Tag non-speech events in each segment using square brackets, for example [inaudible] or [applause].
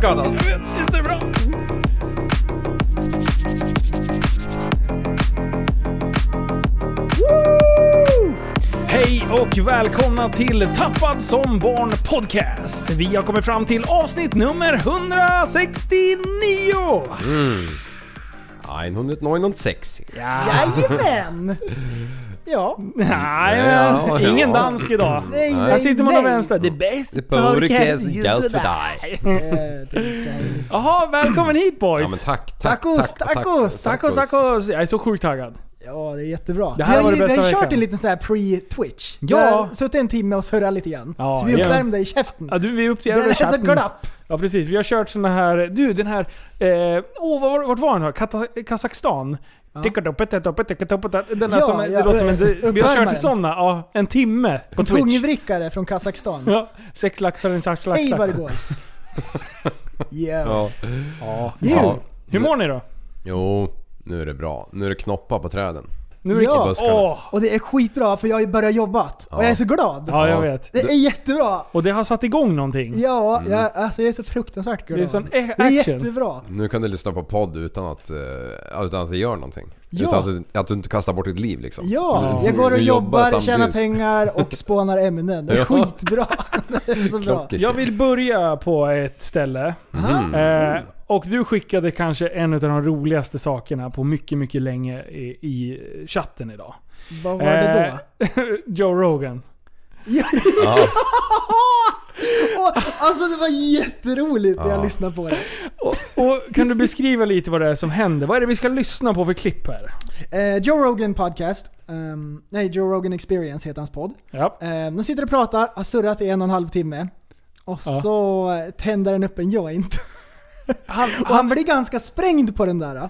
Det var ju taggad alltså. Visst är det bra? Hej och välkomna till Tappad som barn podcast. Vi har kommit fram till avsnitt nummer 169! Ja, 169. Jajamän! [laughs] Ja. Nej, Ja, men ja. ingen dansk idag. Nej, Här sitter man och vänster. Det bästa The podcast just for dig. Det är. [laughs] Jaha, välkommen hit boys! Ja men tack, tack, Tacos, tack, tacos, Tacos, tacos! Jag är så sjukt taggad. Ja, det är jättebra. Det här vi var har, det ju- vi bästa har kört veckan. en liten sån här pre-twitch. Ja. Vi har suttit en timme och surrat lite grann. Ja, så vi ja. uppvärmde i käften. Ja, du, vi är det är så glapp. Ja precis, vi har kört såna här... Du den här... Eh, åh, var, vart var den? Kata, Kazakstan? Den där Ja, som, det ja, låter som en, vi har kört såna, ja, en timme på En Twitch. tungvrickare från Kazakstan. Ja, sex laxar, en sax lax. Hej vad det går. Yeah. Ja. Ja. Du, Ja. Hur mår ni då? Jo, nu är det bra. Nu är det knoppar på träden. Nu är det Ja. buskarna. Åh! och det är skitbra för jag har ju börjat jobbat. Och Ja. jag är så glad. Ja, jag Ja. vet. Det är jättebra. Och det har satt igång någonting. Ja, jag, alltså jag är så fruktansvärt glad. Det är sån a- Det är action. jättebra. Nu kan du lyssna på podd utan att, eh, utan att det gör någonting. Ja. Utan att du, att du inte kastar bort ditt liv liksom. Ja, jag går och jobbar, samtidigt. tjänar pengar och spånar ämnen. Det är [laughs] skitbra. Det [laughs] är så bra. Jag vill börja på ett ställe. Mhm. Eh, och du skickade kanske en av de roligaste sakerna på mycket, mycket länge i, i chatten idag. Vad var det då? Eh, [laughs] Joe Rogan. Ja. Och, alltså det var jätteroligt när jag Ja. lyssnade på det. Och, och kan du beskriva lite vad det är som händer? Vad är det vi ska lyssna på för klipp här? Eh, Joe Rogan podcast. ehm, nej, Joe Rogan Experience heter hans podd. Ja. Um, de sitter och pratar, har surrat i en och en halv timme. Och Ja. så tänder den upp en joint. [laughs] Han, Och han blir ganska sprängd på den där.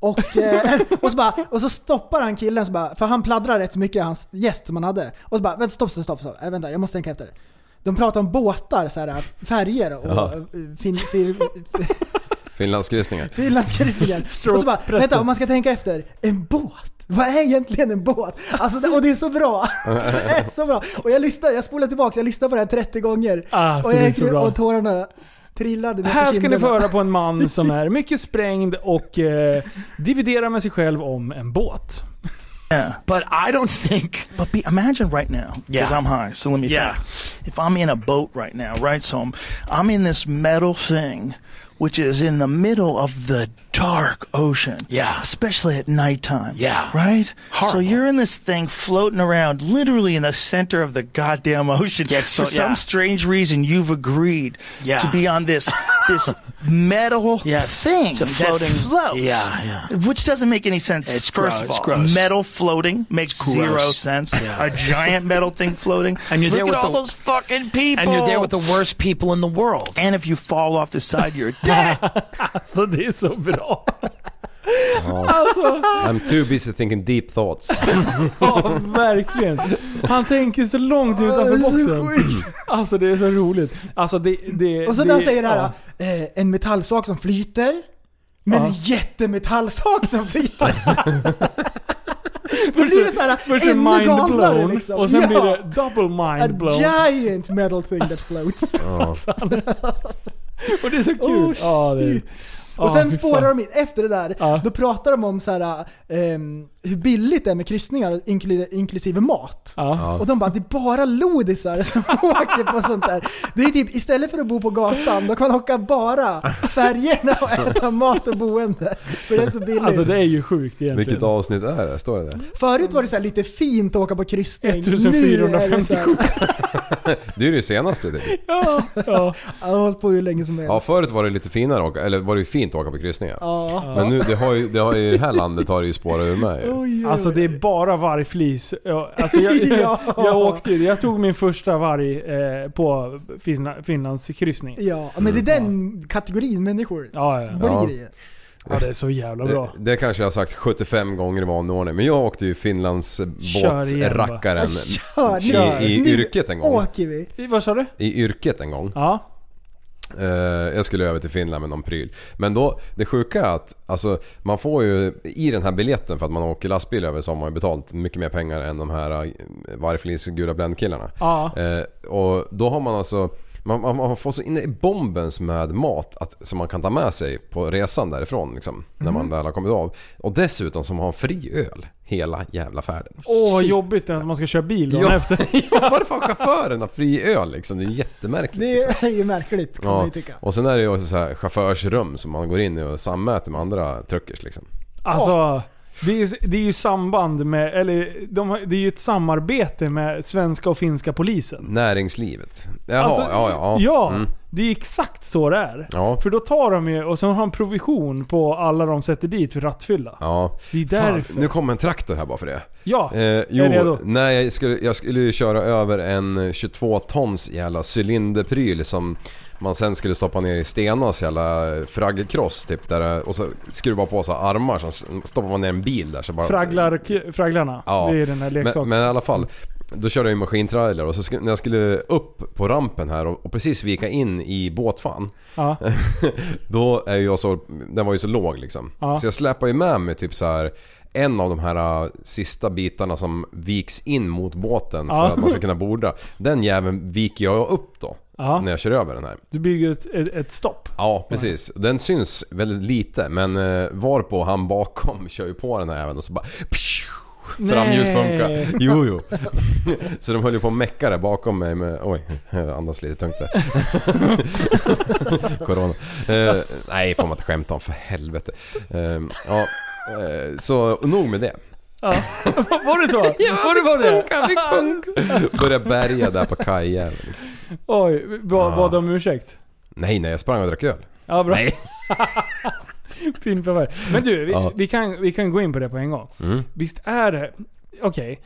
Och, eh, [laughs] och, så bara, och så stoppar han killen, så bara, för han pladdrar rätt så mycket, hans gäst som han hade. Och så bara, vänta stopp, stopp, stopp, stopp. Äh, vänta, jag måste tänka efter. De pratar om båtar, så här, färger och Ja. eh, fin, fin, [laughs] Finlandskryssningar. finlandskryssningar. [laughs] Och så bara, vänta om man ska tänka efter. En båt? Vad är egentligen en båt? Alltså, det- och det är så bra! [laughs] Det är så bra! Och jag lyssnar, jag spolar tillbaka, jag lyssnar på det här 30 gånger. Alltså, och, det är jag, så bra. och tårarna trillade Här ska ni få höra på en man som är mycket sprängd och eh, dividerar med sig själv om en båt. Yeah, but I don't think. But be, imagine right now, because Yeah. I'm high. So let me Yeah. think. If I'm in a boat right now, right? So I'm, I'm in this metal thing, which is in the middle of the dark ocean. Yeah. especially at nighttime. Yeah. right. So you're in this thing floating around, literally in the center of the goddamn ocean. Gets so- For some strange reason, you've agreed Yeah. to be on this this metal Yes, thing it's a that floating- floats. Yeah, yeah. Which doesn't make any sense. It's first gross, of it's all, gross. metal floating makes Gross. zero sense. Yeah. A giant metal thing floating. [laughs] And you're Look there at with all the- those fucking people. And you're there with the worst people in the world. And if you fall off the side, you're dead. Alltså det är Alltså, I'm too busy thinking deep thoughts. [laughs] ja, verkligen. Han tänker så långt utanför det är så boxen. Alltså det är så roligt. Alltså det... det Och så det, när han säger det här, ja. eh, en metallsak som flyter, men Ja. en jättemetallsak som flyter. [laughs] Då blir det såhär ännu mind galnare blown liksom. och sen ja. blir det double A mind blown. giant metal thing that floats. Ja. [laughs] Och det är så kul. Oh, ja, det är, och sen fy spårar de in, efter det där, Ja. då pratar de om så här, ehm, hur billigt det är med kryssningar inkl- inklusive mat. Ja. Och de bara, det är bara lodisar som [laughs] åker på sånt där. Det är typ, istället för att bo på gatan, då kan man åka bara färgerna och äta mat och boende. För det är så billigt. Alltså det är ju sjukt egentligen. Vilket avsnitt är det? Står det där? Förut var det så här lite fint att åka på kryssning. Nu är det så 1457. [laughs] [laughs] Det är ju det senaste typ. Ja, ja. Jag har hållit på hur länge som helst. Ja, förut var det lite finare att åka, eller var det ju fint att åka på kryssningar. Ja. Men nu, det har ju, det har ju, i det här landet har det ju spårat ur mig. Oj, oj, oj. Alltså det är bara vargflis. Ja, Alltså jag, [laughs] Ja. [laughs] jag åkte jag tog min första varg eh, på Finlands kryssning. Ja, men det är den kategorin människor. Ja, ja. Blir Ja. Det. ja, det är så jävla bra. Det, det kanske jag har sagt 75 gånger i vanlig ordning, men jag åkte ju Finlands båtsrackaren Kör, i, i nu yrket en gång. åker vi. Vad sa du? I yrket en gång. Ja. Eh, jag skulle över till Finland med någon pryl. Men då, det sjuka är att alltså, man får ju i den här biljetten för att man åker lastbil över så har man ju betalt mycket mer pengar än de här uh, vargflis gula bländkillarna. Ja. Eh, och då har man alltså man, man, man får så inne i bombens med mat att, som man kan ta med sig på resan därifrån liksom, när man väl har kommit av. Och dessutom som har fri öl hela jävla färden. Åh vad jobbigt att man ska köra bil dagen Ja. efter. [laughs] Ja, varför har chauffören fri öl liksom? Det är jättemärkligt. Det liksom. är ju märkligt kan man Ja, ju tycka. och sen är det ju också så här chaufförsrum som man går in i och sammäter med andra truckers liksom. Alltså, det är, det är ju samband med, eller de, det är ju ett samarbete med svenska och finska polisen. Näringslivet. Jaha, Alltså, ja, ja. ja. Mm. det är exakt så det är. Ja. För då tar de ju, och så har de provision på alla de sätter dit för rattfylla. Ja. Det är Fan, därför. nu kommer en traktor här bara för det. Ja, Eh, jo, är redo. nej jag skulle, jag skulle ju köra över en 22 tons jävla cylinderpryl som man sen skulle stoppa ner i Stenas jävla fraggkross typ där och så skruva på så armar så stoppar man ner en bil där så bara... Fragglar, fragglarna. Ja. Det är den här leksaken. Men, men i alla fall. Då körde jag ju maskintrailer och så när jag skulle upp på rampen här och, och precis vika in i båtfan. Ja. [laughs] Då är jag så, den var ju så låg liksom. Ja. Så jag släpar ju med mig typ så här en av de här uh, sista bitarna som viks in mot båten för Ja. att man ska kunna borda. Den jäveln viker jag upp då. Ja. När jag kör över den här. Du bygger ett, ett, ett stopp. Ja, precis. Den syns väldigt lite men uh, varpå han bakom [laughs] kör ju på den här även och så bara psh, Framljuspunka. Jo, jo. [laughs] Så de höll ju på att mecka där bakom mig med... Oj, jag andas lite tungt där. [laughs] Corona. Eh, nej, får man inte skämta om för helvete. Eh, ja, så nog med det. Ja. [laughs] var det så? [laughs] var det var det? Punka, fick. [laughs] Börja bärga där på kajen. Liksom. Oj, bad, Ja. om ursäkt? Nej, nej, jag sprang och drack öl. Ja, bra. Nej. fin förvärv. Men du, vi, Ja. vi, kan, vi kan gå in på det på en gång. Mm. Visst är det... Okej.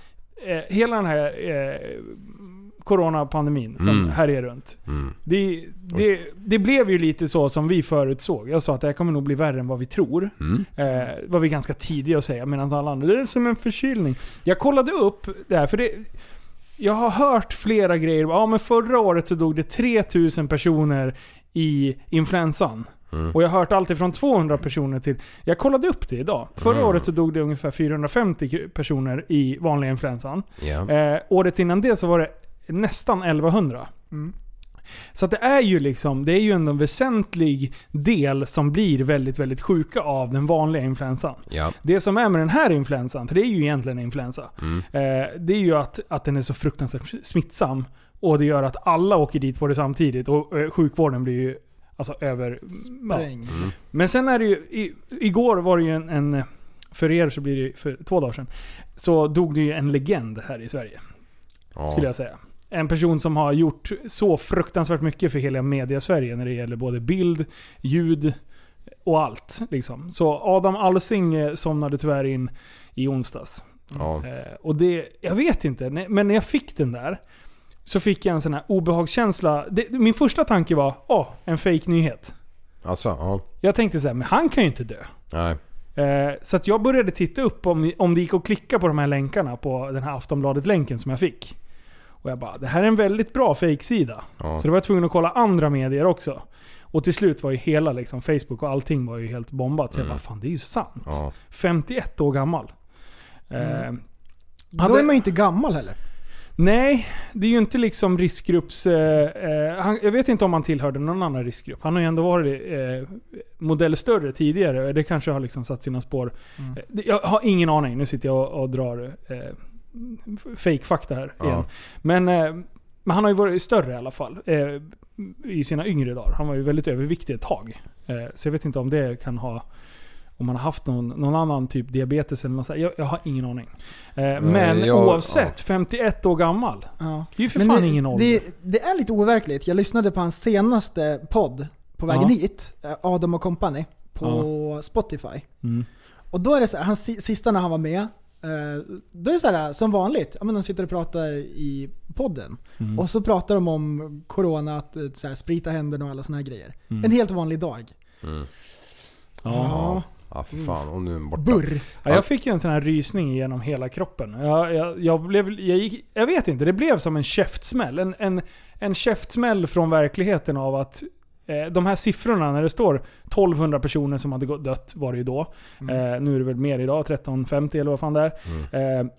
Eh, hela den här eh, coronapandemin som Mm. härjar runt. Mm. Det, det, det blev ju lite så som vi förutsåg. Jag sa att det här kommer nog bli värre än vad vi tror. Mm. Eh, var vi ganska tidiga att säga medan alla andra, det är som en förkylning. Jag kollade upp det här för det... Jag har hört flera grejer. Ja men förra året så dog det 3000 personer i influensan. Mm. Och jag har hört allt ifrån 200 personer till... Jag kollade upp det idag. Förra Mm. året så dog det ungefär 450 personer i vanliga influensan. Ja. Eh, året innan det så var det nästan 1100. Mm. Så att det är ju liksom, det är ju ändå en väsentlig del som blir väldigt, väldigt sjuka av den vanliga influensan. Ja. Det som är med den här influensan, för det är ju egentligen influensa. Mm. Eh, det är ju att, att den är så fruktansvärt smittsam. Och det gör att alla åker dit på det samtidigt. Och eh, sjukvården blir ju alltså över... Ja. Spräng. Mm. Men sen är det ju, i, igår var det ju en, en, för er så blir det ju för två dagar sedan, så dog det ju en legend här i Sverige. Ja. Skulle jag säga. En person som har gjort så fruktansvärt mycket för hela media-Sverige när det gäller både bild, ljud och allt. Liksom. Så Adam Alsing eh, somnade tyvärr in i onsdags. Ja. Eh, och det, jag vet inte, men när jag fick den där så fick jag en sån här obehagskänsla. Det, min första tanke var, åh, en fake nyhet Alltså, ja. Jag tänkte så här, men han kan ju inte dö. Nej. Eh, så att jag började titta upp om, om det gick att klicka på de här länkarna på den här Aftonbladet-länken som jag fick. Och jag bara, det här är en väldigt bra fejksida. Ja. Så då var jag tvungen att kolla andra medier också. Och till slut var ju hela liksom, Facebook och allting var ju helt bombat. Så jag bara, fan det är ju sant. Ja. 51 år gammal. Eh, Då hade- är man ju inte gammal heller. Nej, det är ju inte liksom riskgrupps... Eh, eh, han, jag vet inte om han tillhörde någon annan riskgrupp. Han har ju ändå varit eh, modell större tidigare. Det kanske har liksom satt sina spår. Mm. Eh, Jag har ingen aning. Nu sitter jag och, och drar eh, fake-fakta här Ja. igen. Men, eh, men han har ju varit större i alla fall. Eh, I sina yngre dagar. Han var ju väldigt överviktig ett tag. Eh, så jag vet inte om det kan ha... Om man har haft någon, någon annan typ diabetes eller något sånt. Jag, jag har ingen aning. Eh, men jag- oavsett, 51 år gammal. Ja. Det är ju för Men fan det, ingen ålder. det, det är lite overkligt. Jag lyssnade på hans senaste podd på vägen Ja. hit, Adam och Company, på Spotify. Mm. Och då är det så här, hans si- sista när han var med, eh, då är det så här som vanligt, ja, men de sitter och pratar i podden. Mm. Och så pratar de om corona, att eh, så här, sprita händerna och alla såna här grejer. Mm. En helt vanlig dag. Mm. Ja. Ja, för fan. Om nu är borta. Burr. Ja, jag fick ju en sån här rysning genom hela kroppen. Jag, jag, jag, blev, jag, gick, jag vet inte, det blev som en käftsmäll. En, en, en käftsmäll från verkligheten av att de här siffrorna, när det står 1200 personer som hade dött, var det ju då. Eh, nu är det väl mer idag, 1350 eller vad fan det är. Mm. Eh,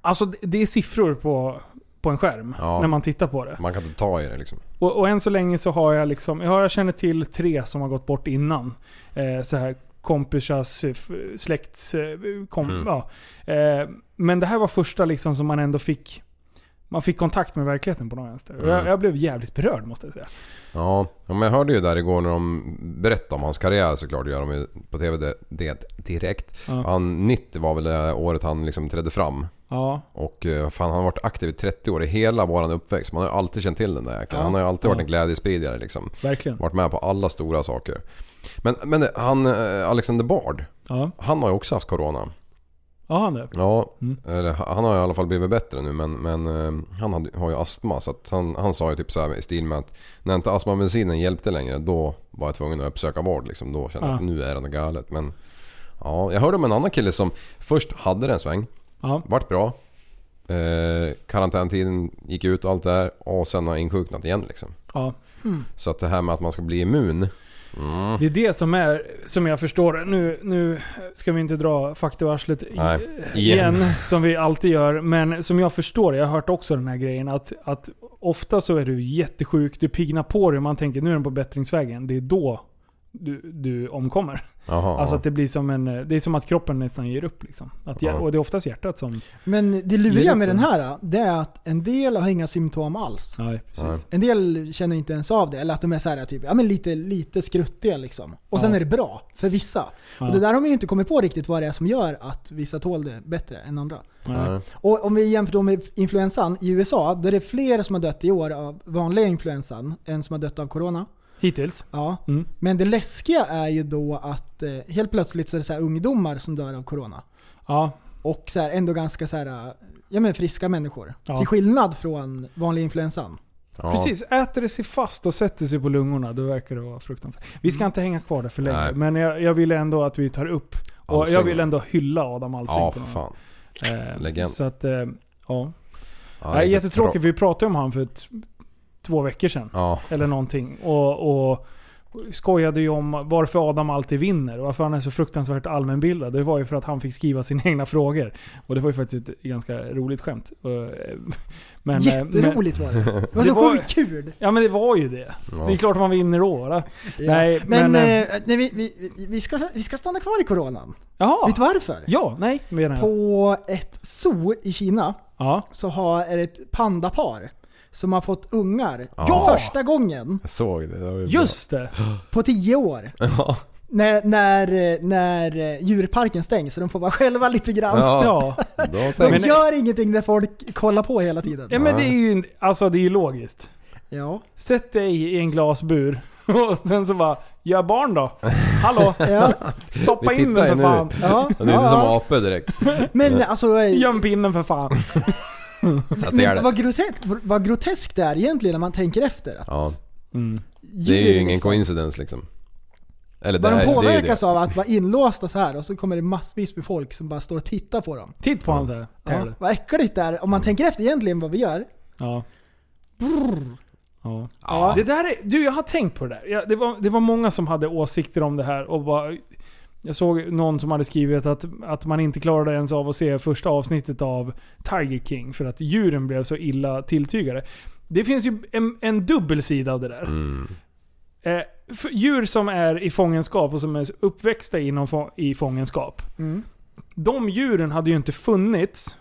alltså det- är siffror på, på en skärm Ja. när man tittar på det. Man kan inte ta i det liksom. Och, och än så länge så har jag liksom, ja, jag känner till tre som har gått bort innan. Eh, så här kompisars, eh, släkts, eh, kom, Mm. ja. eh, Men det här var första liksom som man ändå fick, man fick kontakt med verkligheten på något vänster. Och jag, Mm. jag blev jävligt berörd måste jag säga. Ja, men jag hörde ju där igår när de berättade om hans karriär såklart. Det gör de ju på TV det, det direkt. Ja. Han 90 var väl det året han liksom trädde fram. Ja, Och eh, fan, han har varit aktiv i 30 år i hela våran uppväxt. Man har ju alltid känt till den där jäkeln. Ja. Han har ju alltid varit en glädjespridare liksom. verkligen. Varit med på alla stora saker. Men, men han, eh, Alexander Bard, han har ju också haft Corona. Ja han det. Ja, Mm. eller han har i alla fall blivit bättre nu men, men eh, han hade, har ju astma så han, han sa ju typ så här i stil med att när inte astmamedicinen hjälpte längre då var jag tvungen att uppsöka vård liksom. Då kände jag Ja. att nu är det något galet. Men ja, jag hörde om en annan kille som först hade det en sväng, Ja, vart bra. Eh, karantäntiden gick ut och allt det där och sen har insjuknat igen liksom. ja. Så att det här med att man ska bli immun. Mm. Det är det som är, som jag förstår. Nu, nu ska vi inte dra fakta ur arslet i- Nej, igen. igen. som vi alltid gör. Men som jag förstår jag har hört också den här grejen, att, att ofta så är du jättesjuk, du pignar på dig man tänker nu är den på bättringsvägen. Det är då du, du omkommer. Jaha, Alltså att det blir som en, det är som att kroppen nästan ger upp liksom. Att. Och det är oftast hjärtat som... Men det luriga med den. här, det är att en del har inga symptom alls. Nej, precis. Nej. En del känner inte ens av det, eller att de är så här, typ, ja, men lite, lite skruttiga liksom. Och sen Ja. är det bra, för vissa. Ja. Och det där har man ju inte kommit på riktigt vad det är som gör att vissa tål det bättre än andra. Nej. Och om vi jämför då med influensan i USA, där är det fler som har dött i år av vanliga influensan än som har dött av corona. Hittills. Ja. Mm. Men det läskiga är ju då att eh, helt plötsligt så är det så här ungdomar som dör av corona. Ja. Och så här, ändå ganska så här, eh, ja, men friska människor. Ja. Till skillnad från vanlig influensan. Ja. Precis, äter det sig fast och sätter sig på lungorna, då verkar det vara fruktansvärt. Vi ska inte hänga kvar där för länge, Nej. men jag, jag vill ändå att vi tar upp, och jag Alsing. vill ändå hylla Adam Alsing Ja, för fan. Eh, Legend. Så att, eh, ja. Ja, det är jättetråkigt, vi pratade om han för ett, två veckor sedan. Ja, Eller någonting. Och, och skojade ju om varför Adam alltid vinner. och Varför han är så fruktansvärt allmänbildad. Det var ju för att han fick skriva sina [laughs] egna frågor. Och det var ju faktiskt ett ganska roligt skämt. Och, eh, [laughs] Men, eh, Jätteroligt var det. Det var så [laughs] var- sjukt kul. Ja men det var ju det. Ja. Det är klart man vinner då. Ja. Nej, men men, eh, nej, vi, vi, vi, ska, vi ska stanna kvar i coronan. Jaha. Vet du varför? Ja, nej menar jag. På ett zoo i Kina Ja. så har, är det ett pandapar som har fått ungar Ja. för första gången jag såg det. det Just det. på tio år. Ja. När, när, när eh, djurparken stängs så de får vara själva lite grann. Ja. De Men- gör ingenting när folk kollar på hela tiden. ja men det är ju, alltså det är logiskt. Ja. Sätt dig i en glasbur [laughs] och sen så bara, gör barn då. Hallå? [laughs] Ja. Stoppa in den för nu. fan. Ja. Det är inte som apor direkt. Men alltså, eh, Göm pinnen för fan. [laughs] [laughs] Men det. vad, groteskt, vad groteskt det är egentligen när man tänker efter. Att Ja, Mm. det är ju ingen liksom- coincidence liksom. Eller det här, de det påverkas det. av att vara inlåsta så här och så kommer det massvis med folk som bara står och tittar på dem. Titt på här. Ja, vad äckligt det är. Om man tänker efter egentligen vad vi gör. Ja. Ja. Ja. Det där är, du jag har tänkt på det där. Det, var, det var många som hade åsikter om det här och bara, Jag såg någon som hade skrivit att, att man inte klarade ens av att se första avsnittet av Tiger King för att djuren blev så illa tilltygade. Det finns ju en, en dubbel sida av det där. Mm. Eh, djur som är i fångenskap och som är uppväxta inom, få- i fångenskap. Mm. De djuren hade ju inte funnits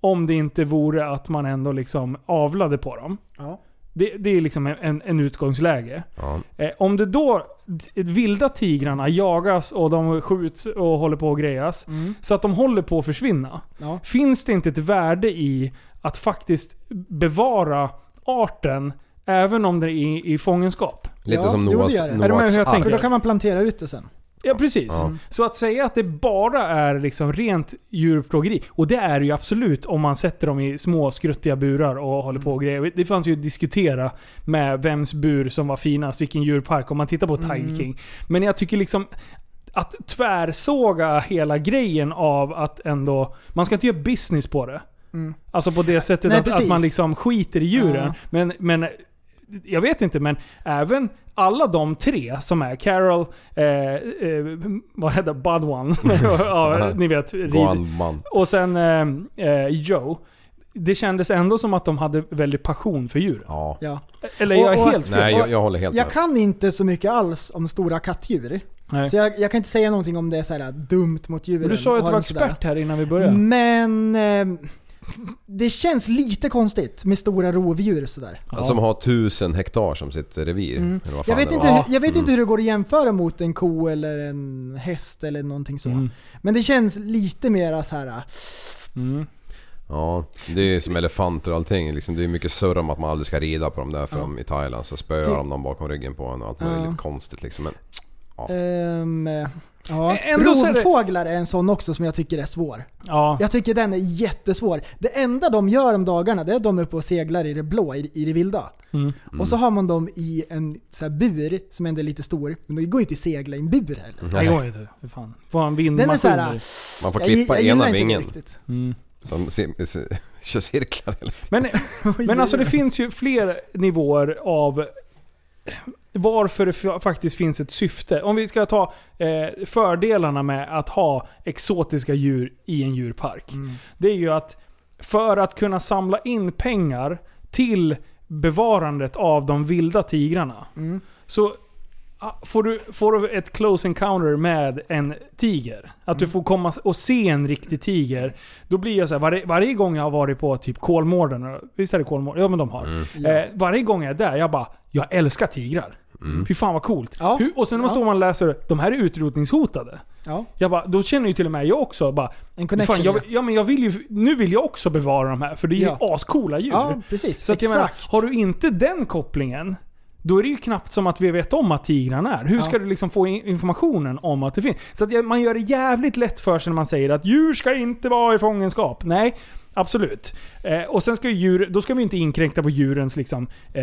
om det inte vore att man ändå liksom avlade på dem. Ja. Det, det är liksom en, en utgångsläge. Ja. Eh, om det då vilda tigrarna jagas och de skjuts och håller på att grejas. Mm. Så att de håller på att försvinna. Ja. Finns det inte ett värde i att faktiskt bevara arten även om det är i, i fångenskap? Lite Ja, som Noahs, Noahs ark. För då kan man plantera ut det sen. Ja, precis. Ja. Så att säga att det bara är liksom rent djurplågeri, och det är det ju absolut om man sätter dem i små skruttiga burar och håller på och grejer. Det fanns ju att diskutera med vems bur som var finast, vilken djurpark, om man tittar på Tiger King. Men jag tycker liksom att tvärsåga hela grejen av att ändå... Man ska inte göra business på det. Mm. Alltså på det sättet Nej, att, att man liksom skiter i djuren. Ja. Men, men jag vet inte, men även alla de tre som är Carol, eh, eh, vad heter det? Bud One. [laughs] ja, ni vet. Rid. Och sen eh, eh, Joe. Det kändes ändå som att de hade väldigt passion för djur. Ja. Ja. Eller jag är Och- och- helt fel. Nej, jag, jag håller helt Jag med. kan inte så mycket alls om stora kattdjur. Nej. Så jag, jag kan inte säga någonting om det är så här dumt mot djuren. Men du sa ju att och du var expert här innan vi började. Men eh, det känns lite konstigt med stora rovdjur sådär. Som har tusen hektar som sitt revir. Eller vad Jag vet, inte, hur, jag vet inte hur det går att jämföra mot en ko eller en häst eller någonting så. Mm. Men det känns lite mer så här. Mm. Ja, det är som elefanter och allting. Liksom, det är mycket surr om att man aldrig ska rida på dem där för de i Thailand så spöar Så- de dem bakom ryggen på en och allt Ja. möjligt konstigt liksom. Men, ehm, ja. Ändå så är det- Rovfåglar är en sån också som jag tycker är svår. Ja. Jag tycker den är jättesvår. Det enda de gör om dagarna det är att de är uppe och seglar i det blå, i, i det vilda. Mm. Och så har man dem i en så här bur som ändå är lite stor. Men det går ju inte att segla i en bur heller. Det går inte. Fan. Får är vindmaskin så här, där. man får jag, klippa jag gillar ena vingen. riktigt. Mm. Som [laughs] kör cirklar hela Men, [laughs] men alltså det finns ju fler nivåer av varför det fa- faktiskt finns ett syfte. Om vi ska ta eh, fördelarna med att ha exotiska djur i en djurpark. Det är ju att för att kunna samla in pengar till bevarandet av de vilda tigrarna. Mm. Så ah, får du, får du ett close encounter med en tiger. Att du får komma och se en riktig tiger. Då blir jag så här, varje, varje gång jag har varit på typ Kolmården, visst är det Kolmården? Ja men de har. Eh, varje gång jag är där, jag bara, jag älskar tigrar. Fy fan vad coolt. Ja. Hur, och sen när man Ja. står man och läser, de här är utrotningshotade. Ja, Jag bara, då känner ju till och med jag också bara, en connection. fan, jag, ja. ja men jag vill ju, nu vill jag också bevara de här för det är ju Ja. ascoola djur. ja, precis. Så att jag menar, har du inte den kopplingen, då är det ju knappt som att vi vet om att tigrarna är. Hur Ja. ska du liksom få in- informationen om att det finns? Så att man gör det jävligt lätt för sig när man säger att djur ska inte vara i fångenskap. Nej, absolut. Eh, och sen ska ju djur, då ska vi inte inkräkta på djurens liksom, eh,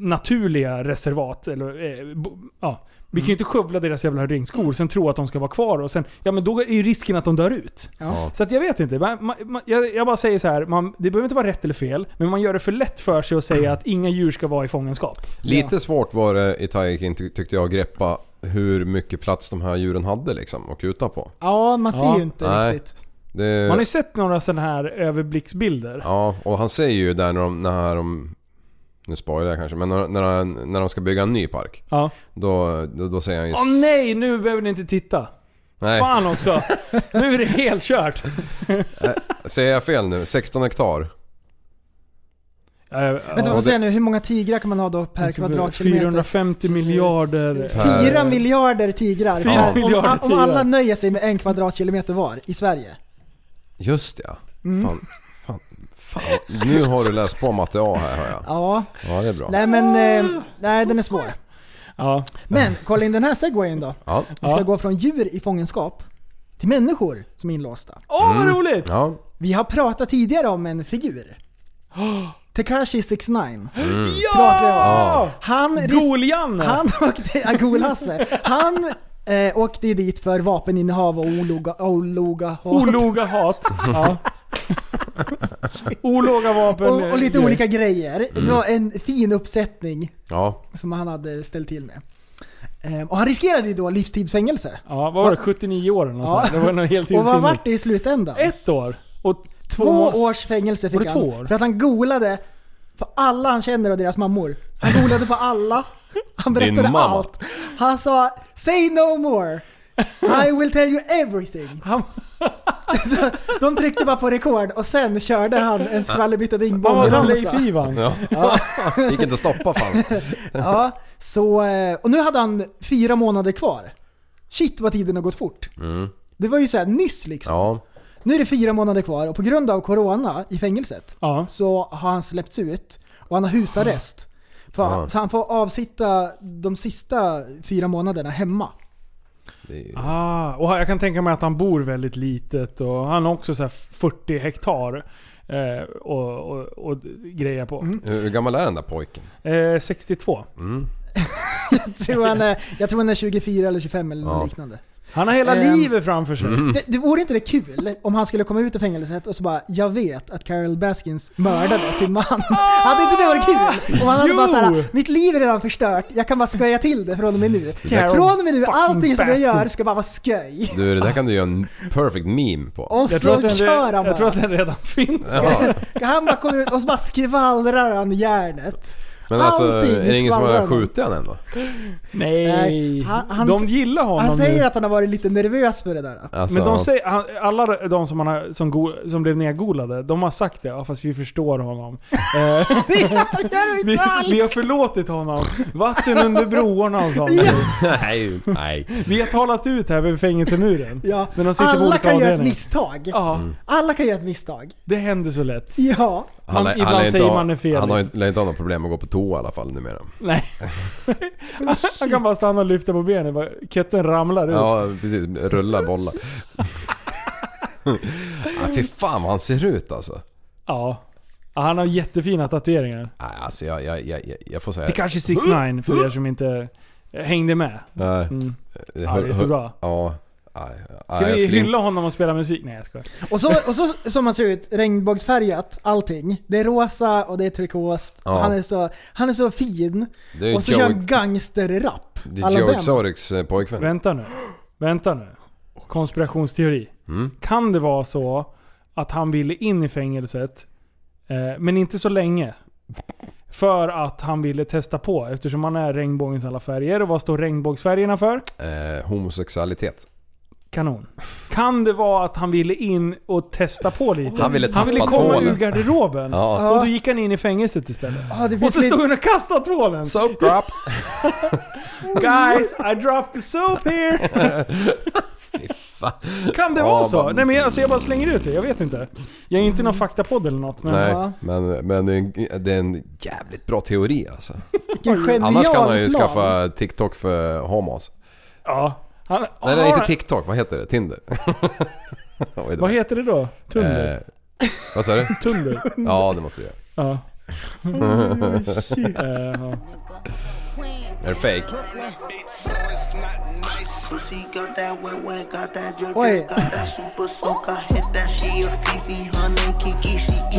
naturliga reservat. Eller, eh, bo, ja. Vi kan ju inte skövla deras jävla regnskor, sen tro att de ska vara kvar och sen... Ja men då är ju risken att de dör ut. Ja. Så att jag vet inte. Man, man, jag, jag bara säger så här, man, det behöver inte vara rätt eller fel, men man gör det för lätt för sig att säga att inga djur ska vara i fångenskap. Lite svårt var det i Tiger tyckte jag att greppa hur mycket plats de här djuren hade liksom att kuta på. Ja, man ser Ja. ju inte Nej. riktigt. Det, Man har ju sett några sådana här överblicksbilder. Ja, och han säger ju där när de, när de nu spoilar jag kanske, men när, när, när de ska bygga en ny park. Ja. Då, då, då säger han ju... Åh nej, nu behöver ni inte titta. Nej, Fan också. [laughs] nu är det helt kört. säger jag fel nu? 16 hektar? Ja, ja, Vänta, ja. vad säger jag nu? Hur många tigrar kan man ha då per Alltså, kvadratkilometer? 450 miljarder. Per- Fyra miljarder tigrar. Fyra Per- miljarder om, om alla nöjer sig med en kvadratkilometer var i Sverige. Just det, ja. Mm. Fan, fan, fan. Nu har du läst på matte A här hör jag. Ja, Ja, det är bra. nej men... Eh, nej, den är svår. Ja. Men kolla in den här segwayen då. Ja. Vi ska Ja. gå från djur i fångenskap till människor som är inlåsta. Åh vad Mm. roligt! Ja. Vi har pratat tidigare om en figur. [gasps] Tekashi 69 Ja! pratar vi om. Han, ris- han åkte, ja, Gol-Hasse. Han Eh, åkte ju dit för vapeninnehav och ologa, ologa hat. Ologa hat. [laughs] Ja. [laughs] Olåga vapen. och, och lite grej. olika grejer. Mm. Det var en fin uppsättning Ja, som han hade ställt till med. Eh, och han riskerade ju då livstidsfängelse. Ja, vad var det? 79 år eller Ja. Det var helt [laughs] Och vad vart det i slutändan? Ett år. Och två, Två års fängelse Var fick det han. två år? För att han golade på alla han känner och deras mammor. Han golade på alla. Han berättade allt. Han sa 'Say no more' I will tell you everything. [laughs] Han- [laughs] De tryckte bara på rekord och sen körde han en skvallerbytta bing Han bong var som. Leif Ivan. ja. [laughs] gick inte att stoppa fan. Ja, så, eh, och nu hade han fyra månader kvar. Shit vad tiden har gått fort. Mm. Det var ju så här nyss liksom. Ja, Nu är det fyra månader kvar och på grund av Corona i fängelset Ja. så har han släppts ut och han har husarrest. För, Ja. Så han får avsitta de sista fyra månaderna hemma. det är, Ah, och jag kan tänka mig att han bor väldigt litet och han har också så här 40 hektar eh, och, och, och grejer på. hur gammal är den där pojken? Eh, 62. Mm. [laughs] Jag tror han är, jag tror han är 24 eller 25 eller något Ja. liknande. Han har hela Ehm, livet framför sig. Mm. Det, det vore inte det kul om han skulle komma ut ur fängelset och så bara “Jag vet att Carol Baskins mördade sin man”. Hade inte det varit kul? Om han hade Jo! bara såhär “Mitt liv är redan förstört, jag kan bara skoja till det från och med nu”. Carol Från och med nu, allting som jag gör ska bara vara skoj. Du, det där kan du göra en perfect meme på. Och Jag tror, att så den, kör han jag tror bara. att den redan [laughs] finns. Ja. [laughs] Han bara kommer ut och så bara skvallrar han järnet. Men alltså, Allting är det ingen som har skvallrar skjutit han än då? Nej. Nej, han- han- de gillar honom Han säger nu. att han har varit lite nervös för det där. Alltså, Men de säger, han, alla de som, han har, som, go, som blev nedgolade, de har sagt det, ja, fast vi förstår honom. [laughs] Eh, Det gör de vi, inte alls! vi har förlåtit honom. Vatten under broarna och sånt. Nej, nej. Vi har talat ut här vid fängelsemuren. Ja, Men de sitter på alla olika kan göra ett avdelningar. misstag. Ja, Alla kan göra ett misstag. det händer så lätt. Ja. Man, lär- ibland inte säger ha- man det fel. Han har lär inte ha något problem att gå på toa i alla fall numera. Nej. [laughs] Han kan bara stanna och lyfta på benen. bara, Ketten ramlar ut. Ja, precis. Rulla bollar. ja, [laughs] fy fan vad han ser ut alltså. Ja. Han har jättefina tatueringar. Nej, alltså jag, jag, jag, jag- jag får säga... Det kanske 6 9 för er som inte hängde med. Nej. Mm. Eh, Ja, det är så bra. Ja. Ska vi hylla honom och spela musik? Nej jag skojar. Och så, och så som han ser ut, regnbågsfärgat, allting. Det är rosa och det är turkost. Ja. Han, är så, han är så fin. Är Och så Joe, kör han gangsterrap. det är Joe. Exotics eh, pojkvän. Vänta nu. Vänta nu. Konspirationsteori. Mm. Kan det vara så att han ville in i fängelset, eh, men inte så länge? För att han ville testa på eftersom han är regnbågens alla färger. Och vad står regnbågsfärgerna för? Eh, homosexualitet. Kanon. Kan det vara att han ville in och testa på lite? Han ville han ville komma tvålen. ur garderoben. Ja. Och då gick han in i fängelset istället. Ja, det Och så stod han och kastade tvålen. Soap drop! [laughs] Guys, I dropped the soap here. [laughs] Kan det Ja, vara så? vad- Nej men alltså jag bara slänger ut det, jag vet inte. Jag är inte någon faktapodd eller något men... Nej, Ja. men, men det, är en, det är en jävligt bra teori alltså. vilken genial Annars kan han ju plan. skaffa TikTok för homos. Ja. Han, Nej, nej inte TikTok, vad heter det? Tinder? [laughs] Vad heter det då? Tunder? Eh, vad sa du? [laughs] Tunder? Ja, det måste du göra. Ja. [laughs] Eh. Är det fake? Drip, Oj.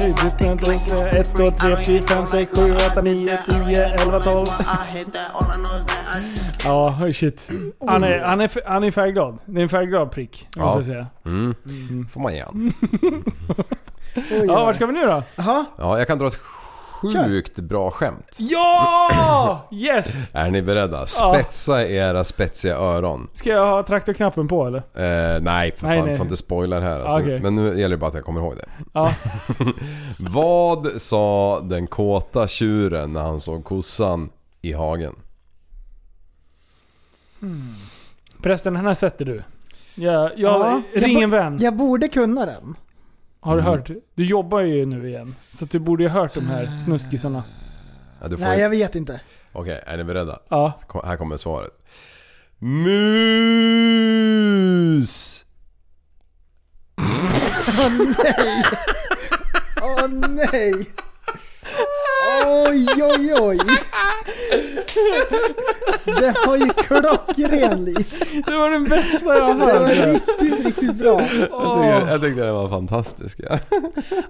Like it's 1, 2, free. 3, I don't 4, even 5, know 6, like 7, how I 8, did 9, that. I don't 10, even 11, know 12. why I hit that. All I know is that I just Ja, oj, shit. Han är, han, är, han är färgglad. Det är en färgglad prick, måste Ja. jag säga. Mm. får man igen. Oj, [laughs] Ja, vart ska vi nu då? Ja, jag kan dra ett sjukt bra skämt. Ja! [clears throat] Yes! Är ni beredda? Spetsa era spetsiga öron. Ska jag ha traktorknappen på eller? Eh, nej, för Nej, fan, nej. får inte spoila det här alltså. Okej. Men nu gäller det bara att jag kommer ihåg det. Ja. [laughs] Vad sa den kåta tjuren när han såg kossan i hagen? Förresten, den här sätter du. Jag, jag, Ja, ring jag en vän. jag borde kunna den. Har du Mm. hört? Du jobbar ju nu igen. Så du borde ju ha hört de här snuskisarna. Ja, du får Nej, jag vet inte. Okej, är ni beredda? Ja. Kom- Här kommer svaret. Mus! Åh nej! Oj, oj, oj. Det var ju klockren. Det var den bästa jag har Det var hört. riktigt, riktigt bra. Jag tyckte, jag tyckte den var fantastisk. Ja.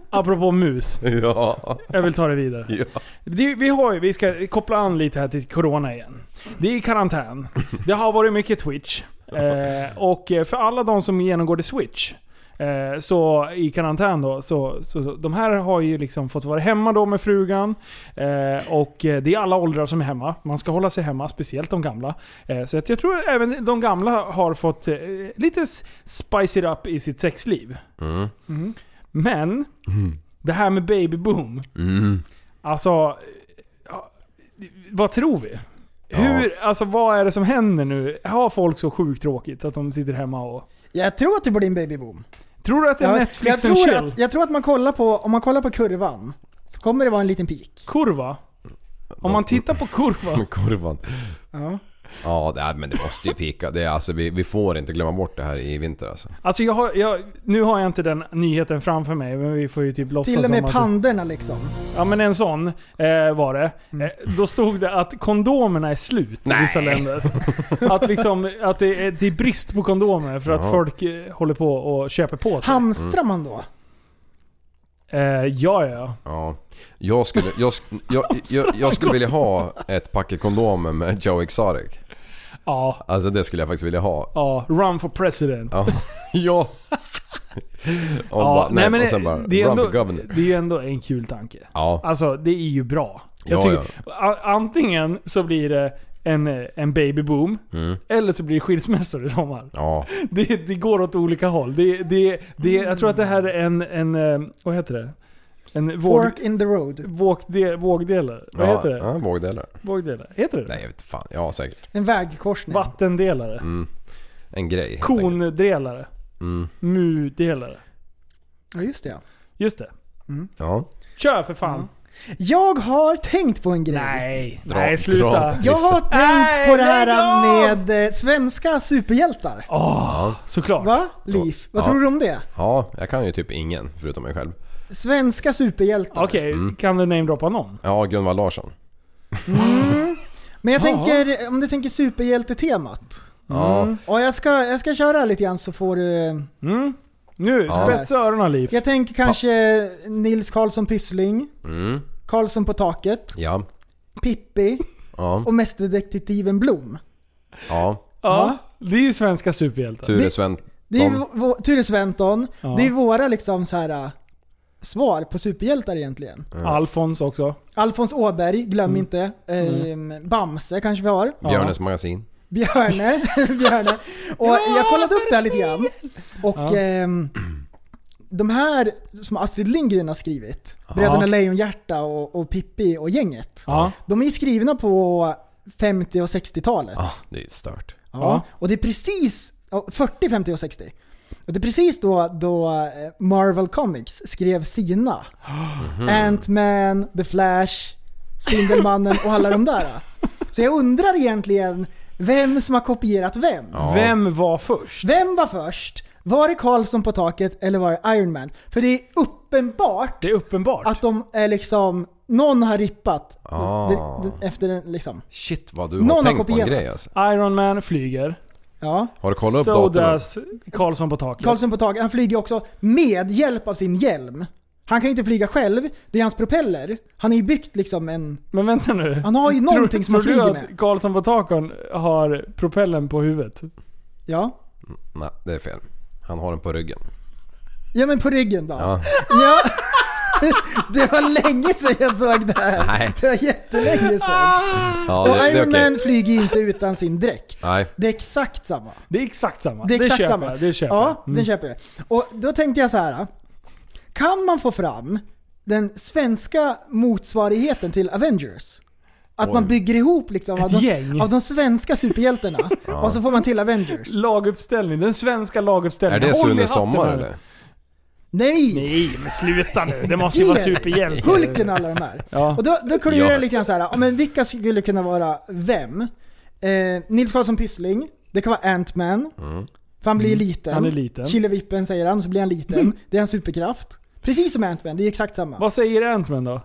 Apropå mus. ja. Jag vill ta det vidare. ja. Det, vi, har ju, vi ska koppla an lite här till Corona igen. Det är karantän. Det har varit mycket Twitch. [laughs] Eh, och eh, för alla de som genomgår det Switch, eh, så i karantän då, så, så de här har ju liksom fått vara hemma då med frugan. Eh, och eh, det är alla åldrar som är hemma. Man ska hålla sig hemma, speciellt de gamla. Eh, så att jag tror även de gamla har fått eh, lite spice it up i sitt sexliv. Mm. Men, det här med baby boom. Mm. Alltså, ja, vad tror vi? Hur, alltså vad är det som händer nu? Har folk så sjukt tråkigt så att de sitter hemma och... Jag tror att det blir en babyboom. Tror du att det är Ja, jag, Netflix and tror chill? att, jag tror att man kollar på, om man kollar på kurvan, så kommer det vara en liten peak. Kurva? Om man tittar på kurva. [laughs] Kurvan. Ja. Ja, det är, men det måste ju pika. Det är, alltså, vi, vi får inte glömma bort det här i vinter alltså. Alltså jag har, jag, nu har jag inte den nyheten framför mig, men vi får ju typ låtsas Till och med som att... pandorna liksom. Ja men en sån eh, var det. Mm. Eh, då stod det att kondomerna är slut i vissa länder. Att, liksom, att det, är, det är brist på kondomer för att Jaha. folk eh, håller på och köper på sig. Hamstrar man då? Eh, ja, ja. Ja. Jag skulle, jag, jag, [laughs] jag, jag skulle vilja ha ett paket kondomer med Joe Exotic. Ja, Alltså det skulle jag faktiskt vilja ha. ja. Run for president. Ja. [laughs] ja. [laughs] Och, Ja, bara, nej, men och sen bara det, är run ändå, for governor. det är ju ändå en kul tanke. Ja. Alltså, det är ju bra. Jag Ja, tycker, a- Antingen så blir det en, en babyboom, Mm. eller så blir det skilsmässor i sommar. Ja. [laughs] Det, det går åt olika håll. Det, det, det, jag tror att det här är en, en eh, vad heter det? En våg, Fork in the road. vågde, vågdelare. Vad ja, heter det? Ja, vågdelar. Vågdelare? Heter det Nej jag vet fan. Ja säkert. En vägkorsning. Vattendelare. Mm. En grej. Kondelare. Mm. Mudelare. Ja, just det ja. Just det. Ja. Kör för fan. Jag har tänkt på en grej. Nej, Dra- nej sluta. dra. Jag har tänkt Nej, på det här med eh, svenska superhjältar. Åh, såklart. Va? Liv? Vad Ja. tror du om det? Ja, jag kan ju typ ingen förutom mig själv. Svenska superhjältar. Okej, kan du namedroppa någon? Ja, Gunvald Larsson. Men jag Ja. tänker, om du tänker superhjältetemat. Ja. Och jag ska, jag ska köra lite grann så får du... Mm. Nu, Ja. spetsa öronen Liv. Jag tänker kanske Nils Karlsson Pyssling, Mm. Karlsson på taket, Ja. Pippi Ja. och Mästerdetektiven Blom. Ja. Ja, det är ju svenska superhjältar. Ture Det- Sven. Det är ju vå- Ture Sventon. Ja. Det är våra liksom så här äh, svar på superhjältar egentligen. Alfons också. Alfons Åberg, glöm Mm. inte. Ehm, Bamse kanske vi har. Björnes magasin. Björne. [laughs] Björne. Och jag kollade upp det här lite grann. Och Ja. ehm, [clears throat] de här som Astrid Lindgren har skrivit, Bröderna Lejonhjärta och, och Pippi och gänget. Ja. De är skrivna på 50 och 60-talet. Ah, det är stört. Ja. Och det är precis, ja, 40, 50 och 60. Och det är precis då, då eh, Marvel Comics skrev sina. Ant-Man, The Flash, Spindelmannen och alla de där. Så jag undrar egentligen vem som har kopierat vem. Ja. Vem var först? Vem var först? Var det Karlsson på taket eller var det Iron Man? För det är uppenbart Det är uppenbart. att de är liksom, någon har rippat Ah. den- den- efter den liksom. Shit vad du Någon har har tänkt på en grej alltså. Iron Man flyger. Ja. Har du kollat upp So datumet? Karlsson på taket. Karlsson på taket, han flyger också med hjälp av sin hjälm. Han kan ju inte flyga själv, det är hans propeller. Han är ju byggt liksom en... Men vänta nu. Han har ju någonting som han tror flyger du med. att Karlsson på taket har propellen på huvudet? Ja. Nej, det är fel. Han har den på ryggen. Ja men på ryggen då. Ja. Ja. [laughs] Det var länge sedan jag såg det här. Nej. Det var jättelänge sedan. Ja, Och det, det är Iron okej. Man flyger inte utan sin dräkt. Nej. Det är exakt samma. Det är exakt samma. Det är exakt köper samma. jag. Det köper ja. Mm. den köper jag. Och då tänkte jag så här. Kan man få fram den svenska motsvarigheten till Avengers? Att man bygger ihop liksom av de, av de svenska superhjältarna [laughs] och så får man till Avengers. Laguppställning. Den svenska laguppställningen. Är det Sune Sommar här. eller? Nej! Nej, men sluta nu. Det måste ju vara superhjälte. Hulken och alla de här. Ja. Och då, då klurar Ja. jag lite grann så här. ja, men vilka skulle kunna vara vem? Eh, Nils Karlsson Pyssling, det kan vara Ant-Man. För han blir liten. Han är liten. Killevippen säger han, så blir han liten. Det är en superkraft. Precis som Ant-Man, det är exakt samma. Vad säger Ant-Man då?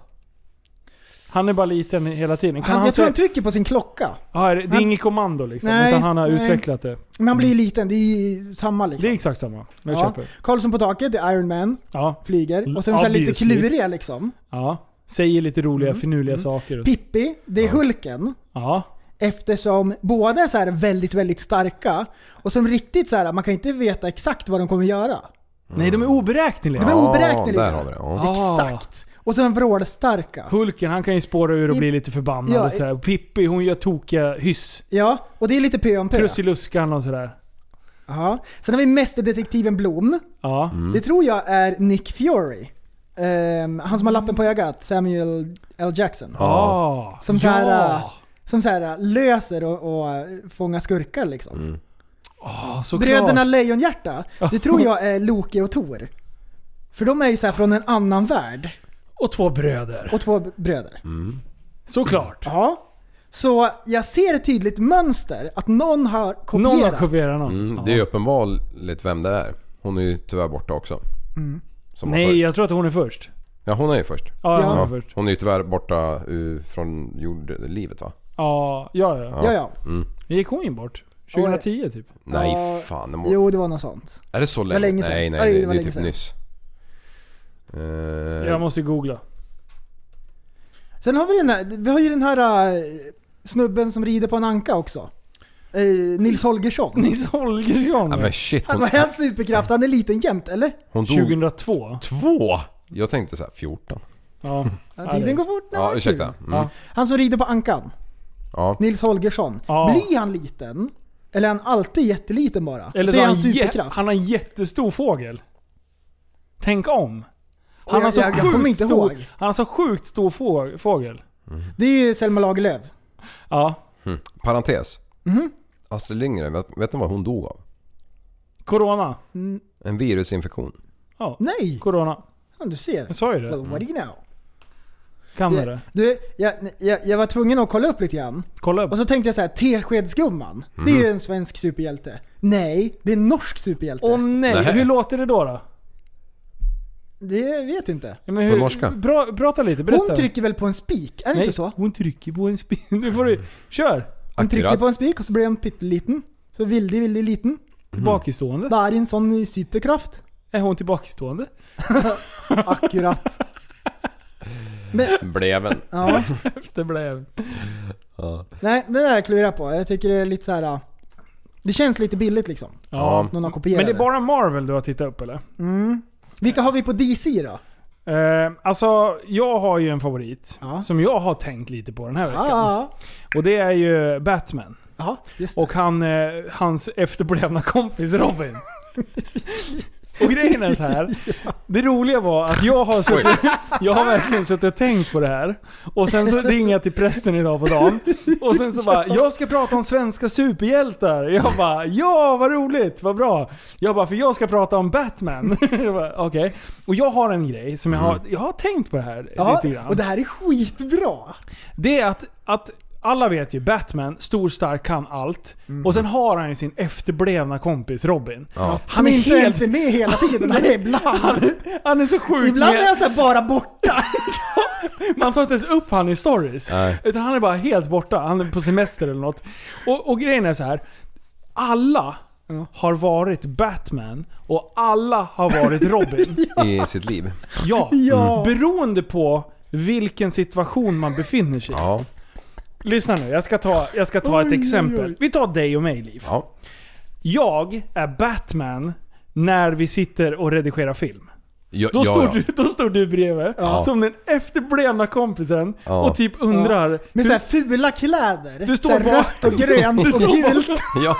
Han är bara liten hela tiden. Kan Han, han, jag tror han trycker på sin klocka. ja, det det är han- inget kommando liksom, Nej, utan han har nej. utvecklat det. Men han blir ju liten, det är ju samma liksom. Det är exakt samma. Jag Ja. köper. Karlsson på taket, det är Iron Man, Ja. flyger. Och sen så här lite Obviously. kluriga liksom. ja. Säger lite roliga, Mm. finurliga saker. Pippi, det är Hulken. Ja. Eftersom båda är så här väldigt, väldigt starka. Och som riktigt så här, man kan inte veta exakt vad de kommer göra. Nej, de är oberäkneliga. De är Ja, oberäkneliga. där har vi det. Ja. Ah. Exakt. Och så är de vrålstarka. Hulken, han kan ju spåra ur och I- bli lite förbannad Ja, och sådär. Och Pippi, hon gör tokiga hyss. Ja, och det är lite pö om pö. Prussiluskan och sådär. Ja. Sen har vi mästerdetektiven Blom. Ja. Det tror jag är Nick Fury. Ehm, han som har lappen på ögat, Samuel L. Jackson. Ah. Som så här, ja. äh, Som så här löser och, och äh, fångar skurkar liksom. Mm. Ah, såklart. Bröderna Lejonhjärta, det [laughs] tror jag är Loki och Tor. För de är ju så här från en annan värld. Och två bröder. Och två bröder. Såklart. Ja. Så jag ser ett tydligt mönster att någon har kopierat. Någon har kopierat någon. Mm, det är uppenbarligt vem det är. Hon är ju tyvärr borta också. Som var Nej, först. jag tror att hon är först. Ja, hon är ju först. Ja, Ja. hon är först. hon är ju tyvärr borta uh, från jordlivet va? Ja, ja, ja. Ja, ja. Gick hon in bort? 2010 typ? Nej Ja, fan, det må... Jo, det var något sånt. Är det så länge? länge sedan. Nej, nej, Oj, det, det var det är länge typ sedan. nyss. Eh, Jag måste googla. Sen har vi den här, vi har ju den här äh, snubben som rider på en anka också. Eh, Nils Holgersson. [laughs] Nils Holgersson. Ja, men shit, Han hon, var hans superkraft, han är liten jämt, eller? hon dog 2002. två! Jag tänkte så här 14. Ja. Ja, tiden går fort Ja, ursäkta. Mm. Ja. Han som rider på ankan. Ja. Nils Holgersson. Ja. Blir han liten? Eller är han alltid jätteliten bara? Eller det så är hans han, jä- superkraft. han har en jättestor fågel. Tänk om. Han jag- har så jag- jag kommer sjukt inte stor, ihåg. Han har så sjukt stor få, fågel. Det är ju Selma Lagerlöf. Ja. Hm. Parentes. Mhm. Astrid Lindgren, vet, vet ni vad hon dog av? Corona. En virusinfektion. Ja. Nej! Corona. Ja, du ser. Jag sa ju det. Well, what do you know? Kan du Jag, det? du, jag, jag, jag var tvungen att kolla upp lite grann. Kolla upp. Och så tänkte jag så här, Teskedsgumman. Det är ju en svensk superhjälte. Nej, det är en norsk superhjälte. Åh nej, Nej. hur låter det då? då? Det vet inte. Ja, men hur, norska? Bra, prata lite, berätta. Hon trycker väl på en spik? Är det nej, inte så? hon trycker på en spin. [laughs] Nu får du... Kör! Hon trycker på en spik och så blir den pytteliten. Så vildig, vildig liten. Tillbakastående. Där är en sån superkraft. Är hon tillbakastående? [laughs] Akkurat. Men, Blev en. ja. [laughs] Det blev... Ja. Nej, det där klurar jag på. Jag tycker det är lite så här. Det känns lite billigt liksom. Ja. Någon har kopierat Men det är bara Marvel du har tittat upp eller? Mm. Vilka har vi på DC då? Eh, alltså, jag har ju en favorit. Ja. Som jag har tänkt lite på den här veckan. Ja, Och det är ju Batman. ja. Och han, eh, hans efterblivna kompis Robin. [laughs] Och grejen är så här. Det roliga var att jag har suttit, jag har verkligen suttit och tänkt på det här. Och sen så ringer jag till prästen idag på dagen. Och sen så bara, jag ska prata om svenska superhjältar. Jag bara, ja vad roligt, vad bra. Jag bara, för jag ska prata om Batman. [laughs] Okej. Och jag har en grej som jag har, jag har tänkt på det här ja, lite grann. och det här är skitbra. Det är att, att alla vet ju, Batman, stor, stark, kan allt. Och sen har han ju sin efterblivna kompis Robin. Ja. Som är inte helt- ens är med hela tiden. [laughs] Han är ibland. Han är så sjukt Ibland med- är han så bara borta. [laughs] Man tar inte ens upp han i stories. Nej. Utan han är bara helt borta. Han är på semester eller något. Och, och grejen är så här. Alla har varit Batman och alla har varit Robin. [laughs] I sitt liv. Ja. Ja. Beroende på vilken situation man befinner sig i. Ja. Lyssna nu, jag ska ta, jag ska ta Oj, ett oj, exempel. oj. Vi tar dig och mig Liv. Ja. Jag är Batman när vi sitter och redigerar film. Ja, Då, ja, står, ja. Du, då står du bredvid, Ja. som den efterblivna kompisen Ja. och typ undrar Med så här fula kläder. Du står bara- rött och grönt [laughs] och gult. [laughs] Ja.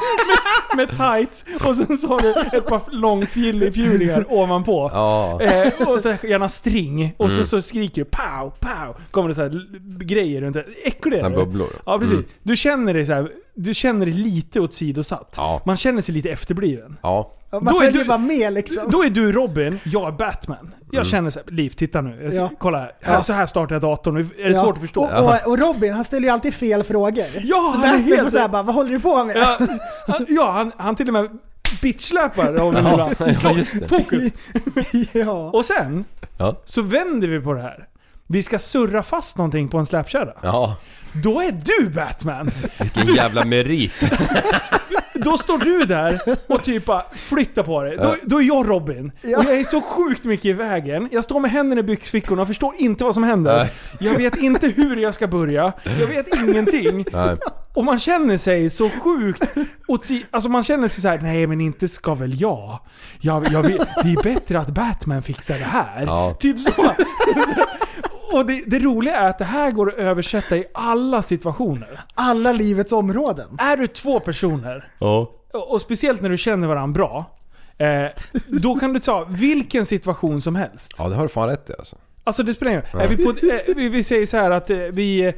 med tights och sen så har du ett par långfjulingar [laughs] ovanpå. Ja. Eh, och så gärna string. Och Mm. så, så skriker du pow, pow. Kommer det så här grejer runt är Sen bubblor. Ja precis. Mm. Du känner dig så här, du känner dig lite åsidosatt. Ja. Man känner sig lite efterbliven. Ja. Man Då är du- bara med liksom. Då är du Robin, jag är Batman. Jag Mm. känner så här, Liv, titta nu. Ska, Ja. Kolla här. Ja. Så här startar jag datorn. Är det Ja. svårt att förstå? Och, och, och Robin, han ställer ju alltid fel frågor. Ja, så han är Batman helt- får såhär bara, vad håller du på med? Ja, han, ja han, han till och med bitchsläpar Robin Ja, ibland. [laughs] Fokus. [laughs] ja. Och sen Ja. så vänder vi på det här. vi ska surra fast någonting på en släpkärra. Ja, Då är du Batman! vilken jävla merit. [laughs] Då står du där och typ bara flyttar på dig. Då, då är jag Robin. Och jag är så sjukt mycket i vägen. Jag står med händerna i byxfickorna och förstår inte vad som händer. Jag vet inte hur jag ska börja. Jag vet ingenting. Nej. Och man känner sig så sjukt Alltså man känner sig så här: nej men inte ska väl jag? jag, jag vet, det är bättre att Batman fixar det här. Ja. Typ så. Och det, det roliga är att det här går att översätta i alla situationer. Alla livets områden. Är du två personer Ja. och och speciellt när du känner varandra bra. Eh, då kan du ta vilken situation som helst. Ja, det har du fan rätt i alltså. Alltså det spelar ingen roll. Är vi, på, eh, vi, vi säger så här att eh, vi, eh,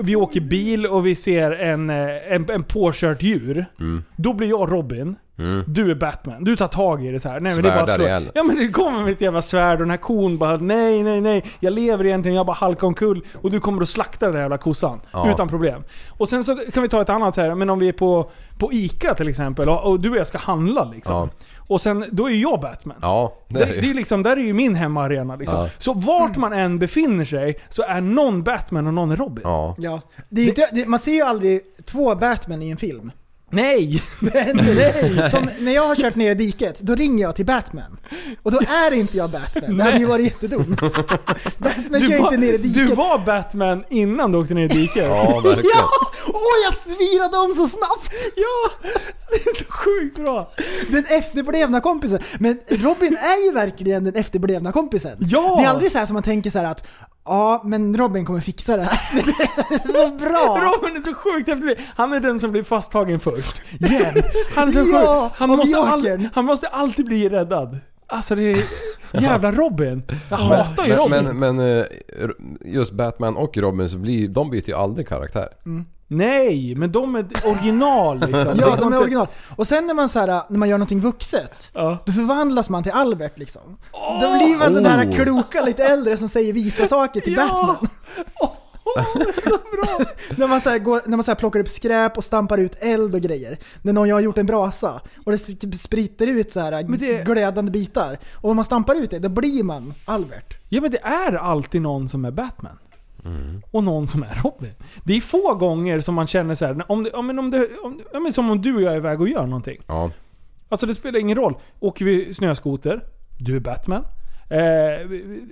vi åker bil och vi ser en, en, en påkört djur. Mm. Då blir jag Robin. Mm. Du är Batman. Du tar tag i det så här. Nej, men det är bara slå. Ja men det kommer med ett jävla svärd och den här kon bara nej, nej, nej. Jag lever egentligen, jag bara halkar omkull. Och du kommer att slakta den där jävla kossan. Ja. Utan problem. Och sen så kan vi ta ett annat här, men om vi är på, på ICA till exempel och, och du och jag ska handla liksom. Ja. Och sen, då är jag Batman. Ja, det är det det är liksom, där är ju min hemmaarena liksom. Ja. Så vart man än befinner sig så är någon Batman och någon är Robin. Ja. Ja. Det är ju inte, det, man ser ju aldrig två Batman i en film. Nej! [laughs] Nej. Som när jag har kört ner i diket, då ringer jag till Batman. Och då är inte jag Batman. Det hade ju varit jättedumt. [laughs] Batman kör var, inte ner i diket. du var Batman innan du åkte ner i diket. [laughs] Ja, verkligen. Ja! Åh, jag svirade om så snabbt! Ja! Det är så sjukt bra. Den efterblivna kompisen. Men Robin är ju verkligen den efterblivna kompisen. Ja! Det är aldrig så här som man tänker så här att Ja, men Robin kommer fixa det här. [laughs] Det är så bra! Robin är så sjukt häftig. Han är den som blir fasttagen först. Jämt. Han är så [laughs] Ja, sjuk. Han måste, all, han måste alltid bli räddad. Alltså det är... Jävla Robin. Jag hatar ju Robin. Men, men, men eh, just Batman och Robin så blir, de byter ju aldrig karaktär. Nej, men de är original liksom. Ja, de är original. Och sen när man, så här, när man gör någonting vuxet, Ja. då förvandlas man till Albert liksom. Då blir man den där Oh. kloka, lite äldre som säger visa saker till Ja. Batman. [laughs] när man, så här, går, när man så här, plockar upp skräp och stampar ut eld och grejer. När någon har gjort en brasa och det spritter ut så här det- glödande bitar. Och om man stampar ut det, då blir man Albert. Ja men det är alltid någon som är Batman. Och någon som är Robin. Det är få gånger som man känner så här, om det, om, om det, om, som om du och jag är iväg och gör någonting. Ja. Alltså det spelar ingen roll. Åker vi snöskoter, du är Batman. Eh,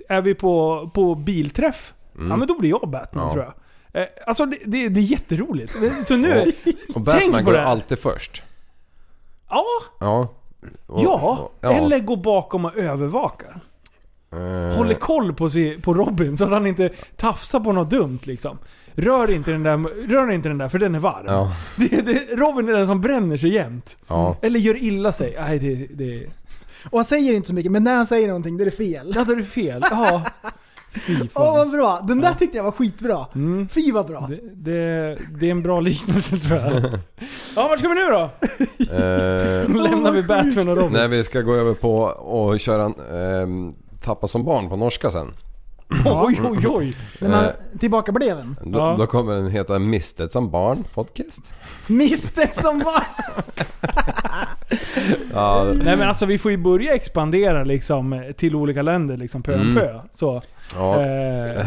är vi på, på bilträff, ja men då blir jag Batman Ja. tror jag. Eh, alltså det, det, det är jätteroligt. Så nu, Och tänk Batman går det. alltid först. ja, Ja. Och- ja, ja. eller går bakom och övervakar. Eh, Håller koll på, si, på Robin så att han inte tafsar på något dumt liksom. Rör inte den där, rör inte den där för den är varm. Ja. [laughs] Det, det, Robin är den som bränner sig jämt. Ja. Eller gör illa sig. Nej, det, det, Och han säger inte så mycket, men när han säger någonting, då är det fel. Ja, då är det fel. Ja. [laughs] Fy Åh fan. vad bra! Den där tyckte jag var skitbra. Mm. Fy vad bra. Det, det, det är en bra liknelse tror jag. Ja, vart ska vi nu då? Eh, [laughs] lämnar vi Batman och Robin. när vi ska gå över på och köra en ehm, Tappa som barn på norska sen. Oj, oj, oj. När man, Eh. tillbaka bleven. Då, Ja. då kommer den heta Mistet som barn podcast. Mistet som var... [laughs] Ja, Nej men alltså vi får ju börja expandera liksom till olika länder liksom pö om Mm. pö. Så. ja. Eh,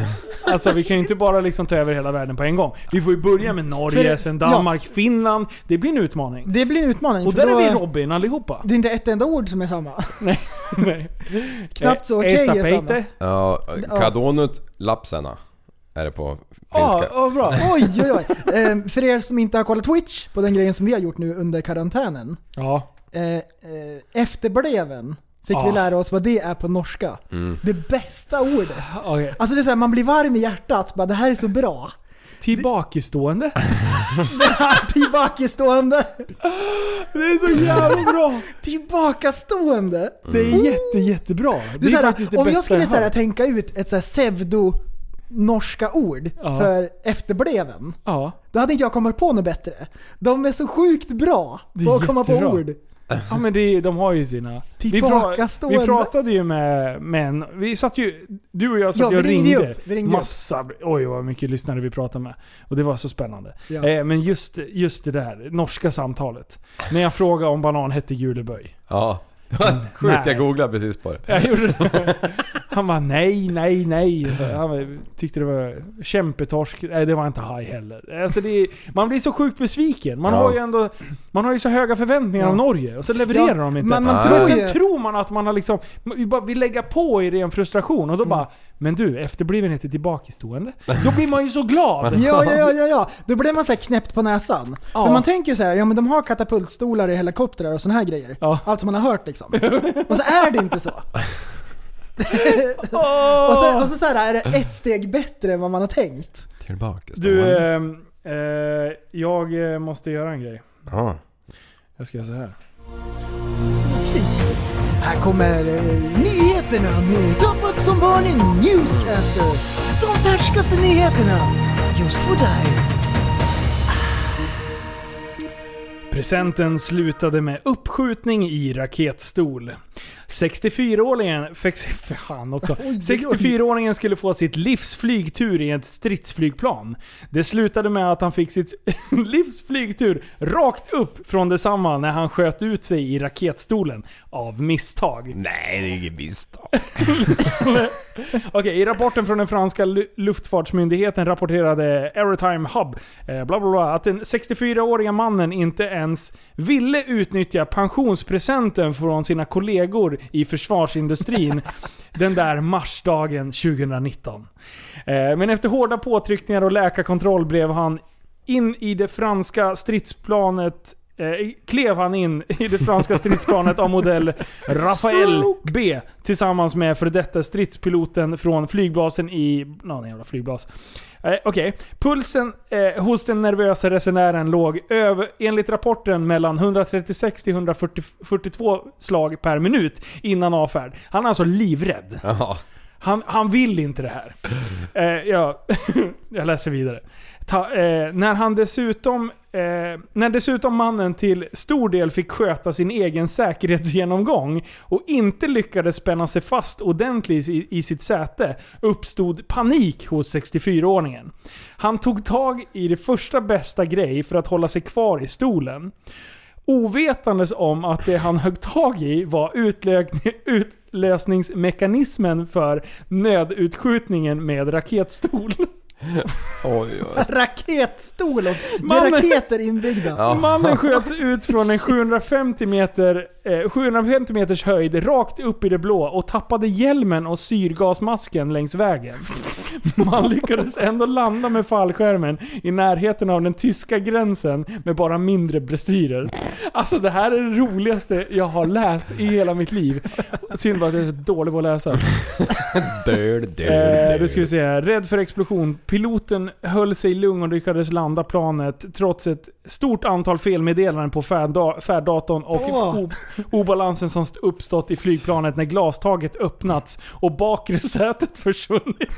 alltså vi kan ju inte bara liksom ta över hela världen på en gång. Vi får ju börja med Norge, För- sen Danmark, Finland. Det blir en utmaning. Det blir en utmaning. Och där då- är vi Robin allihopa. Det är inte ett enda ord som är samma. [laughs] Nej. Knappt så Eh, okej Esa är samma. Ja Kadonut Lapsena är det på Ja, finska. ja, bra. Oj, oj, oj. Ehm, för er som inte har kollat Twitch, på den grejen som vi har gjort nu under karantänen. Ja. Eh, eh, efterbleven fick vi lära oss vad det är på norska. Mm. Det bästa ordet. [laughs] Okej. Alltså det är så här, man blir varm i hjärtat. Bara, det här är så bra. Tillbakastående. [laughs] Tillbakastående. Det är så jävla bra. [laughs] Tillbakastående. Det är jätte, jättebra. Det, Det är är så faktiskt det om bästa jag skulle så här, hört. tänka ut ett så här pseudo norska ord Ja. för efterbleven. Ja. Då hade inte jag kommit på något bättre. De är så sjukt bra Det på att komma på ord. Ja men det, de har ju sina... Vi, pra, Tillbakastående. vi pratade ju med, med en, Vi satt ju... Du och jag satt Ja, och vi ringde ringde. upp, vi ringde upp. massa... Oj vad mycket lyssnare vi pratade med. Och det var så spännande. Ja. Eh, men just, just det där, norska samtalet. När jag frågade om banan hette juleböj. Ja. [laughs] Sjukt, Nej. jag googlade precis på det. Jag gjorde det. [laughs] Han var nej, nej, nej. Han tyckte det var kämpetorsk. Nej, det var inte haj heller. Alltså det är, man blir så sjukt besviken. Man Ja. har ju ändå man har ju så höga förväntningar Ja. av Norge och så levererar Ja, de inte. men man tror sen tror man att man har liksom... Vi bara vill lägga på i ren frustration och då bara Men du, efterblivenhet är tillbakastående. Då blir man ju så glad! Ja, [laughs] ja, ja, ja, ja. Då blir man så här knäppt på näsan. Ja. För man tänker ju så här, ja men de har katapultstolar i helikoptrar och såna här grejer. Ja. Allt som man har hört liksom. Och så är det inte så. [laughs] Åh! Och så, och så, så här, är det ett steg bättre än vad man har tänkt. Tillbaka. Du, ehm, eh, jag eh, måste göra en grej. Ja. Jag ska göra så här. Här kommer eh, nyheterna med Tappat som barn i Newscaster. De färskaste nyheterna, just för dig. Presenten slutade med uppskjutning i raketstol. 64-åringen... fex- [laughs] Fan också. Oj, oj, oj. 64-åringen skulle få sitt livs flygtur i ett stridsflygplan. Det slutade med att han fick sitt [laughs] livs flygtur rakt upp från detsamma när han sköt ut sig i raketstolen. Av misstag. Nej, det är inget misstag. [laughs] Okej, i rapporten från den franska lu- luftfartsmyndigheten rapporterade Aerotime Hub eh, bla bla bla, att den 64-åriga mannen inte ens ville utnyttja pensionspresenten från sina kollegor i försvarsindustrin den där marsdagen 2019. Eh, men efter hårda påtryckningar och läkarkontroll blev han in i det franska stridsplanet Eh, klev han in i det franska stridsplanet av modell [laughs] Rafael B tillsammans med före detta stridspiloten från flygbasen i... Någon jävla flygbas. Eh, Okej. Pulsen eh, hos den nervösa resenären låg över, enligt rapporten mellan 136 till 142 slag per minut innan avfärd. Han är alltså livrädd. Han, han vill inte det här. Eh, ja, [laughs] jag läser vidare. Ta, eh, när han dessutom... Eh, när dessutom mannen till stor del fick sköta sin egen säkerhetsgenomgång och inte lyckades spänna sig fast ordentligt i, i sitt säte uppstod panik hos 64-åringen. Han tog tag i det första bästa grej för att hålla sig kvar i stolen. Ovetandes om att det han högg tag i var utlösningsmekanismen för nödutskjutningen med raketstol. [laughs] Oj, oj. Raketstol och det är Mannen- raketer inbyggda. Ja. Mannen [laughs] sköts ut från en 750 meter, eh, 750 meters höjd rakt upp i det blå och tappade hjälmen och syrgasmasken längs vägen. Man lyckades ändå landa med fallskärmen i närheten av den tyska gränsen med bara mindre dressyrer. Alltså det här är det roligaste jag har läst i hela mitt liv. Synd bara att jag är så dålig på att läsa. [laughs] Död, död, Eh, död. då ska vi se här. Rädd för explosion. Piloten höll sig lugn och lyckades landa planet trots ett stort antal felmeddelanden på färdda- färddatorn och Åh. o- obalansen som st- uppstått i flygplanet när glastaget öppnats och bakre [laughs] sätet försvunnit.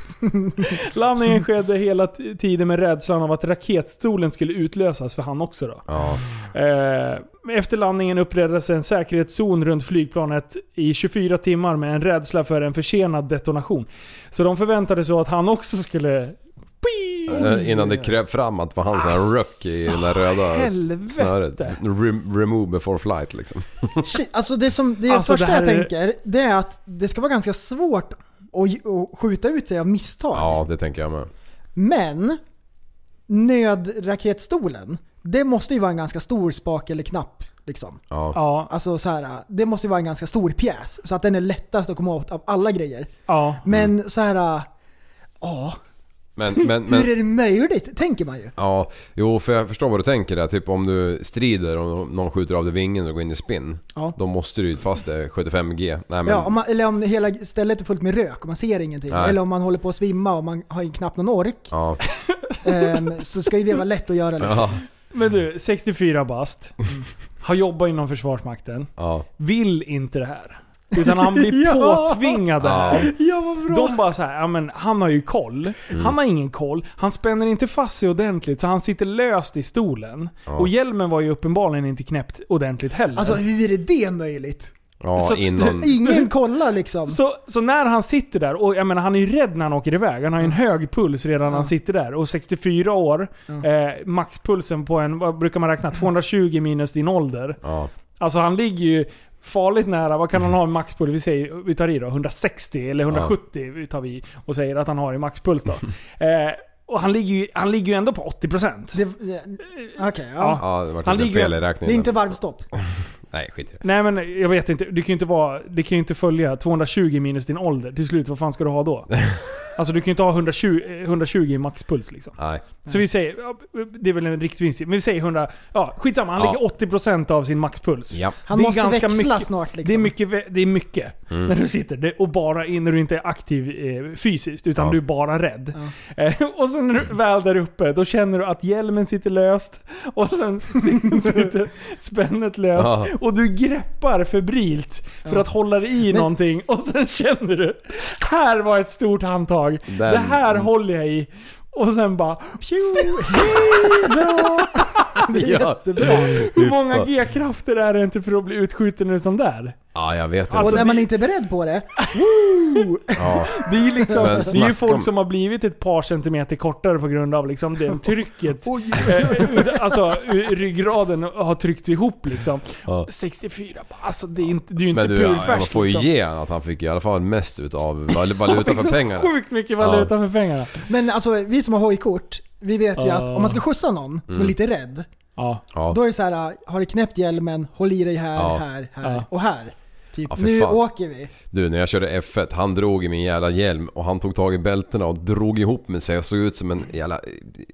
[laughs] Landningen skedde hela tiden med rädslan av att raketstolen skulle utlösas för han också då. Eh, efter landningen upprättades en säkerhetszon runt flygplanet i 24 timmar med en rädsla för en försenad detonation. Så de förväntade sig att han också skulle... Eh, Innan det kröp fram att det var han som här ruck i den där röda helvete. snöret. Rem- remove before flight liksom. [laughs] Shit, alltså det, som, det Alltså, första det jag är- tänker, det är att det ska vara ganska svårt att, att skjuta ut sig av misstag. Ja, det tänker jag med. Men nödraketstolen, det måste ju vara en ganska stor spak eller knapp. Liksom. Ja. Ja, Alltså så här, det måste ju vara en ganska stor pjäs. Så att den är lättast att komma åt av alla grejer. ja. Men så här, ja, Men, men, men, hur är det möjligt? Tänker man ju. Ja, jo för jag förstår vad du tänker där. Typ om du strider och någon skjuter av dig vingen och går in i spinn. Ja. Då måste du ju fast det är 75G. Nej men... Ja, om man, eller om hela stället är fullt med rök och man ser ingenting. Nej. Eller om man håller på att svimma och man har ju knappt någon ork. Ja. [laughs] ehm, så ska ju det vara lätt att göra. Liksom. Ja. Men du, 64 bast. Har jobbat inom Försvarsmakten. Ja. Vill inte det här. Utan han blir [laughs] Ja. påtvingad det här. Ja, vad bra! De bara så här, ja men han har ju koll. Mm. Han har ingen koll. Han spänner inte fast sig ordentligt så han sitter löst i stolen. Ja. Och hjälmen var ju uppenbarligen inte knäppt ordentligt heller. Alltså hur är det möjligt? Ja, Så- innan... [laughs] Ingen kollar liksom. så, så när han sitter där, och jag menar han är ju rädd när han åker iväg. Han har ju en hög puls redan när han sitter där. Och 64 år, eh, maxpulsen på en, vad brukar man räkna? 220 minus din ålder. Ja. Alltså han ligger ju farligt nära. Vad kan han ha i maxpuls? Vi, säger, vi tar i då 160 eller 170 tar vi och säger att han har i maxpuls då. [laughs] eh, och han ligger, ju, han ligger ju ändå på 80%. Det- det- Okej, ja. Ja, det var Han ligger- fel i Det är räkningen. inte varvstopp. [laughs] Nej, skit i det. Nej men jag vet inte, det kan ju inte vara, det kan ju inte följa 220 minus din ålder. Till slut, vad fan ska du ha då? [laughs] Alltså du kan ju inte ha 120, eh, 120 i maxpuls liksom. Nej. Så vi säger, det är väl en riktig vinst. Men vi säger 100, ja skitsamma, han Ja. ligger 80% av sin maxpuls. Ja. Han Det är måste ganska växla mycket. snart liksom. Det är mycket, det är mycket Mm. när du sitter det, och bara in när du inte är aktiv eh, fysiskt, utan Ja. du är bara rädd. Eh, och sen när du väl där uppe, då känner du att hjälmen sitter löst, och sen [laughs] sitter spännet löst, Ja. och du greppar febrilt för att hålla dig i Men- någonting, och sen känner du, här var ett stort handtag, Den- det här håller jag i. Och sen bara... [laughs] Det är jättebra. Hur många G-krafter är det inte för att bli utskjuten ur sån där? Ja, jag vet inte. Alltså, och när man inte är beredd på det, [laughs] Ja. Det är ju liksom, det är ju folk om- som har blivit ett par centimeter kortare på grund av liksom det trycket. ut- alltså ryggraden har tryckts ihop liksom. Ja. 64, alltså det är, inte, det är ju inte Men du, ja, purfärskt man får ju liksom. ge att han fick i alla fall mest utav val- valuta Han fick för [laughs] så pengarna. sjukt mycket valuta för pengarna. men alltså vi som har hojkort, vi vet ju att Ja. om man ska skjutsa någon som är lite rädd, Ja. Ja. då är det så här: har du knäppt hjälmen, håll i dig här, Ja. här, här Ja. och här. Typ, Ja, nu fan. åker vi. Du, när jag körde F1, han drog i min jävla hjälm och han tog tag i bältena och drog ihop mig så jag såg ut som en jävla...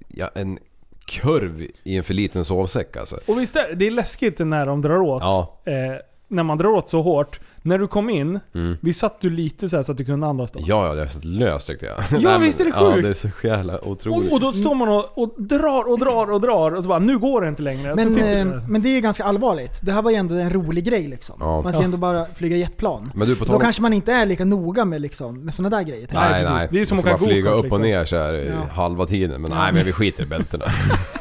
Ja, en kurv i en för liten sovsäck alltså. Och visst är det är läskigt när de drar åt. Ja. Eh, när man drar åt så hårt. När du kom in, Mm. vi satt du lite så, här så att du kunde andas då? Ja, ja, är så löst tyckte jag. Ja, men- visst är det Ja, sjukt? det är så jävla otroligt. Och, och då står man och, och drar och drar och drar och så bara nu går det inte längre. Men, eh, men det är ju ganska allvarligt. Det här var ju ändå en rolig grej liksom. Ja. Man ska Ja. ändå bara flyga jetplan. Men du, på Då tal om... kanske man inte är lika noga med, liksom, med sådana där grejer. Nej, Nej, precis. nej. Det är ju som Man att ska åka bara flyga upp och liksom. ner så här i Ja. halva tiden. Men nej, men vi skiter i bältena.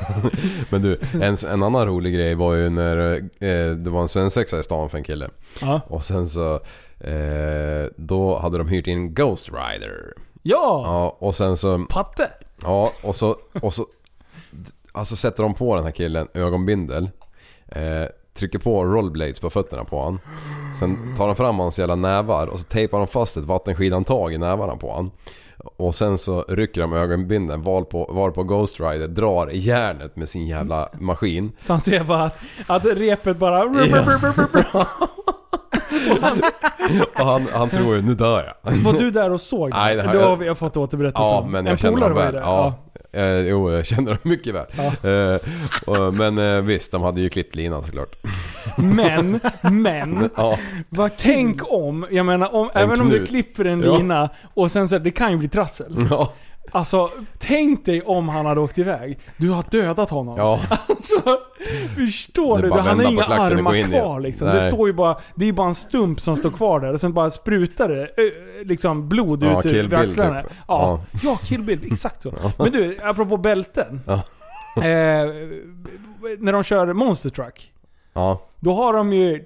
[laughs] men du, en, en annan rolig grej var ju när eh, det var en svensexa i stan för en kille. Ja. Och sen så... Eh, då hade de hyrt in Ghost Rider. Ja! Ja, och sen så... Patte! Ja, och så... Och så alltså sätter de på den här killen ögonbindel. Eh, trycker på rollblades på fötterna på han. Sen tar de fram hans jävla nävar och så tejpar de fast ett vattenskidhandtag i nävarna på han. Och sen så rycker de ögonbindeln var på, var på Ghost Rider drar i järnet med sin jävla maskin. Så han ser bara att, att repet bara... [laughs] Och han, han tror ju nu dör jag. Var du där och såg Nej, det har Då jag- har vi fått återberättat Ja, om. men En jag känner polare dem väl. där. Ja. Eh, jo, jag känner dem mycket väl. Eh, och, men eh, visst, de hade ju klippt linan såklart. Men, men. Ja. Vad tänk om, jag menar om, även om du knut. klipper en Ja. lina och sen så det kan ju bli trassel. Ja. Alltså, tänk dig om han hade åkt iväg. Du har dödat honom. Ja. Alltså, förstår du? Han har inga armar kvar liksom. Nej. Det står ju bara, det är bara en stump som står kvar där och sen bara sprutar det liksom blod Ja, ut Bill axlarna. typ. Ja. ja, Kill Bill. Exakt så. Men du, apropå bälten. Ja. Eh, när de kör Monster Truck. Ja. Då har de ju...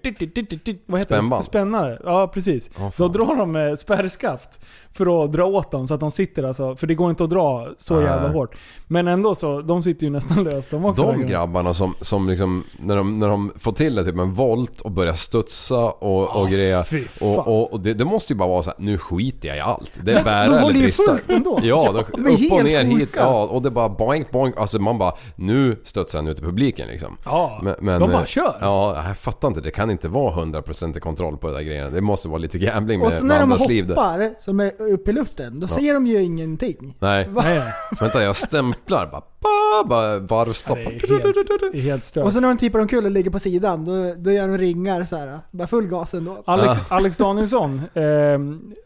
Vad heter Spännband. det? Spännare. Ja, precis. Ja, Då drar de med spärrskaft för att dra åt dem så att de sitter alltså. För det går inte att dra så Nej. jävla hårt. Men ändå så, de sitter ju nästan [laughs] löst de också. De grabbarna som, som liksom, när de, när de får till det typ en volt och börjar studsa och, och grejer. fan. Och, och, och det, det måste ju bara vara så här, nu skiter jag i allt. Det är Men bära de eller håller ju brista. fullt ändå. Ja, de, de upp och ner hit. Ja, och det är bara boink boink. Alltså man bara, nu studsar han ut i publiken liksom. Ja, de bara eh, kör. Ja, jag fattar inte. Det kan inte vara 100% kontroll på det där grejerna. Det måste vara lite gambling Och med, så med när de andras liv där. hoppar, som är uppe i luften, då ser de ju ingenting. Nej. Va? Nej. Vänta, jag stämplar bara. Ba, bara varvstopp. Det är helt, helt stört. Och så när de tippar omkull och ligger på sidan, då, då gör de ringar så här. Bara full gas ändå. Alex, Ah. Alex Danielsson, eh,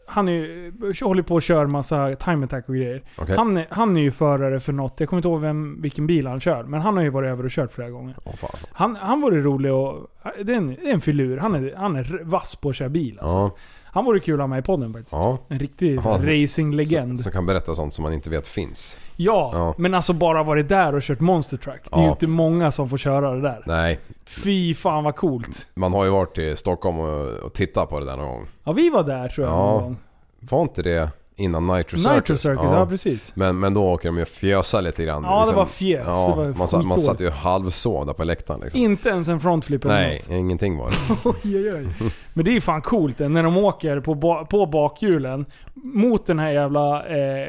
han är, ju- håller på och kör massa time attack och grejer. Okej. Han, är, han är ju förare för något, jag kommer inte ihåg vem, vilken bil han kör, men han har ju varit över och kört flera gånger. Åh, fan. Han, han vore rolig och... Det är en, det är en filur. Han är, han är vass på att köra bil alltså. Ja, Han vore kul att ha med i podden faktiskt. ja. En riktig Ja. racinglegend. Som, kan berätta sånt som man inte vet finns. Ja, Ja. men alltså bara varit där och kört Monster Truck. Det är ju inte många som får köra det där. Nej, Fy fan vad coolt. man har ju varit i Stockholm och, och tittat på det där någon gång. Ja, vi var där tror jag Ja. någon gång. Var inte det... innan Nitro Circus. Nitro Circus, ja, precis. Men, men då åker de ju fjösa lite grann. liksom. Ja, det var fjäs. Ja, Det var man, satt, man satt ju halvsov där på läktaren liksom. Inte ens en frontflip eller Nej, något. ingenting var det. [laughs] Oj, oj, oj. Men det är fan coolt när de åker på, ba- på bakhjulen mot den här jävla eh,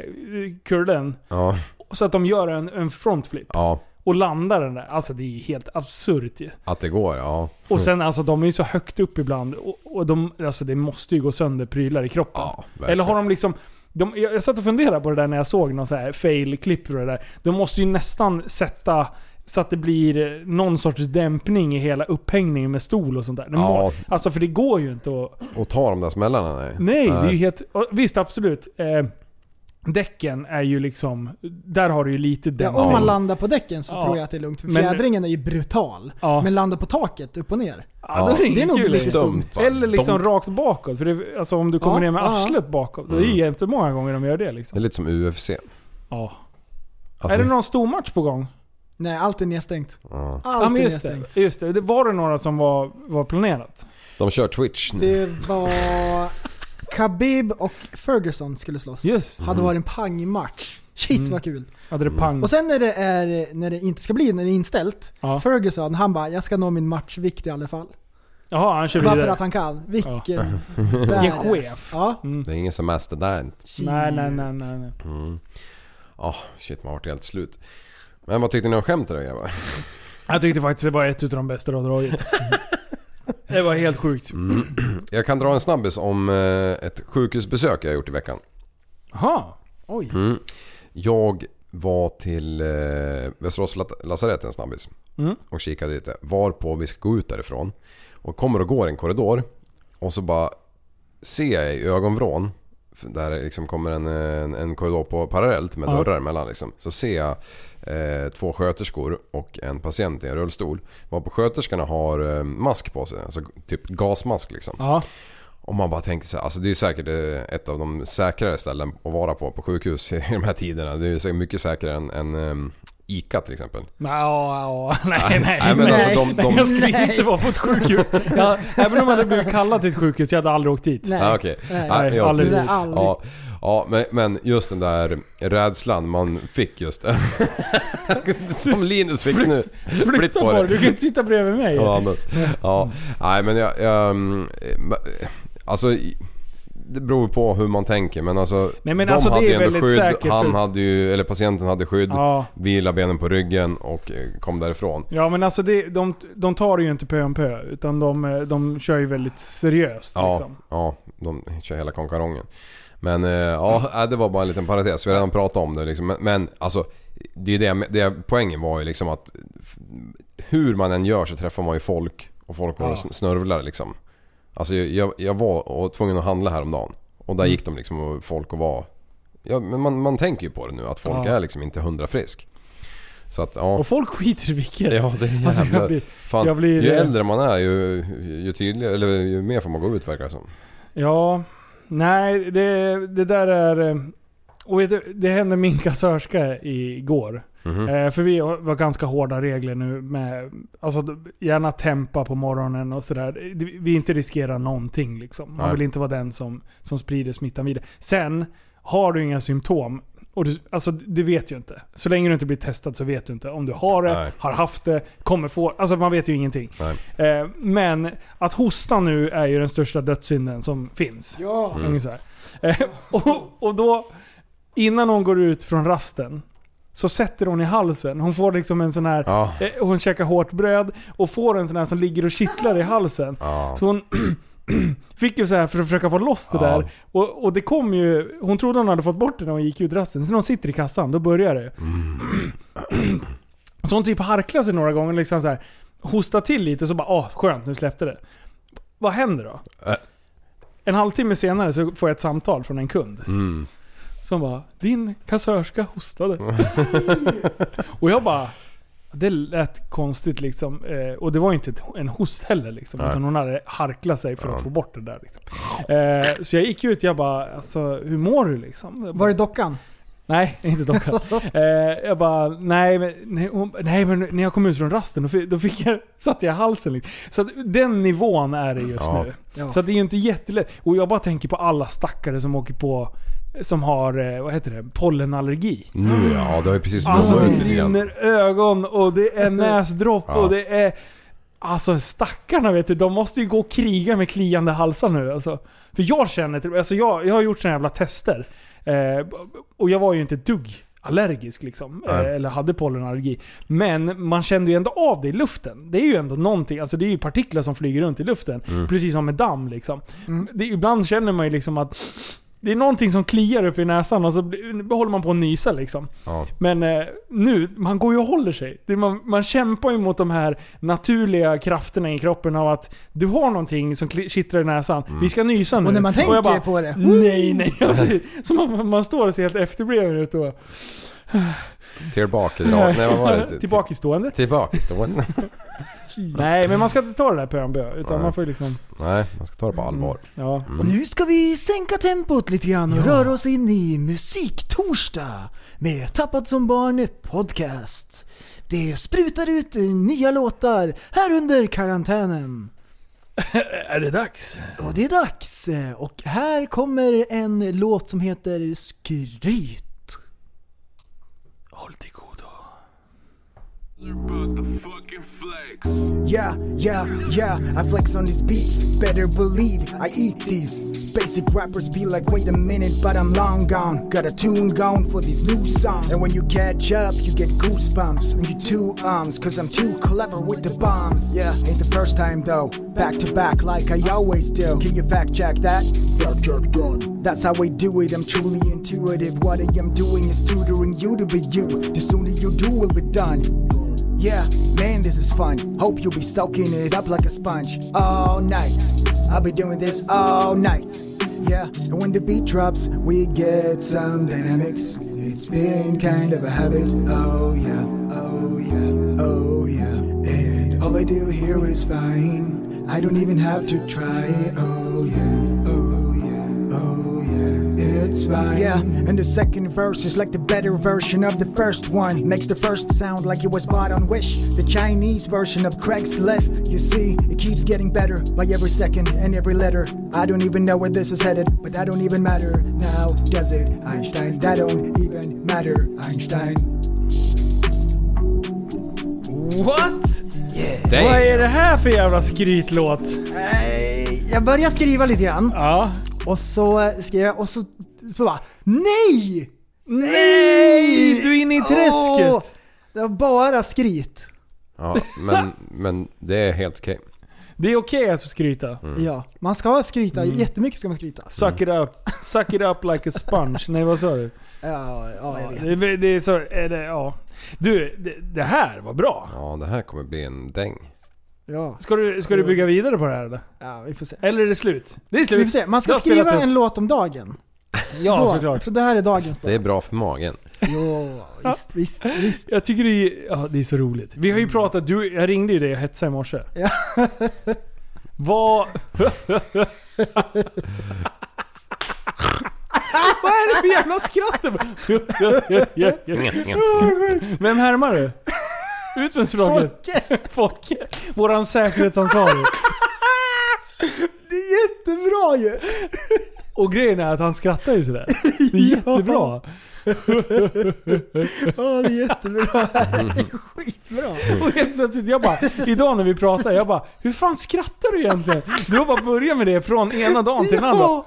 kurlen. Ja, Så att de gör en, en frontflip. ja, Och landar den där. Alltså det är helt absurt ju. att det går, ja. Och sen alltså de är ju så högt upp ibland. Och, och de, alltså det måste ju gå sönder prylar i kroppen. Ja. Eller har de liksom... De, jag, jag satt och funderade på det där när jag såg någon så här fail-klipp för det där. De måste ju nästan sätta så att det blir någon sorts dämpning i hela upphängningen med stol och sånt där. De Ja. alltså för det går ju inte att... Och ta de där smällarna, nej. Nej, det är ju helt... Visst, absolut. Eh, däcken är ju liksom... Där har du ju lite Ja, dämpning. om man landar på däcken så Ja. tror jag att det är lugnt. För fjädringen är ju brutal. Ja. Men landa på taket, upp och ner. Ja, då är det, Det är nog lite Stumt? Eller liksom De- rakt bakåt. För det, alltså om du kommer Ja, ner med ja. arslet bakåt. Det är ju Mm. jättemånga gånger de gör det Det liksom. är lite som UFC. Ja. Alltså, är det någon stor match på gång? Nej, allt är nedstängt. ja. Allt Ja men är just det. nedstängt. just det. Det Var det några som var, var planerat? De kör Twitch nu. Det var... Khabib och Ferguson skulle slåss. Just Hade varit en pangmatch. Shit Mm. vad kul. Hade det pang? Och sen när det, är, när det inte ska bli, när det är inställt. Ja. Ferguson, han bara 'Jag ska nå min matchvikt i alla fall' Jaha, han kör Bara för vidare. att han kan. Vilken badass. [laughs] chef. Ja. Mm. Det är ingen semester där. Nej, nej, nej, nej. nej. Mm. Ah, shit man vart helt slut. Men vad tyckte ni om skämtet då grabbar? Jag tyckte faktiskt det var ett utav de bästa du har dragit. [laughs] det var helt sjukt. Mm. Jag kan dra en snabbis om eh, ett sjukhusbesök jag gjort i veckan. Jaha. Oj. Mm. Jag var till eh, Västerås lasarett en snabbis. Mm. Och kikade lite. Varpå vi ska gå ut därifrån. Och kommer och går en korridor. Och så bara ser jag i ögonvrån. Där liksom kommer en, en, en korridor på parallellt med Ja. dörrar emellan liksom. Så ser jag eh, två sköterskor och en patient i en rullstol. Varpå sköterskorna har eh, mask på sig. Alltså typ gasmask liksom. Ja. Och man bara tänker så här, alltså det är säkert eh, ett av de säkrare ställen att vara på på sjukhus i de här tiderna. Det är mycket säkrare än, än um, ICA till exempel. Nej, ja, ja. [laughs] nej, nej. Nej, men nej. alltså de- de- Nej, jag skulle Nej. inte vara på ett sjukhus. Jag, även om jag hade blivit kallad till ett sjukhus, jag hade aldrig åkt dit. Nej. Ah, okej. Nej. Ah, ja, aldrig. Där aldrig. Ja, ja men, men just den där rädslan man fick just. [laughs] Som Linus fick nu. Flytt Flytta på på dig, du kan inte sitta bredvid mig. Ja, Anders. ja. Nej men jag... jag mm, alltså... Det beror på hur man tänker men alltså... Nej, men de alltså, hade ju ändå skydd. säkert Han hade ju, eller patienten hade skydd. Ja. Vila benen på ryggen och eh, kom därifrån. Ja men alltså det, de, de tar det ju inte pö om pö. Utan de, eh, de kör ju väldigt seriöst Ja, liksom. ja, de kör hela konkarongen. Men eh, ja, nej, [laughs] det var bara en liten parentes. Vi har redan pratat om det liksom. Men, men alltså, det är det, det, poängen var ju liksom att hur man än gör så träffar man ju folk och folk Ja. snörvlar liksom. Alltså jag, jag var och tvungen att handla häromdagen. Och där gick de liksom och folk och var... Ja, men man, man tänker ju på det nu att folk Ja. är liksom inte hundra frisk. Så att ja. Och folk skiter i vilket. Ja, det är jävla... Alltså, jag blir- fan, jag blir- ju äldre man är ju, ju tydligare, eller ju mer får man gå ut verkar det som. Ja, nej det, det där är... Och vet du, det hände min kassörska igår. Mhm. Eh, för vi har var ganska hårda regler nu med... Alltså gärna tempa på morgonen och sådär. Vi inte riskerar någonting liksom. Man Nej. vill inte vara den som, som sprider smittan vidare. Sen, har du inga symptom, och du, alltså du vet ju inte. Så länge du inte blir testad så vet du inte om du har det, Nej. har haft det, kommer få Alltså man vet ju ingenting. Eh, men att hosta nu är ju den största dödssynden som finns. Ja. Mm. Ungefär. Eh, [laughs] och, och då, innan hon går ut från rasten, så sätter hon i halsen. Hon får liksom en sån här, Ja. eh, hon käkar hårt bröd och får en sån här som ligger och kittlar i halsen. Ja. Så hon [clears throat] fick ju så här för att försöka få loss det Ja. där. Och, och det kom ju, hon trodde hon hade fått bort det när hon gick ut rasten. Sen när hon sitter i kassan, då börjar det. [clears throat] Så hon typ harklar sig några gånger liksom så här, hostar till lite så bara åh skönt, nu släppte det. Vad händer då? Äh. En halvtimme senare så får jag ett samtal från en kund. Mm. Som bara Din kassörska hostade. [laughs] och jag bara Det lät konstigt liksom. Eh, och det var inte ett, en host heller liksom. Nej. Utan hon hade harklat sig för Ja. att få bort det där liksom. eh, Så jag gick ut jag bara alltså, hur mår du liksom? Bara, Var det dockan? Nej, inte dockan. [laughs] eh, jag bara, nej men, nej, hon, nej men när jag kom ut från rasten då fick, då fick jag, [laughs] satte jag halsen lite. Så att den nivån är det just Ja. nu. Ja. Så att det är ju inte jättelätt. Och jag bara tänker på alla stackare som åker på som har, eh, vad heter det, pollenallergi. Nu ja, det har ju precis Alltså det rinner ögon och det är [laughs] näsdropp Ja. och det är... Alltså stackarna vet du, de måste ju gå och kriga med kliande halsar nu alltså. För jag känner, till- alltså jag, jag har gjort såna jävla tester. Eh, och jag var ju inte ett dugg allergisk liksom. Eh, eller hade pollenallergi. Men man kände ju ändå av det i luften. Det är ju ändå någonting, alltså det är ju partiklar som flyger runt i luften. Mm. Precis som med damm liksom. Det, ibland känner man ju liksom att det är någonting som kliar upp i näsan och så håller man på att nysa liksom. Ja. Men eh, nu, man går ju och håller sig. Det, man, man kämpar ju mot de här naturliga krafterna i kroppen av att du har någonting som kli- kittlar i näsan. Mm. Vi ska nysa nu. Och när man tänker jag bara, på det. Nej, nej. Så [laughs] man, man står och ser helt efterbliven ut och... Tillbakadrag. Nej vad var det? [laughs] Tillbaka stående. [laughs] Stående. Nej, men man ska inte ta det där på en bö. Utan Nej. man får ju liksom... Nej, man ska ta det på allvar. Ja. Mm. Och nu ska vi sänka tempot lite grann och röra oss in i Musiktorsdag med Tappad som barn podcast. Det sprutar ut nya låtar här under karantänen. [laughs] Är det dags? Och det är dags. Och här kommer en låt som heter Skryt. Håll till godo. Yeah, yeah, yeah. I flex on these beats. Better believe I eat these. Basic rappers be like, wait a minute, but I'm long gone. Got a tune gone for these new songs. And when you catch up, you get goosebumps on your two arms. Cause I'm too clever with the bombs. Yeah, ain't the first time though. Back to back like I always do. Can you fact check that? Fact check done. That's how I do it. I'm truly intuitive. What I am doing is tutoring you to be you. The sooner you do, will be done. Yeah, man, this is fun. Hope you'll be soaking it up like a sponge all night. I'll be doing this all night. Yeah, and when the beat drops, we get some dynamics. It's been kind of a habit. Oh yeah, oh yeah, oh yeah. And all I do here is fine. I don't even have to try. Oh yeah, yeah. Yeah, and the second verse is like the better version of the first one. Makes the first sound like it was bought on Wish. The Chinese version of Craigslist. You see, it keeps getting better by every second and every letter. I don't even know where this is headed, but that don't even matter now, does it? Einstein, that don't even matter, Einstein. What? Yeah. Vad är det här för jävla skrytlåt? Eh, Jag börjar skriva lite grann. Ja. Och så skrev jag och så, så bara NEJ! Nej! Du är inne i träsket. Åh, det var bara skryt. Ja, men, men det är helt okej. Det är okej att skryta. Mm. Ja, man ska skryta. Jättemycket ska man skryta. Suck it up. Suck it up like a sponge. Nej vad sa du? Ja, ja jag vet. Det, det är så, är det, ja. Du, det, det här var bra. Ja, det här kommer bli en däng. Ja. Ska du, ska du bygga vidare på det här eller? ja, vi får se. Eller är det slut? Det är slut. Vi får se. Man ska har skriva upp. en låt om dagen. Ja, Då. såklart. Så det här är dagens Det är bra för magen. Jo, visst, visst, visst. Jag tycker det är, ja, det är så roligt. Vi har ju pratat, du, jag ringde ju dig och hetsade i morse. Ja. Vad... [laughs] Vad är det för jävla skratt? Vem härmar du? Ut med språket. Folke! Folke. Våran säkerhetsansvarig. [laughs] Det är jättebra ju! Och grejen är att han skrattar ju sådär. Det är [laughs] jättebra. Ja, det är jättebra. [laughs] Det är skitbra. Och helt plötsligt, jag bara, idag när vi pratar, jag bara Hur fan skrattar du egentligen? Du har bara börjat med det från ena dagen till den andra. [laughs]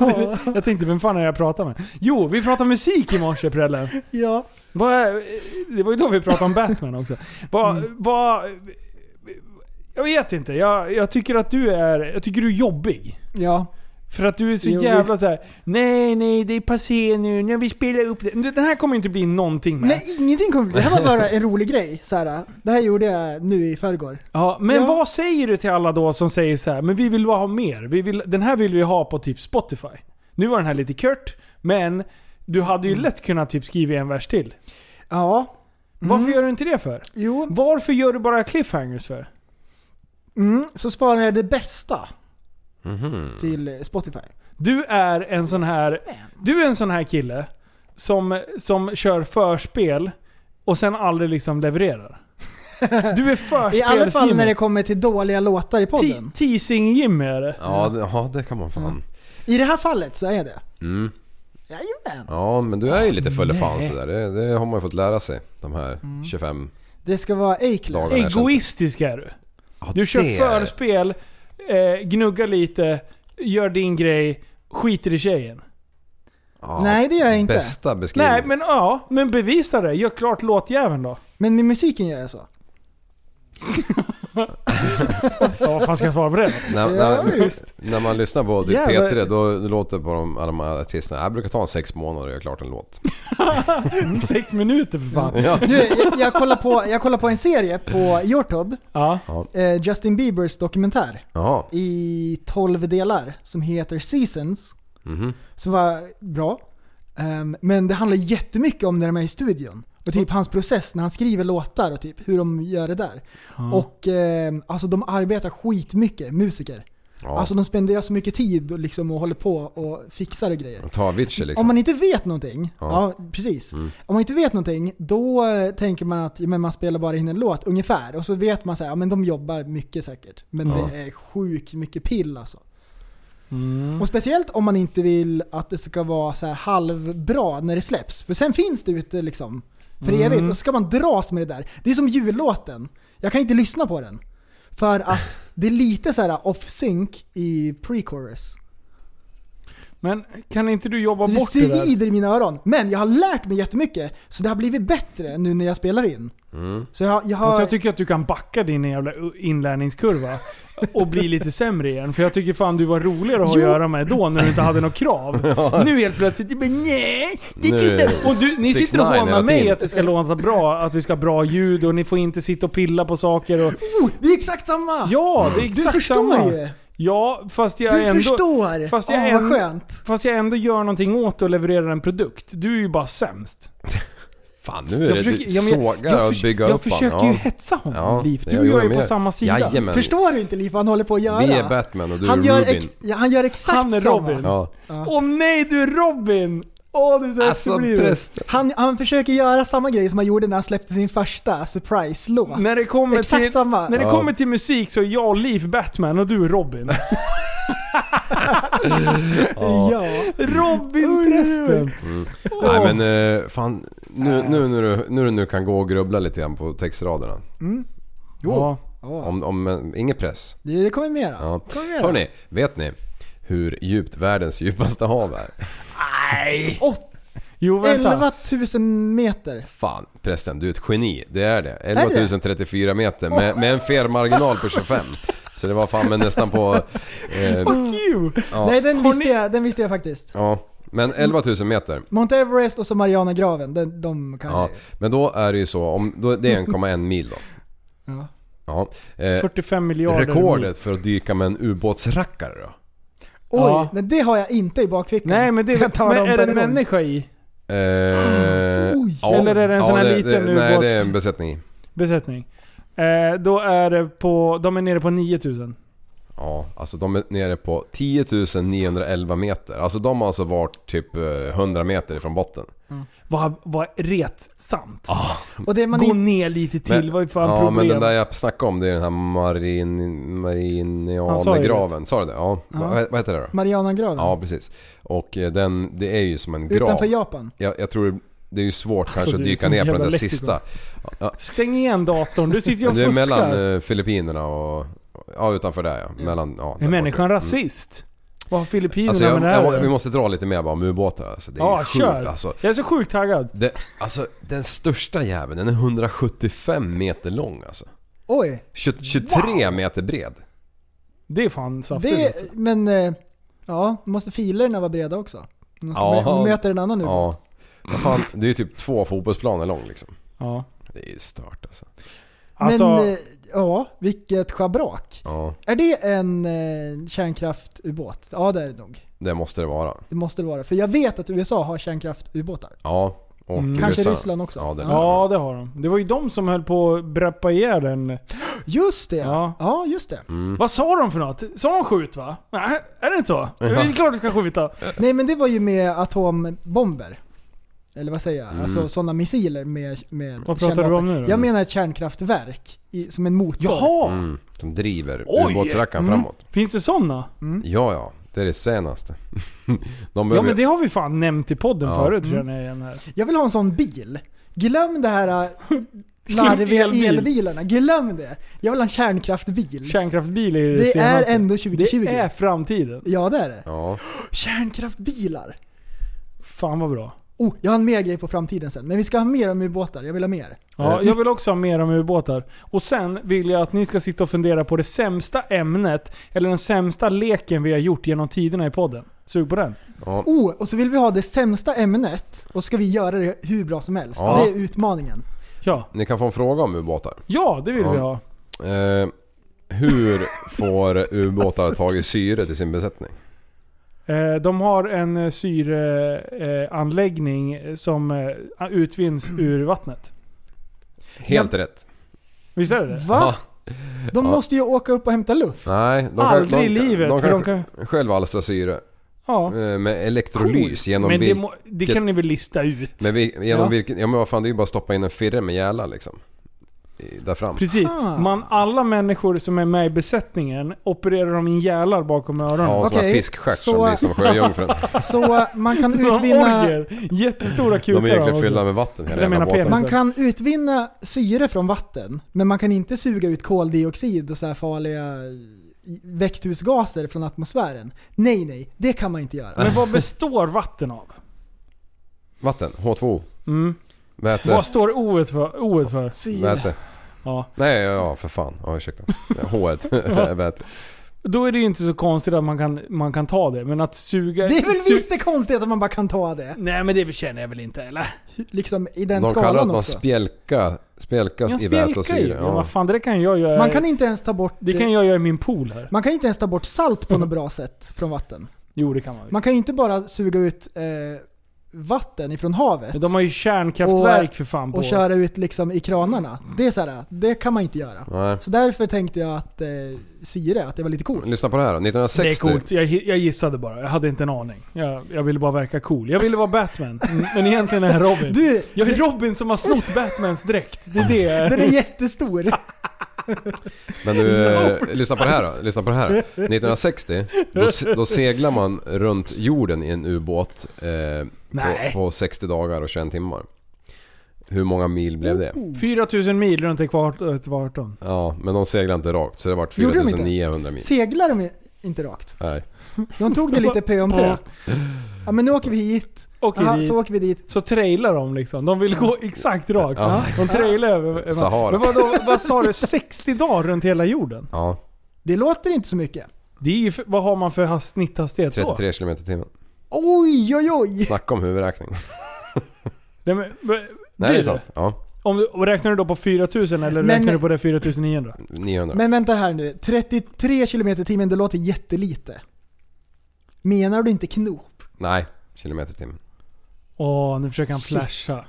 Ja, Jag tänkte, vem fan är det jag pratar med? Jo, vi pratade musik i morse Prelle. ja. Det var ju då vi pratade om Batman också. Vad, vad, jag vet inte, jag, jag tycker att du är, jag tycker du är jobbig. Ja. För att du är så Jo, jävla visst. så här. nej nej det är passé nu, när vi spelar upp det. Den här kommer inte bli någonting med. Nej, ingenting kommer Det här var bara en rolig grej. Så här, det här gjorde jag nu i förrgår. Ja, men Ja. vad säger du till alla då som säger så här, men vi vill ha mer. Vi vill, den här vill vi ha på typ Spotify. Nu var den här lite kort, men du hade ju Mm. lätt kunnat typ skriva en vers till. Ja. Varför gör du inte det för? Jo. Varför gör du bara cliffhangers för? Mm, så sparar jag det bästa Mhm. till Spotify. Du är en sån här, du är en sån här kille som, som kör förspel och sen aldrig liksom levererar. Du är [laughs] I alla fall när det kommer till dåliga låtar i podden. Teasing-Jimmy är det. Ja, det, ja, det kan man fan. I det här fallet så är det. Mm. Jajamän. Ja, men du är ju lite full fan sådär. Det, det har man ju fått lära sig. De här Mm. 25 Det ska vara A-class. dagarna. Egoistisk är du. Du kör det förspel, eh, gnuggar lite, gör din grej, skiter i tjejen. Ja, Nej, det gör jag inte. Bästa beskrivning. Nej men ja, men bevisa det. Gör klart låtjäveln då. Men med musiken gör jag så. [laughs] Ja, vad fan ska jag svara på det? När, Ja, när, när man lyssnar på typ Jävlar. P3 då låter på de, alla de här artisterna. Jag brukar ta en sex månader och göra klart en låt. [laughs] Sex minuter för fan. Ja. Du, jag, jag, kollar på, jag kollar på en serie på Youtube. Ja. Eh, Justin Biebers dokumentär. Jaha. I 12 delar. Som heter Seasons. Mhm. Som var bra. Ehm, men det handlar jättemycket om när de är i studion. Och typ hans process när han skriver låtar och typ hur de gör det där. Och ehm, alltså de arbetar skitmycket, musiker. Ja. Alltså de spenderar så mycket tid och, liksom, och håller på och fixar och grejer. Ta Avicii liksom. Om man inte vet någonting, ja, Ja. precis. Mm. Om man inte vet någonting, då eh, tänker man att men man spelar bara in en låt ungefär. Och så vet man så här, ja men de jobbar mycket säkert. Men Ja. det är sjukt mycket pill alltså. Mm. Och speciellt om man inte vill att det ska vara så här halvbra när det släpps. För sen finns det ute liksom för Mm. evigt. Och så ska man dras med det där. Det är som jullåten. Jag kan inte lyssna på den. För att [laughs] det är lite så här off-sync i pre-chorus. Men kan inte du jobba Så det bort det där? svider i mina öron. Men jag har lärt mig jättemycket. Så det har blivit bättre nu när jag spelar in. Mm. Så jag, jag har... Fast jag tycker att du kan backa din jävla inlärningskurva och bli lite sämre igen. För jag tycker fan du var roligare att ha att göra med då när du inte hade något krav. [laughs] Nu helt plötsligt, du bara nej, det Nu det. Och du, ni 6ix9ine sitter och hånar mig att det ska låta bra, att vi ska ha bra ljud och ni får inte sitta och pilla på saker och... oh, det är exakt samma! Ja, det är du exakt förstår samma. ju! Ja, fast jag Du ändå... förstår! Fast jag Åh, ändå- vad skönt. Fast jag ändå gör någonting åt och levererar en produkt. Du är ju bara sämst. Fan nu är Jag det försöker- du jag- sågar jag och bygga jag upp försöker han. ju hetsa honom, Ja, Liv. Du gör och jag jag är på med. samma sida. Jajamän. Förstår du inte Liv vad han håller på att göra? Vi är Batman och du han är gör Robin. ex, ja, han gör exakt Han är samma. Robin. Ja. Åh nej, du är Robin! Åh, du är så Alltså prästen. Han, han försöker göra samma grej som han gjorde när han släppte sin första surprise-låt. När det kommer Exakt till, samma. När det Ja. kommer till musik så är jag Liv Batman och du är Robin. [laughs] [laughs] Ja. Robin-prästen! Nej men eh, fan, nu, nu, när du, nu, nu kan gå och grubbla lite grann på textraderna. Ja. Ja, Om, om, eh, ingen press. det, det kommer mera. Ja. Det kommer mera. Hörni, vet ni hur djupt världens djupaste hav är? Nej! Jo vänta. 11 000 meter. Fan prästen, du är ett geni. Det är det. det? 11 034 meter med, med en felmarginal på 25. Så det var fan men nästan på... Eh, Fuck you! ja, Nej den visste, ni- jag, den visste jag faktiskt. ja, men 11 000 meter. Mount Everest och så Marianagraven, de, de kan Ja, jag men då är det ju så, om, då, det är 1,1 mil då. Ja. Ja. Eh, 45 miljarder mil. rekordet för att dyka med en ubåtsrackare då? Oj, Ja. men det har jag inte i bakfickan. Nej men det Jag tar men dem är det en människa i? Eh, [gasps] Oj. Eller är det en sån här det, liten det, Nej det är en besättning i. Besättning. Eh, då är det på, de är nere på 9000. Ja, alltså de är nere på 10 911 meter. Alltså de har alltså varit typ eh, 100 meter ifrån botten. Vad vad ret sant. Och det man Gå in, ner lite till, vad är fan ja, problem? men den där jag snackade om det är den här marin, Han sa ju du det? Ja. Ja. Vad, vad heter det då? Marianagraven. Ja, precis. Och eh, den, det är ju som en grav. Utanför Japan. Jag, jag tror det är ju svårt Alltså, kanske att dyka ner på den där lexikon. sista. Ja, Stäng igen datorn, du sitter ju och det är fuskar. mellan eh, Filippinerna och... Ja, utanför där ja. Mellan, ja är människan borta. rasist? Vad har Filippinerna Alltså jag, med det här jag, vi måste dra lite mer bara om ubåtar alltså. Det är Ja, sjukt kör. alltså. Jag är så sjukt taggad. Det, alltså den största jäveln, den är 175 meter lång alltså. Oj. 20, 23 meter bred. Det är fan saftigt Det, alltså. men, eh, ja, måste filerna vara breda också? De Ja. möter en annan ubåt. Ja. Fan, det är ju typ två fotbollsplaner lång liksom. Ja. Det är ju stört alltså. Alltså, Men, eh, ja, vilket schabrak. Ja, Är det en eh, kärnkraftubåt? Ja det är det nog. det måste det vara. Det måste det vara. För jag vet att USA har kärnkraftubåtar. Ja. Och Mm. Kanske. Ryssland också. Ja, det ja det har de. Det var ju de som höll på att brappa ihjäl den. Just det! Ja. Ja, just det. Mm. Vad sa de för något? Sa de skjut va? Nej, är det inte så? Det är klart de ska skjuta. Nej men det var ju med atombomber. Eller vad säger jag? Mm. Alltså sådana missiler med, med Vad pratar du om nu då? Jag menar ett kärnkraftverk. I, som en motor. Jaha! Mm. Som driver Oj! ubåtsrackaren Mm. framåt. Finns det sådana? Ja, ja. Det är det senaste. [laughs] De Ja behöver, men det har vi fan nämnt i podden Ja. förut tror jag när jag är igen här. Jag vill ha en sån bil. Glöm det här äh, [laughs] larviga Elbil. elbilarna. Glöm det. Jag vill ha en kärnkraftbil. Kärnkraftbil är ju det, Det är senaste. ändå 2020. Det är framtiden. Ja det är det. Ja. [gasps] Kärnkraftbilar. Fan vad bra. Oh, jag har en mer grej på framtiden sen. Men vi ska ha mer om ubåtar. Jag vill ha mer. Ja, jag vill också ha mer om ubåtar. Och sen vill jag att ni ska sitta och fundera på det sämsta ämnet, eller den sämsta leken vi har gjort genom tiderna i podden. Sug på den. Ja. Oh, och så vill vi ha det sämsta ämnet och ska vi göra det hur bra som helst. Ja. Det är utmaningen. Ja, Ni kan få en fråga om ubåtar. ja det vill Ja. vi ha. Eh, hur får ubåtar tag i syre till sin besättning? Eh, De har en eh, syreanläggning som eh, utvinns ur vattnet. Helt rätt. Visst är det det? Va? De Ja. måste ju åka upp och hämta luft. Nej, de Aldrig i de, livet, De kan, de själva alstra syre. Ja. Med elektrolys genom Men det, vil- må, det kan ni väl lista ut? med vi, genom Ja. vilken, ja men vad fan det är ju bara att stoppa in en firre med gäla liksom. Där fram. Precis. Ah. Man, alla människor som är med i besättningen opererar de in gälar bakom öronen. Ja, och såna Okej, fiskstjärt så- som blir som sjöjungfrun. [laughs] Så man kan utvinna, orger. Jättestora kukar De är egentligen fyllda med vatten hela Jag jävla menar båten. man kan utvinna syre från vatten. Men man kan inte suga ut koldioxid och så här farliga växthusgaser från atmosfären. Nej, nej. Det kan man inte göra. Men vad består vatten av? Vatten, H2O. Mm. Väte. Vad står O för? O för? Väte. Ja. Nej, ja, ja för fan. Ja, ursäkta. [laughs] H1. [laughs] Väte. Då är det ju inte så konstigt att man kan, man kan ta det. Men att suga... Det är väl su- visst det konstigt att man bara kan ta det. Nej men det känner jag väl inte eller? Liksom i den De kallar skalan att man också. spjälka, spjälkas Jag i syre. Ja. vad fan det kan jag göra. Man kan inte ens ta bort... Det kan jag göra i min pool här. Man kan inte ens ta bort salt på något [laughs] bra sätt från vatten. Jo det kan man visst. Man kan ju inte bara suga ut eh, vatten ifrån havet De har ju kärnkraftverk för fan på. och köra ut liksom i kranarna. Det är så här, det kan man inte göra. Nej. Så därför tänkte jag att eh, syre, att det var lite coolt. Lyssna på det här då. Det är 1960. coolt. Jag, jag gissade bara. Jag hade inte en aning. Jag, jag ville bara verka cool. Jag ville vara Batman. Mm, Men egentligen är jag Robin. Du, Jag är Robin som har snott Batmans dräkt. Det är [laughs] det den är jättestor. [laughs] Men du, [laughs] eh, lyssna på det här då. Lyssna på det här. 1960, då, då seglar man runt jorden i en ubåt eh, Nej. på, på 60 dagar och 21 timmar. Hur många mil blev det? 4000 mil runt ekvat- ekvatorn. Ja, men de seglade inte rakt så det vart Gjorde de inte? 4900 mil. Seglar de inte rakt? Nej. De tog det lite pö om pö. Ja men nu åker vi hit. Åker Aha, dit. så åker vi dit. Så trailar de liksom. De vill gå exakt rakt. Ja. De trailar över... Sahara. Men vadå, vad sa du? 60 dagar runt hela jorden? Ja, Det låter inte så mycket. Det är ju för, vad har man för has- snitthastighet då? 33 km i timmen. Oj, oj, oj! Snacka om huvudräkning. [laughs] Nej, men, men, Nej, det är sant. Ja, Om du, och räknar du då på 4000 eller Men- räknar du på det 4900? 900. Men vänta här nu. 33 km i timmen, det låter jättelite. Menar du inte knop? Nej, kilometer i timmen. Åh, nu försöker han flasha.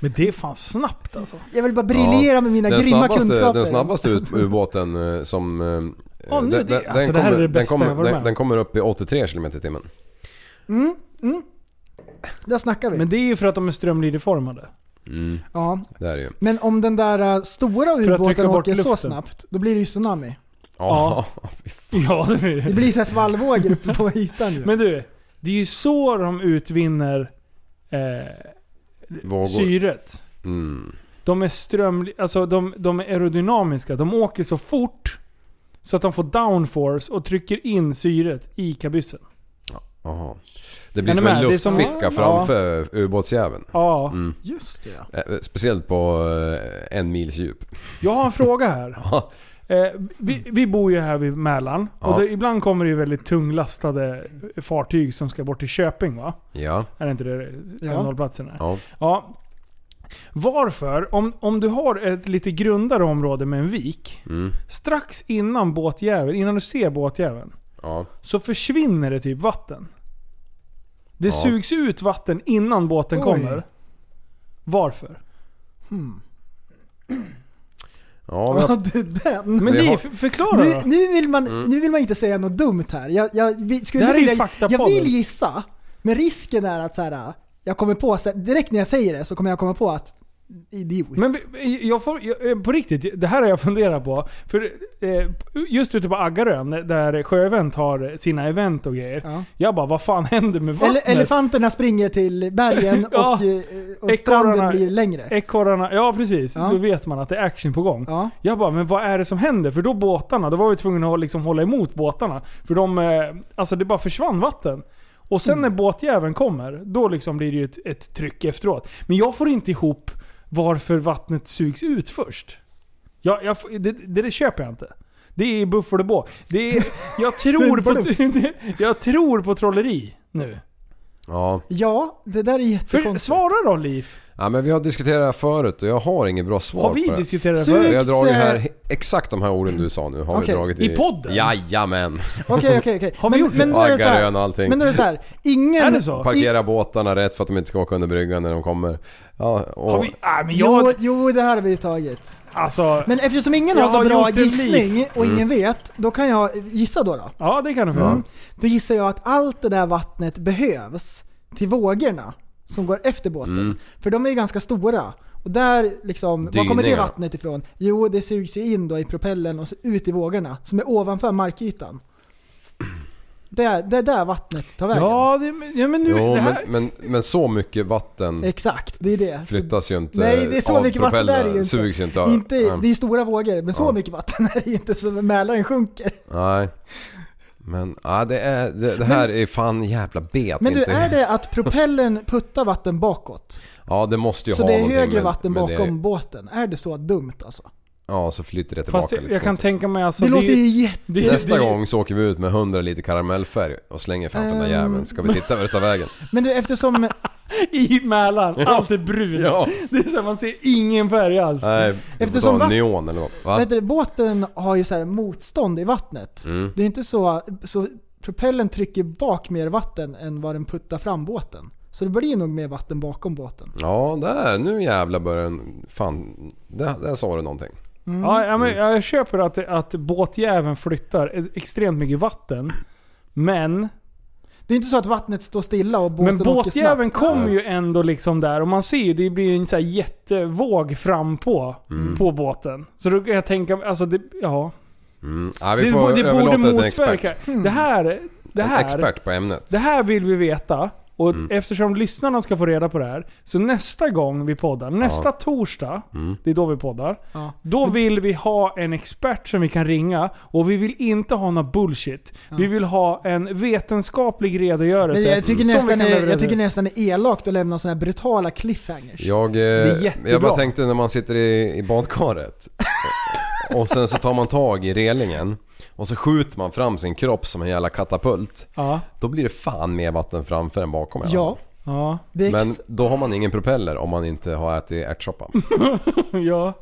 Men det är fan snabbt alltså. Jag vill bara briljera med mina grymma snabbaste, kunskaper. Den snabbaste ut- ubåten eh, som... eh, Åh, nu, den- det- den- alltså, den det här är kommer- det bästa den kommer- den, den kommer upp i 83 km i timmen. Mm, mm. Där snackar vi. Men det är ju för att de är strömlinjeformade. Mm, ja. det är det ju. Men om den där äh, stora ubåten åker så snabbt, då blir det ju tsunami. Ja. Ja, [laughs] det blir Det blir så här svallvågor uppe på ytan ju. Men du, det är ju så de utvinner eh, Vågor. syret. Mm. De är ström... Alltså de, de är aerodynamiska. De åker så fort så att de får downforce och trycker in syret i kabyssen. Jaha. Det blir som en som- luftficka Ja. framför ubåtsjäveln. Ja. Mm. Just det ja. Eh, Speciellt på eh, en mils djup. Jag har en fråga här. [laughs] Eh, vi, vi bor ju här vid Mälaren. Ja. Och det, ibland kommer det ju väldigt tunglastade fartyg som ska bort till Köping va? Ja. Är det inte det Ja. terminalplatsen är? Ja. Ja. Varför, om, om du har ett lite grundare område med en vik, Mm. strax innan båtjäveln, innan du ser båtjäveln, Ja. så försvinner det typ vatten. Det Ja. sugs ut vatten innan båten Oj. kommer. Varför? Hmm. Ja, men, det, den. Men för- förklara Nu, då. nu, vill man, Mm. nu vill man inte säga något dumt här. Jag, jag, skulle Det här är ju vilja, faktapodden. jag vill gissa, men risken är att så här, jag kommer på, direkt när jag säger det så kommer jag komma på att idiot. Men jag får, jag, eh, på riktigt, det här har jag funderat på. För eh, just ute på Aggarön, där Sjöevent har sina event och grejer. Ja. Jag bara, vad fan händer med vattnet? Ele- elefanterna springer till bergen [laughs] Ja. och, eh, och Ekorrarna- stranden blir längre. Ekorrarna, ja precis. Ja. Då vet man att det är action på gång. Ja. Jag bara, men vad är det som händer? För då båtarna, då var vi tvungna att liksom hålla emot båtarna. För de, eh, alltså det bara försvann vatten. Och sen Mm. när båtjäveln kommer, då liksom blir det ju ett, ett tryck efteråt. Men jag får inte ihop varför vattnet sugs ut först. Jag, jag, det, det, det köper jag inte. Det är Buffalo Bå. Det är, jag, [laughs] tror på, [laughs] jag tror på trolleri nu. Ja. Ja, det där är För, jättekonstigt. svara då Liv. Ja, men vi har diskuterat det här förut och jag har inget bra svar Har vi på det. diskuterat det Sug- förut? Vi har dragit eh, här, exakt de här orden du sa nu har Okej, vi dragit i podden? Jajamän! Okej, okej, okej. Har vi Men, gjort det? men då är det så här- Aggarön och allting. Men då är det så här, ingen... Är det så? Parkera båtarna rätt för att de inte ska åka under bryggan när de kommer. Ja, och, Har vi, ah, men Jo, jag, jo, det här har vi tagit. alltså, Men eftersom ingen Jag har har någon bra gjort en gissning och ingen Mm. vet, då kan jag gissa då. då. ja det kan du få. Mm. Då gissar jag att allt det där vattnet behövs till vågorna som går efter båten. Mm. För de är ju ganska stora. Och där liksom, var kommer det vattnet ifrån? Jo, det sugs ju in då i propellen och så ut i vågorna som är ovanför markytan. Det är, det är där vattnet tar vägen. Ja, det, ja men nu, Jo, det här... men, men, men så mycket vatten Exakt, det är det. Så- flyttas ju inte Nej, det är så mycket vatten propellrarna. är det ju inte. Sugs ju inte av. inte, det är ju stora vågor, men så Ja. mycket vatten [laughs] är det inte så Mälaren sjunker. Nej. Men ja, det, är, det, det här är fan jävla bet. Men du, inte. är det att propellen [laughs] puttar vatten bakåt? Ja, det måste ju Så ha det är högre med- vatten bakom båten? Är det så dumt alltså? Ja, så flyter det tillbaka Fast jag, lite jag kan snabbt. tänka mig alltså... det låter ju jätte... det- Nästa det- gång så åker vi ut med 100 liter karamellfärg och slänger framför den där Ehm. jäveln. Ska vi titta vart det tar vägen? [laughs] Men du, eftersom... I Mälaren, allt är brunt. Ja. Det är så här, man ser ingen färg alls. Nej, vi får Eftersom ta vatt- neon eller något. Va? Vet du, båten har ju så här motstånd i vattnet. Mm. Det är inte så... Så propellen trycker bak mer vatten än vad den puttar fram båten. Så det blir nog mer vatten bakom båten. Ja, där. Nu jävlar börjar den... Fan, där, där sa du någonting. Ja, ja, men jag köper att, att båtjäveln flyttar extremt mycket vatten. Men, Det är inte så att vattnet står stilla och båten men åker båtjäveln snabbt. kommer ju ändå liksom där och man ser ju det blir en så här jättevåg fram på, Mm. på båten. Så då kan jag tänka, alltså det, ja. Mm. Ja, vi det, får det borde det en motverka. Det här, det En här, expert på ämnet. det här vill vi veta. Och Mm. eftersom lyssnarna ska få reda på det här, så nästa gång vi poddar, nästa torsdag, Mm. det är då vi poddar. Ja. Då vill vi ha en expert som vi kan ringa och vi vill inte ha något bullshit. Vi vill ha en vetenskaplig redogörelse. Men jag tycker, nästan är, jag tycker nästan är elakt att lämna sådana här brutala cliffhangers. Jag, eh, är jättebra. jag bara tänkte när man sitter i, i badkaret och sen så tar man tag i relingen och så skjuter man fram sin kropp som en jävla katapult. Ja. Då blir det fan mer vatten framför än bakom i alla Ja, fall. Ja. det är Men ex- då har man ingen propeller om man inte har ätit ärtsoppa. [laughs] ja.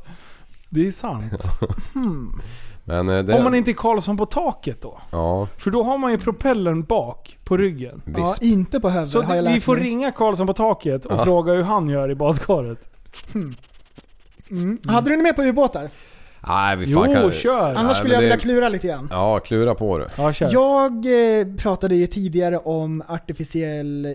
Det är sant. [laughs] Men eh, det... Om man inte är Karlsson på taket då. Ja, För då har man ju propellern bak på ryggen. ja, visst. inte på huvudet Så har jag lärt vi får mig. ringa Karlsson på taket och Ja. fråga hur han gör i badkaret. Mm. Hade du något mer på ubåtar? Nej, vi Jo, fan kan... kör! Annars Nej, skulle jag vilja det- klura lite grann. Ja, klura på det. Ja, kör. Jag eh, pratade ju tidigare om artificiell eh,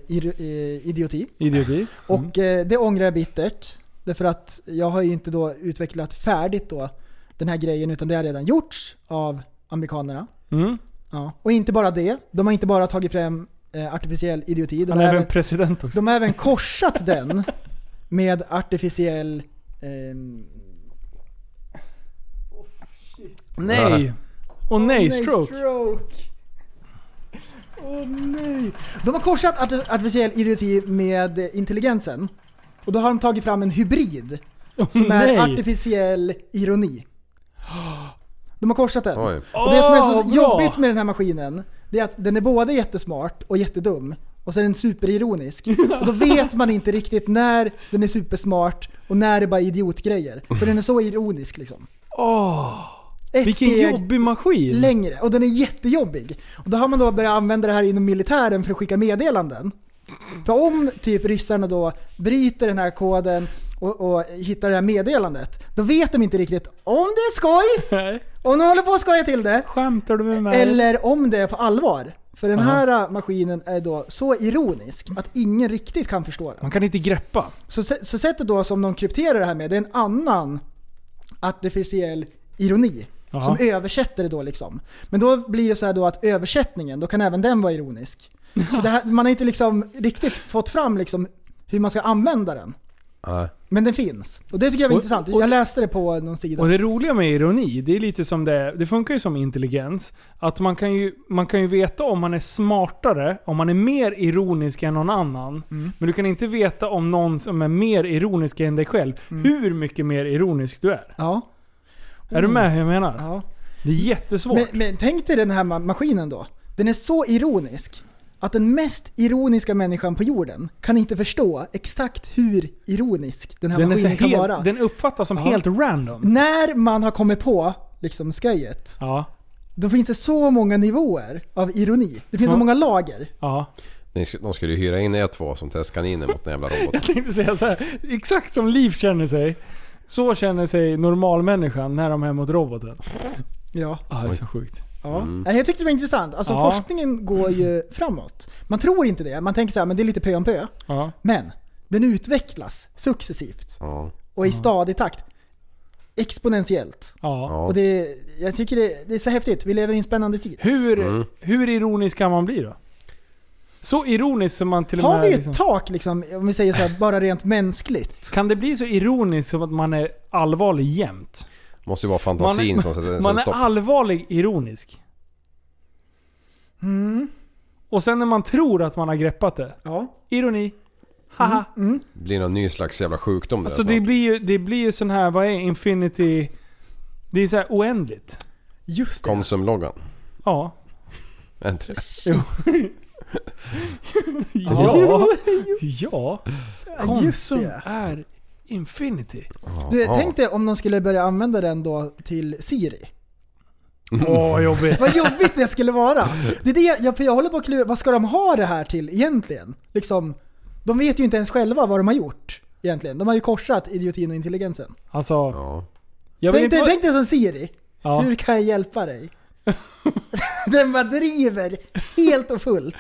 idioti. Idioti. [laughs] Och eh, det ångrar jag bittert. Därför att jag har ju inte då utvecklat färdigt då den här grejen utan det har redan gjorts av amerikanerna. Mm. Ja. Och inte bara det, de har inte bara tagit fram eh, artificiell idioti, de Han har, är även president också. de har även [laughs] korsat den med artificiell... ehm, Nej! Och nej, stroke. stroke. Åh nej. De har korsat arti- artificiell idioti med intelligensen. Och då har de tagit fram en hybrid. Som nej. är artificiell ironi. De har korsat den. Oj. Och det som är så bra. jobbigt med den här maskinen, det är att den är både jättesmart och jättedum. Och så är den superironisk. Och då vet man inte riktigt när den är supersmart och när det bara är idiotgrejer. För den är så ironisk liksom. Åh, Ett vilken steg jobbig maskin. längre. Och den är jättejobbig. Och då har man då börjat använda det här inom militären för att skicka meddelanden. För om typ ryssarna då bryter den här koden och, och hittar det här meddelandet, då vet de inte riktigt om det är skoj, [laughs] Nej. om de håller på att skoja till det, Skämtar du med mig? eller om det är på allvar. För den här äh, maskinen är då så ironisk att ingen riktigt kan förstå den. Man kan inte greppa. Så, sä- så sättet då som de krypterar det här med, det är en annan artificiell ironi. Jaha. Som översätter det då liksom. Men då blir det så då att översättningen, då kan även den vara ironisk. [laughs] Så här, man har inte liksom riktigt fått fram liksom hur man ska använda den. Nej. Men den finns. Och det tycker jag var Och- intressant. och- jag läste det på någon sida. Och det roliga med ironi, det är lite som det Det funkar ju som intelligens. Att man kan ju, man kan ju veta om man är smartare, om man är mer ironisk än någon annan. Mm. Men du kan inte veta om någon som är mer ironisk än dig själv, hur mycket mer ironisk du är. Mm. Ja. Är du med hur jag menar? ja. Det är jättesvårt. Men, men tänk dig den här ma- maskinen då. Den är så ironisk att den mest ironiska människan på jorden kan inte förstå exakt hur ironisk den här den, maskinen kan helt, vara. den uppfattas som Ja. helt random. När man har kommit på liksom sköjet, Ja. då finns det så många nivåer av ironi. Det finns så Så- många lager. Ja. De skulle ju hyra in er två som testkaniner mot den jävla roboten. [laughs] Jag tänkte säga så här. exakt som Liv känner sig, så känner sig normalmänniskan när de är mot roboten. Ja. Ja, det är så sjukt. Ja. Mm. Nej, Jag tyckte det var intressant. Alltså Ja. forskningen går ju framåt. Man tror inte det. Man tänker så här, men det är lite pö om pö. Ja. Men den utvecklas successivt Ja. och i stadig takt. Exponentiellt. Ja. Och det, jag tycker det, det är så häftigt. Vi lever i en spännande tid. Hur, Mm. hur ironisk kan man bli då? Så ironisk som man till och Har med... vi ett liksom, tak liksom, om vi säger så här, bara rent mänskligt? kan det bli så ironiskt som att man är allvarlig jämt? Måste ju vara fantasin Man- som sätter [laughs] Man sätter är stopp. allvarlig ironisk. Mm. Och sen när man tror att man har greppat det. Ja. Ironi. Haha. Mm. Det blir någon ny slags jävla sjukdom där Alltså det blir ju det blir ju sån här, vad är infinity? Det är så här oändligt. Just det. Konsumloggan. Ja. Är inte det? Ja. Ja. Konsum det. är infinity. Du, tänk dig om de skulle börja använda den då till Siri. Åh vad jobbigt. Vad jobbigt det skulle vara! Det är det jag, för jag håller på att klura, vad ska de ha det här till egentligen? Liksom, de vet ju inte ens själva vad de har gjort egentligen. De har ju korsat idiotin och intelligensen. Alltså, Ja. jag vill Tänk inte dig, vara- tänk dig som Siri. Ja. Hur kan jag hjälpa dig? [laughs] den bara driver helt och fullt.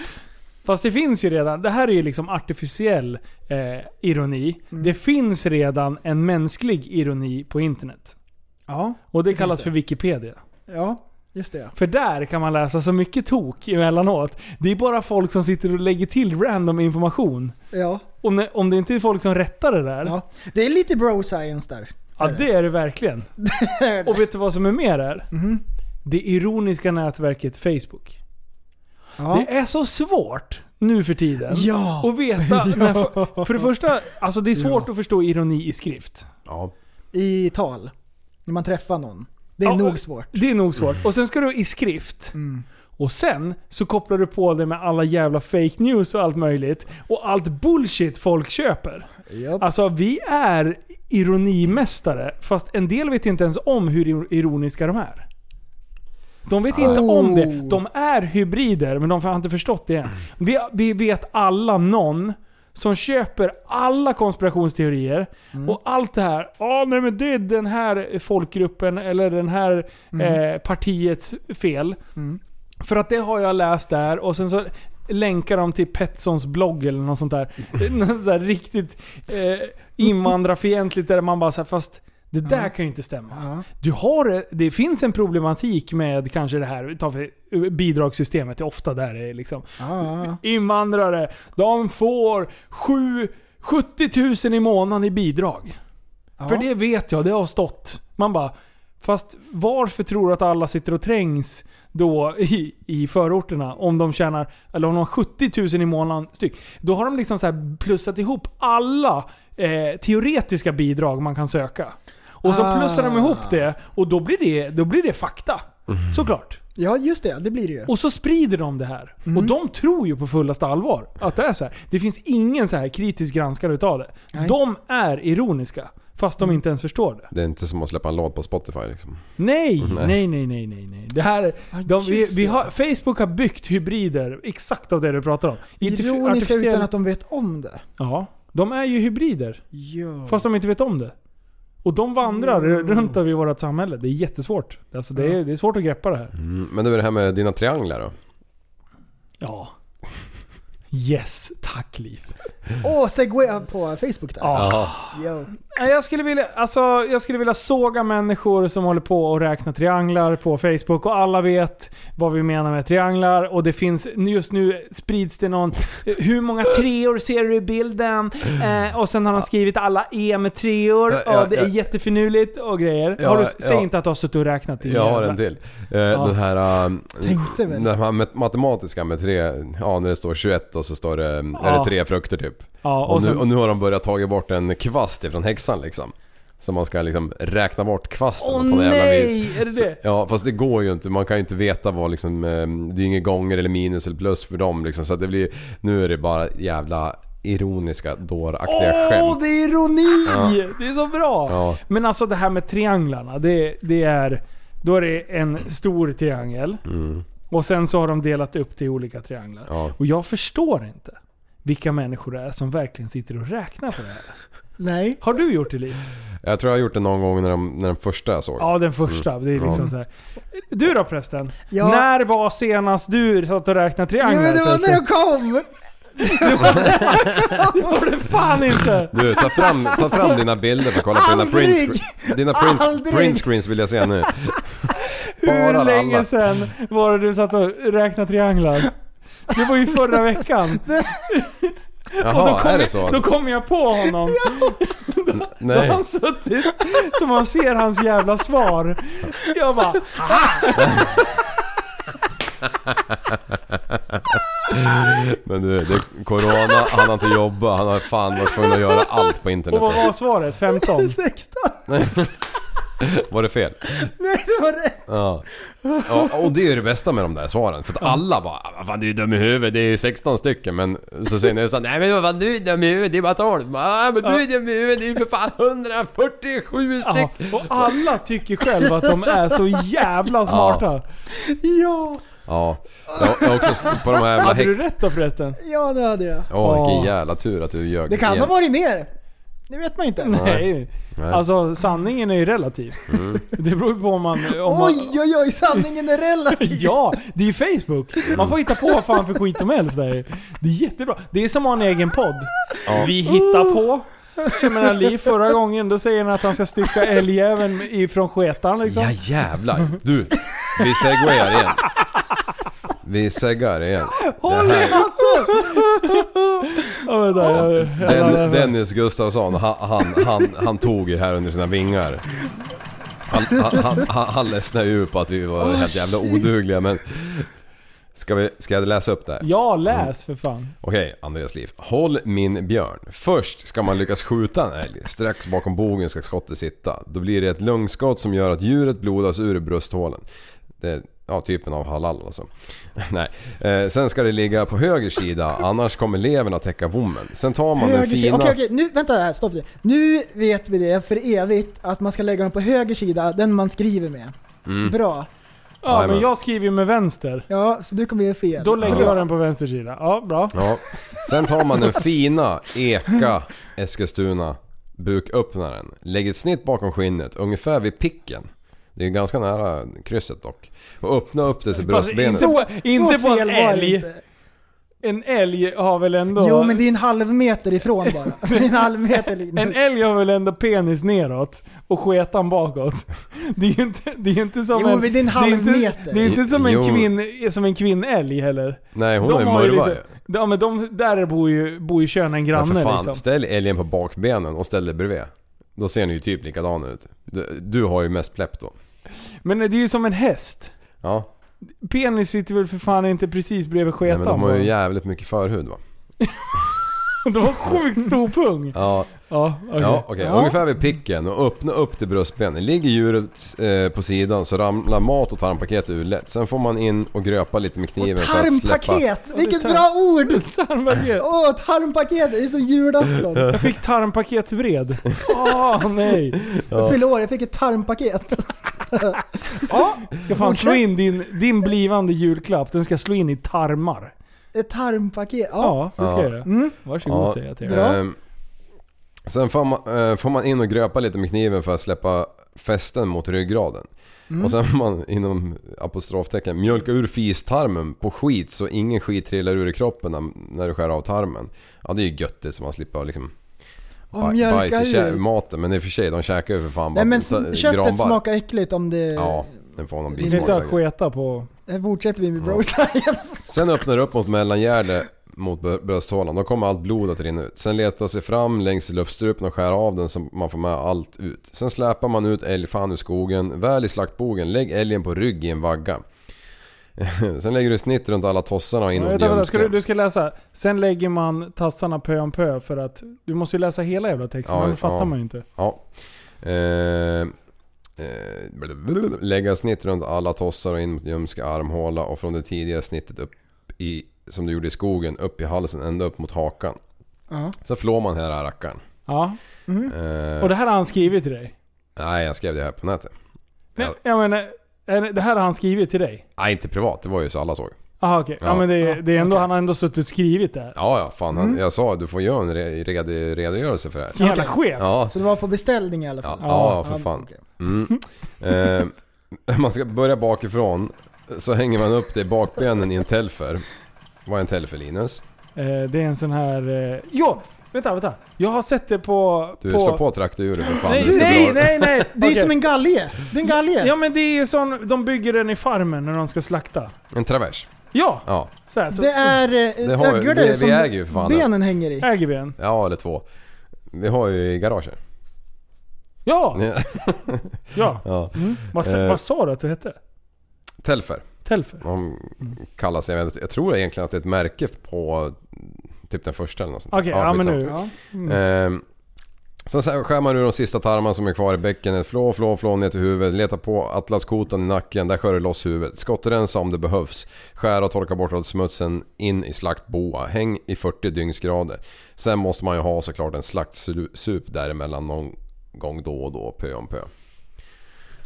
Fast det finns ju redan, det här är ju liksom artificiell eh, ironi. Det finns redan en mänsklig ironi på internet. Ja, Och det kallas det. för Wikipedia. ja just det. För där kan man läsa så mycket tok emellanåt. Det är bara folk som sitter och lägger till random information. Ja, Om det, om det inte är folk som rättar det där. ja. Det är lite bro science där. Ja, det är det verkligen. [laughs] Och vet du vad som är mer där? Mhm. Det ironiska nätverket Facebook. Ja. Det är så svårt nu för tiden. Ja. Att veta. [laughs] När, för, för det första, alltså det är svårt att förstå ironi i skrift. Ja. I tal. När man träffar någon. Det är Ja, nog svårt. Det är nog svårt. Och sen ska du i skrift. Mm. Och sen så kopplar du på det med alla jävla fake news och allt möjligt. Och allt bullshit folk köper. Japp. Alltså vi är ironimästare, fast en del vet inte ens om hur ironiska de är. De vet inte om det. De är hybrider, men de har inte förstått det. Vi, vi vet alla någon som köper alla konspirationsteorier och allt det här. Ja, nej men det är den här folkgruppen eller den här eh, partiets fel. För att det har jag läst där och sen så länkar de till Petssons blogg eller något sånt där. [laughs] Något så riktigt eh, invandrarfientligt där man bara så här, fast det där kan ju inte stämma. Ja. Du har, det finns en problematik med kanske det här ta för bidragssystemet. Det är ofta där det är liksom. Ja. Invandrare, de får sju, 70 000 i månaden i bidrag. För det vet jag, det har stått. Man bara, fast varför tror du att alla sitter och trängs då i, i förorterna om de tjänar, eller om de har 70 000 i månaden styck? Då har de liksom så här plussat ihop alla eh, teoretiska bidrag man kan söka. Och så Ah. plussar de ihop det och då blir det, då blir det fakta. Såklart. ja, just det. Det blir det ju. Och så sprider de det här. Och de tror ju på fullaste allvar att det är så här. Det finns ingen så här kritisk granskare utav det. Nej. De är ironiska. Fast de inte ens förstår det. Det är inte som att släppa en låt på Spotify liksom. Nej, [laughs] Nej. nej, nej, nej, nej. Det här, de, vi, vi har, Facebook har byggt hybrider exakt av det du pratar om. Ironiska artificiell- utan att de vet om det. Ja, de är ju hybrider. Ja. Fast de inte vet om det. Och de vandrar runt över i vårt samhälle. Det är jättesvårt. Alltså det, är, det är svårt att greppa det här. Mm. Men det är det här med dina trianglar då? Ja. [laughs] Yes, tack Liv. Åh, segway på Facebook där. Yo. Nej, Jag skulle, vilja, alltså, jag skulle vilja såga människor som håller på och räkna trianglar på Facebook och alla vet vad vi menar med trianglar och det finns, just nu sprids det någon, hur många treor ser du i bilden? Eh, och sen har de skrivit alla E med treor Ja, ja, och det är ja. jättefinurligt och grejer. Ja, har du, ja. säg inte att du har suttit och räknat Jag har en till. Eh, Den här, väl. den här mat- matematiska med tre, ja när det står 21 och så står det, är det tre frukter typ. Ja, och, och nu, och nu har de börjat ta bort en kvast ifrån häxan liksom. Så man ska liksom räkna bort kvasten Åh på något jävla vis. Är det Så, det? ja fast det går ju inte, man kan ju inte veta vad liksom, eh, det är ju inga gånger eller minus eller plus för dem liksom. Så det blir, nu är det bara jävla ironiska, dåraktiga Åh, skämt. det är ironi! Ja. Det är så bra! Ja. Men alltså det här med trianglarna, det, det är... Då är det en stor triangel. Mm. Och sen så har de delat upp till olika trianglar. Ja. Och jag förstår inte vilka människor det är som verkligen sitter och räknar på det här. Nej. Har du gjort det Liv? Jag tror jag har gjort det någon gång när, de, när den första jag såg. Ja, den första. Mm. Det är liksom Ja. så här. Du då prästen? Ja. När var senast du satt och räknade Ja, trianglar? men det var prästen? när de kom! [laughs] Det var det fan inte! Du, ta fram, ta fram dina bilder för att kolla på dina Aldrig! print, dina print, Aldrig! print screens vill jag se nu. Hur Sparar länge alla. sedan var det du satt och räknade trianglar? Det var ju förra veckan. [laughs] Jaha, kom är det jag, så? Då kom jag på honom. [laughs] Då har Nej. han suttit så man ser hans jävla svar. Jag bara [laughs] Men du, det är corona, han har inte jobbat, han har fan varit tvungen att göra allt på internet. Och vad var svaret? 15? 16. Var det fel? Nej, [laughs] det var rätt. Ja. ja. Och det är ju det bästa med de där svaren. För att alla bara "Vad fan du är dum i huvudet, det är ju 16 stycken. Men så säger nästan Nej men vad fan du är dum i huvudet, det är bara 12. Ja men du är dum i huvudet, det är ju för fan 147 Ja, stycken. och alla tycker själva att de är så jävla smarta. Ja. Ja. Jag jag har också på de här jävla Hade du rätt då förresten? Ja, det hade jag. Åh vilken jävla tur att du ljög. Det kan igen. ha varit mer. Det vet man inte. Nej. Nej. Alltså sanningen är ju relativ. [laughs] Det beror ju på om man... Om man Oj, oj, oj, sanningen är relativ. [laughs] Ja, det är ju Facebook. Man får hitta på vad fan för skit som helst där. Det är jättebra. Det är som att ha en egen podd. Ja. Vi hittar på. Jag menar Liv förra gången, då säger han att han ska stycka älgjäveln ifrån sketan liksom. Ja jävlar. Du, vi segwayar igen. Vi seggar igen. Håll Det i jag, Dennis Gustafsson, han, han, han, han tog ju här under sina vingar. Han, han, han, han, ledsnade ju på att vi var helt jävla odugliga men... Ska, vi, ska jag läsa upp det här? ja, läs för fan. Okej, Andreas Liv. Håll min björn. Först ska man lyckas skjuta en älg. Strax bakom bogen ska skottet sitta. Då blir det ett lungskott som gör att djuret blodas ur brösthålen. Det ja, typen av halal alltså. [laughs] Nej. Eh, sen ska det ligga på höger sida, annars kommer leverna täcka vommen. Sen tar man den Höger sida. fina... Okej, okej, nu, vänta här, stopp nu. Nu vet vi det för evigt att man ska lägga dem på höger sida, den man skriver med. Mm. Bra. Ja, men Jajamän. jag skriver ju med vänster. Ja, så du kommer göra fel. Då lägger Bra. jag den på vänster sida. Ja, bra. Ja. Sen tar man den fina Eka Eskilstuna buköppnaren. Lägger ett snitt bakom skinnet, ungefär vid picken. Det är ganska nära krysset dock. Och öppna upp det till bröstbenet. inte på, inte så på fel en älg. inte. En älg har väl ändå... Jo men det är en halv meter ifrån bara. [laughs] Det är en halv meter Linus. En älg har väl ändå penis neråt och sketan bakåt. Det är ju inte, det är inte som Jo, en... men det är en det halv inte, meter. Det är inte som en, Jo. kvinn, som en kvinnälg heller. Nej hon De ju har ju liksom-. Ja men de, där bor ju, bor ju könen granne för fan, liksom. ställ älgen på bakbenen och ställ dig bredvid. Då ser ni ju typ likadan ut. Du, du har ju mest plepp då. Men det är ju som en häst. Ja. Penis sitter väl för fan inte precis bredvid Nej, sketan men de har ju jävligt mycket förhud va? [laughs] De har sjukt stor pung. Ja, Ja, okej. ja. Ja. Ungefär vid picken och öppna upp till bröstbenen. Ligger djuret eh, på sidan så ramlar mat och tarmpaketet ur lätt. Sen får man in och gröpa lite med kniven Och för att släppa... tarmpaket! Vilket tar- bra ord! [laughs] Tarmpaket. Åh, tarmpaket! Det är som julafton. [laughs] Jag fick tarmpaketsvred. [laughs] Åh nej. Jag fyller år, jag fick ett tarmpaket. ja, Ska fan slå in din, din blivande julklapp. Den ska slå in i tarmar. ett tarmpaket. Ja. Ja, det ska Ja. jag göra. Mm. Varsågod Ja. säger jag till er. Sen får man, eh, får man in och gröpa lite med kniven för att släppa fästen mot ryggraden. Mm. Och sen får man inom apostroftecken mjölka ur fistarmen på skit så ingen skit trillar ur i kroppen när, när du skär av tarmen. Ja det är ju göttigt så man slipper liksom Och bajs i ur. maten. Men i och för sig, de käkar ju för fan Nej men köttet granbarr. smakar äckligt om det... Ja, den får någon Det är bismak inte att sketa på... Här fortsätter vi med bro science. Sen öppnar du upp mot mellangärde mot br- brösthålan. Då kommer allt blod att rinna ut. Sen letar sig fram längs luftstrupen och skär av den så man får med allt ut. Sen släpar man ut älgfan ur skogen. Väl i slaktbogen, lägg älgen på rygg i en vagga. [laughs] Sen lägger du snitt runt alla tossarna och in Ja, vänta, ska du, du ska läsa. Sen lägger man tassarna pö om pö för att... Du måste ju läsa hela jävla texten, Ja, annars fattar ja. man ju inte. Ja. Eh, eh, lägga snitt runt alla tossar och in mot ljumske armhåla och från det tidigare snittet upp i, som du gjorde i skogen, upp i halsen ända upp mot hakan. Ja. Så flår man hela rackaren. Ja. Eh, Och det här har han skrivit till dig? Nej, jag skrev det här på nätet. Nej, Ja. jag menar, det här har han skrivit till dig? Nej, inte privat. Det var ju så alla såg. Jaha okej. Ja. Ja. men det, är- det är ändå, okej. han har ändå suttit och skrivit det här. Ja, ja. Fan, han, jag sa du får göra en re- redig redogörelse för det här. Jävla chef. Ja, Så det var på beställning i alla ja, fall? ja, för fan. Mm. Eh, [laughs] man ska börja bakifrån. Så hänger man upp det i bakbenen i en telfer. Vad är en telfer Linus? Eh, det är en sån här... Eh, jo! Vänta, vänta. Jag har sett det på... Du på... slår på traktorhjulet för fan. Nej, du ska nej, dra- nej, nej! [laughs] Det är Okej. som en galge! Det är en galge! Ja men det är ju sån, de bygger den i farmen när de ska slakta. En travers. Ja! Ja. Så här, så Det är eh, Det har vi- öglor det- där vi som äger ju för fan det. benen hänger i. äger vi en. Ja, eller två. Vi har ju i garaget. Ja! Ja. [laughs] ja. Mm. Vad, sa- Eh. vad sa du att det hette? Telfer. Telfer? De kallas, jag, vet, jag tror egentligen att det är ett märke på typ den första eller något sånt. Okej, ja, men skitsamma. nu. Ja. Ehm, så sen skär man ur de sista tarmarna som är kvar i bäckenet. Flå, flå, flå ner till huvudet. Leta på atlaskotan i nacken. Där skär du loss huvudet. Skottrensa om det behövs. Skära och torka bort all smutsen in i slaktboa. Häng i 40 dygnsgrader. Sen måste man ju ha såklart en slaktsup däremellan någon gång då och då. Pö om pö.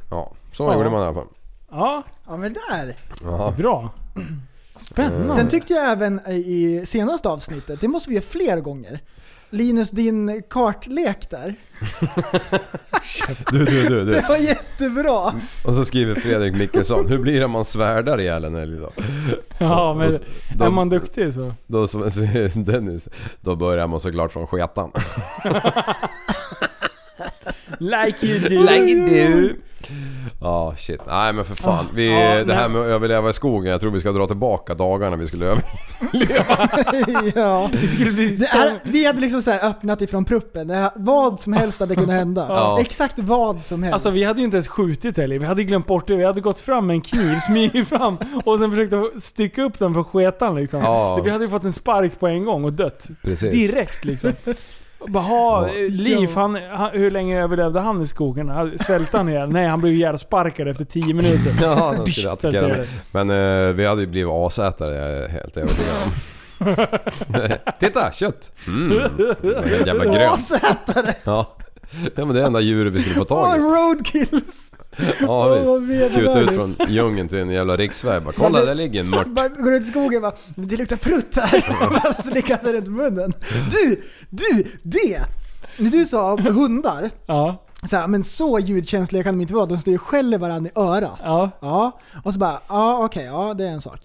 Ja, så Ja. gjorde man i alla fall. Ja, ja men där! Jaha. bra. Spännande. Sen tyckte jag även i senaste avsnittet, det måste vi göra fler gånger. Linus, din kartlek där. Du, du, du, Det du. var jättebra! Och så skriver Fredrik Mickelson. Hur blir det om man svärdar ihjäl en älg då? Ja men är man duktig så. Då så- Dennis, då börjar man såklart från sketan. [laughs] Like you do. do. Ja shit, nej men för fan. Vi, Ja, det men- här med att överleva i skogen, jag tror vi ska dra tillbaka dagarna vi skulle [laughs] överleva. ja. Det skulle bli Det är, vi hade liksom så här öppnat ifrån pruppen, det, vad som helst hade kunnat hända. [laughs] Ja. Exakt vad som helst. Alltså vi hade ju inte ens skjutit älg, vi hade glömt bort det. Vi hade gått fram med en kniv, smugit [laughs] fram och sen försökt att stycka upp den för sketan liksom. Ja. Vi hade ju fått en spark på en gång och dött. Precis. Direkt liksom. Bara, ha, Ja. eh, Liv, han, han, hur länge överlevde han i skogen? Han- Svälte han ihjäl? Nej, han blev ihjälsparkad efter 10 minuter. [laughs] Ja, de skulle attackera Men eh, vi hade ju blivit asätare, jag är helt övertygad om. [laughs] [laughs] Titta, kött! Mm, det är jävla grönt. Asätare! Ja. Ja men det är enda djuret vi skulle få tag i. Oh, roadkills! Ja vad visst. Kuta ut från djungeln till en jävla riksväg. Bara, kolla där ligger en mört. Bara går ut i skogen bara, det luktar prutt här. [laughs] så slickar sig runt munnen. Du, du, det! När du sa hundar, Ja. så här, men så ljudkänsliga kan de inte vara, de står ju skäller varandra i örat. Ja. Ja, och så bara, ja okej, ja det är en sak.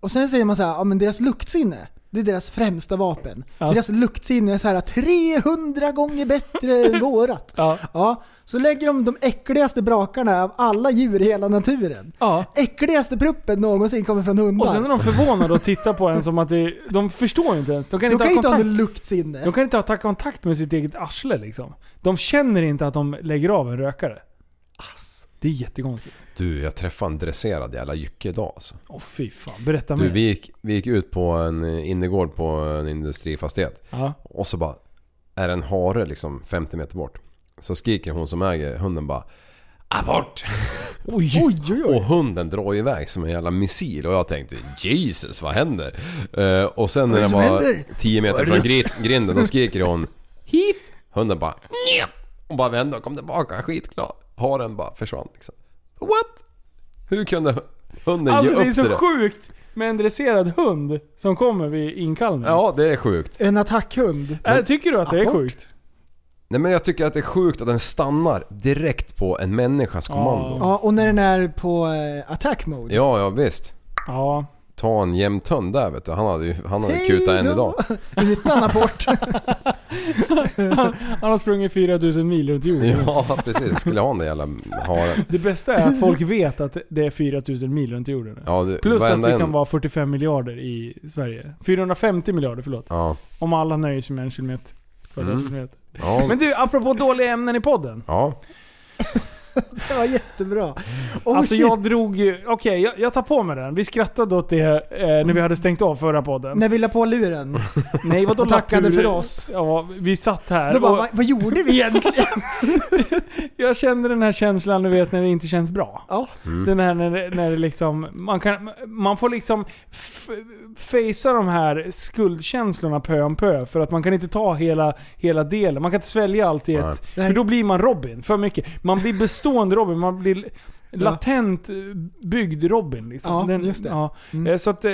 Och sen säger man så här, ja men deras luktsinne, det är deras främsta vapen. Ja. Deras luktsinne är så här 300 gånger bättre än [laughs] vårat. Ja. Ja, så lägger de de äckligaste brakarna av alla djur i hela naturen. Ja. Äckligaste pruppen någonsin kommer från hundar. Och sen är de förvånade och tittar på en som att det, de förstår inte ens. De kan de inte, kan ha, inte ha något luktsinne. de kan inte ta kontakt med sitt eget arsle liksom. De känner inte att de lägger av en rökare. Det är jättekonstigt. Du, jag träffade en dresserad jävla jycke idag alltså. Åh fy fan, berätta Du, mer. vi gick, vi gick ut på en innergård på en industrifastighet. Ja. Och så bara är en hare liksom 50 meter bort. Så skriker hon som äger hunden bara Abort! [laughs] Oj, Oj, oj, Och hunden drar iväg som en jävla missil och jag tänkte Jesus vad händer? Eh, och sen när den var händer? 10 meter från gri- grinden då skriker hon [laughs] Hit! Hunden bara Nja! Hon bara vände och kom tillbaka skitglad. Haren bara försvann liksom. What? Hur kunde hunden Alltså ge det är upp så det? där? sjukt med en dresserad hund som kommer vid inkallning. Ja det är sjukt. En attackhund. Äh, tycker du att det är Apport? sjukt? Nej men jag tycker att det är sjukt att den stannar direkt på en människas kommando. Ja, och när den är på eh, attack mode. Ja, ja visst. Ja. Ta en jämn tunn där vet du. Han hade ju han hade Hej kutat än då! idag. [laughs] Utan apport. [laughs] Han har sprungit 4000 mil runt jorden. Ja precis, skulle ha den där jävla haren. Det bästa är att folk vet att det är 4000 mil runt jorden. Ja, det, Plus att varenda det en- kan vara 45 miljarder i Sverige. 450 miljarder, förlåt. Ja. Om alla nöjer sig med en kilometer. Mm. kilometer. Ja. Men du, apropå dåliga ämnen i podden. Ja. [laughs] Det var jättebra. Oh, alltså shit. jag drog ju, okej jag, jag tar på mig den. Vi skrattade åt det eh, när vi hade stängt av förra podden. När vi la på luren. [laughs] Nej vadå Och tackade för oss. Ja, vi satt här Då bara, och vad, vad gjorde vi egentligen? [laughs] jag kände den här känslan du vet när det inte känns bra. Ja. Mm. Den här när, det- när det liksom, man, kan, man får liksom f- facea de här skuldkänslorna pö om pö. För att man kan inte ta hela, hela delen. Man kan inte svälja allt i Nej. ett. För då blir man Robin, för mycket. Man blir bestående Robin, man blir latent byggd Robin. Liksom. Ja, just det. Ja. Mm. Eh, Så att, eh,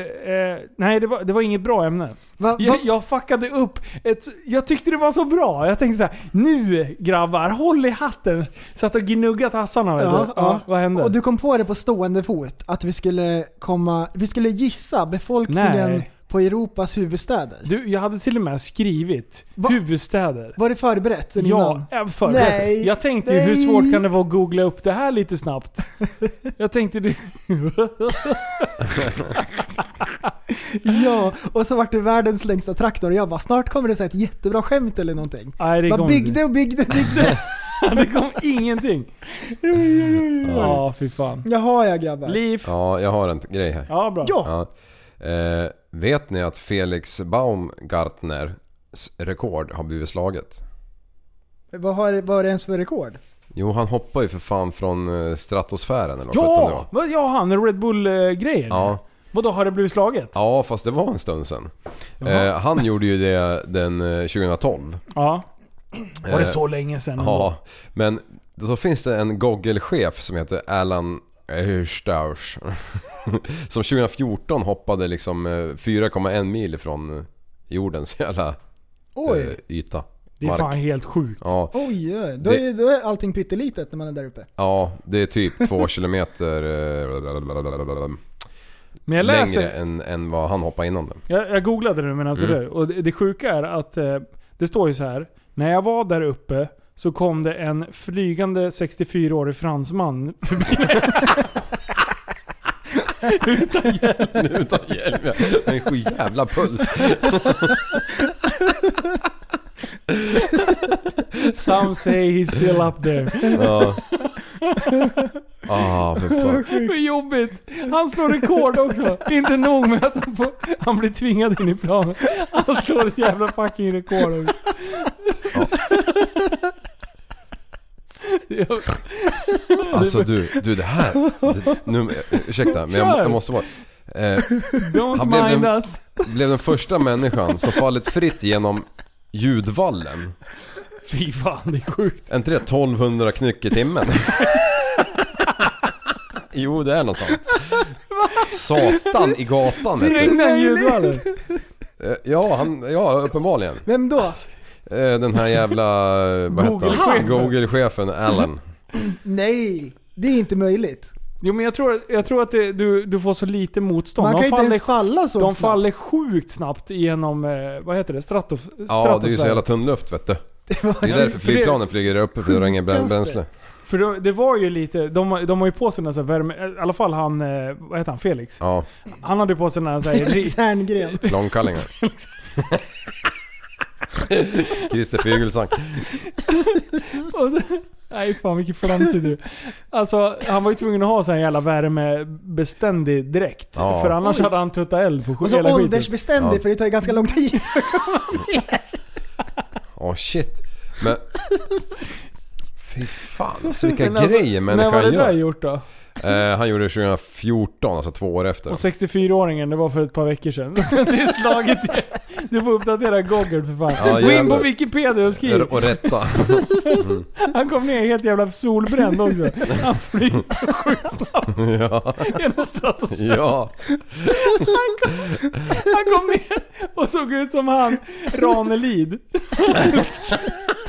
nej det var, det var inget bra ämne. Va, Jag, va, jag fuckade upp ett, Jag tyckte det var så bra. Jag tänkte så här: nu grabbar, håll i hatten. Satt och gnuggat tassarna vet Ja, du. ja. Vad hände? och du kom på det på stående fot, att vi skulle komma, vi skulle gissa befolkningen Nej. På Europas huvudstäder. Du, jag hade till och med skrivit Va? huvudstäder. Var det förberett Ja, jag förberett. Nej, Jag tänkte ju, hur svårt kan det vara att googla upp det här lite snabbt? [laughs] Jag tänkte det... [laughs] Ja, och så vart det världens längsta traktor och jag bara snart kommer det så ett jättebra skämt eller någonting. Nej, det Bara kom byggde och byggde och byggde. [laughs] Det kom ingenting. Ja, fy fan. Jaha ja grabbar. Liv. Ja, jag har en grej här. Ja, bra. Ja. Ja. Eh, vet ni att Felix Baumgartners rekord har blivit slaget? Vad har vad är det ens för rekord? Jo, han hoppar ju för fan från eh, stratosfären eller. Ja! Vad- Ja, han Red Bull-grejen. Ja. Vadå, har det blivit slaget? ja, fast det var en stund sen. Jaha. Eh, han gjorde ju det den eh, 2012. Ja. Var det Eh, så länge sedan? Ja, men så finns det en Google-chef som heter Alan Erstaus. [laughs] som 2014 hoppade liksom eh, 4,1 mil från jordens [laughs] jävla Oj. eh, yta. Det är Mark. fan helt sjukt. Ja, Oj, oj. Då, är, då är allting pyttelitet när man är där uppe. ja, det är typ två [laughs] kilometer eh, Men jag läser... längre än, än vad han hoppade innan den. Jag, jag googlade det men alltså Mm. det. Och det, det sjuka är att eh, det står ju så här. När jag var där uppe så kom det en flygande 64-årig fransman förbi. Utan hjälm. Utan hjälm ja. En jävla puls. Some say he's still up there. Ja. Ah, för fan. Vad jobbigt. Han slår rekord också. Inte nog med att han, får, han blir tvingad in i planen. Han slår ett jävla fucking rekord också. Ja. [laughs] Alltså du, du det här. Det, nu, ursäkta, men jag, jag måste vara... Eh, Don't Han blev mind den- us. blev den första människan som fallit fritt genom ljudvallen. Fy fan, det är sjukt. Är inte det 1200 knyck i timmen? [laughs] jo, det är något sånt. Satan i gatan. Sprängde han ljudvallen? Eh, Ja, han, ja uppenbarligen. Vem då? Eh, Den här jävla... eh, Vad? Google-chefen. Google-chefen Allen. Nej, det är inte möjligt. Jo men jag tror, jag tror att det, du, du får så lite motstånd. Man kan de inte faller, ens falla så de snabbt. faller sjukt snabbt genom, eh, vad heter det? Stratof, Ja, det är ju så jävla tunn luft vet du. Det är Ja, därför för flygplanen flyger där uppe, för det har det. bränsle. För det, det var ju lite, de, de har ju på sig så här värme, i alla fall han, vad heter han? Felix? Ja, Han hade på sig så här, [laughs] Felix Herngren. långkallingar. [laughs] [laughs] [laughs] Christer det- Nej fan vilken flamsig du Alltså han var ju tvungen att ha så här jävla värmebeständig dräkt. Ja. För annars Oj. hade han tuttat eld på Och så hela skiten. åldersbeständig Ja. för det tar ju ganska lång tid. [laughs] Åh shit. Men... [laughs] Fy fan alltså vilka Men alltså, grejer När var människan det där gör. gjort då? Eh, han gjorde det 2014, alltså två år efter. Och 64-åringen, det var för ett par veckor sedan. [laughs] det är slaget Du får uppdatera Google för fan. Ja, Gå in på. Wikipedia och skriv. Och rätta. [laughs] Han kom ner helt jävla solbränd också. Han flyger så sjukt snabbt ja. genom stratosfären. ja. Han kom ner och såg ut som han, Ranelid. [laughs]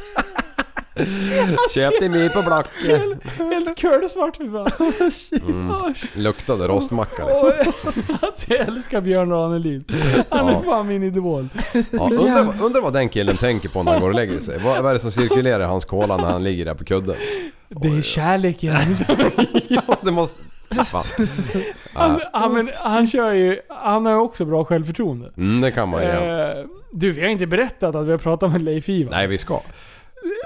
Köpte mig på Blocket. Helt kölsvart för fan. [laughs] Mm. Ah, Luktade rostmacka liksom. Alltså jag älskar Björn Ranelid. Han är Ja. fan min idol. Ja, undrar, undrar vad den killen tänker på när han går och lägger sig. Vad, vad är det som cirkulerar i hans kola när han ligger där på kudden? Det är kärleken. [laughs] Ja, det måste... Han, han, men, han kör ju, han har ju också bra självförtroende. Mm, det kan man ju. Eh, du, vi har inte berättat att vi har pratat med Leif Ivar. Nej, vi ska.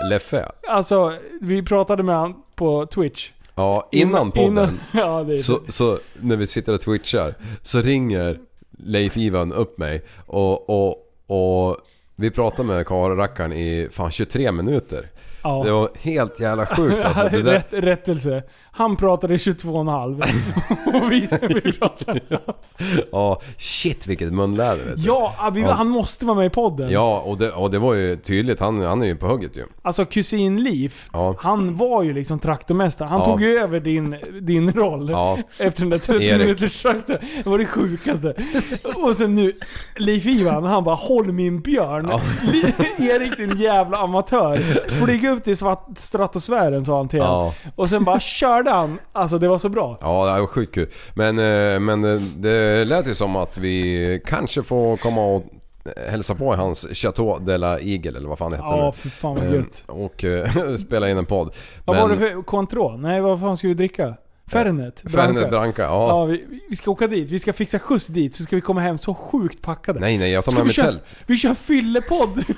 Leffe. Alltså, vi pratade med han på Twitch. Ja, innan podden. Innan, [laughs] ja, det är Så, så när vi sitter och twitchar så ringer Leif Ivan upp mig och, och, och vi pratar med karlrackaren i fan 23 minuter. Ja. Det var helt jävla sjukt alltså. Det där, Rätt, rättelse. Han pratade 22,5. [laughs] och vi, vi pratade... ja, shit vilket munläder vet du. Ja, vi, Ja. han måste vara med i podden. Ja, och det, och det var ju tydligt. Han, han är ju på hugget ju. Alltså kusin Liv, Ja. han var ju liksom traktormästare. Han Ja. tog ju över din, din roll. Efter den där 30 Erik. minuters traktorn. Det var det sjukaste. Och sen nu, Leif Ivan, han bara 'Håll min björn' Erik din jävla amatör. Flyg upp till svart- stratosfären sa han till Ja. Och sen bara körde han. Alltså det var så bra. Ja, det var sjukt kul. Men, eh, men eh, det lät ju som att vi kanske får komma och hälsa på i hans Chateau de la Eagle eller vad fan det hette Ja, för fan vad gött. Och eh, [laughs] spela in en podd. Vad var det för Cointreau? Nej, vad fan ska vi dricka? Fernet? Fernet Branca, ja. ja vi, vi ska åka dit. Vi ska fixa skjuts dit, så ska vi komma hem så sjukt packade. Nej, nej, jag tar med vi mig köra- tält. Vi kör fyllepodd! [laughs]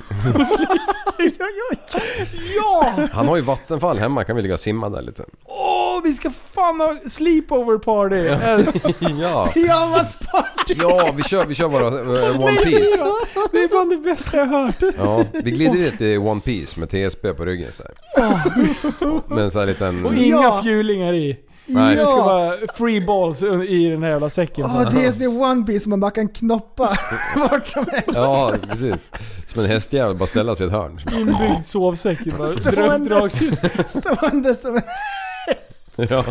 Ja! Han har ju vattenfall hemma, kan vi ligga och simma där lite. Åh, vi ska fan ha sleepover party! ja. [laughs] Pyjamasparty! Ja, vi kör, vi kör bara eh, One Piece. Det är fan det bästa jag hört. Ja, vi glider dit i One Piece med TSB på ryggen så här. Med en sån här liten... Och inga Ja. fjulingar i. Nej. Det ska vara free balls i den här jävla säcken. Åh, TSB One Piece som man bara kan knoppa [laughs] vart som helst. Ja, precis. Som en hästjävel, bara ställa sig i ett hörn. Inbyggd sovsäck. Stående, [laughs] stående som en... Ja.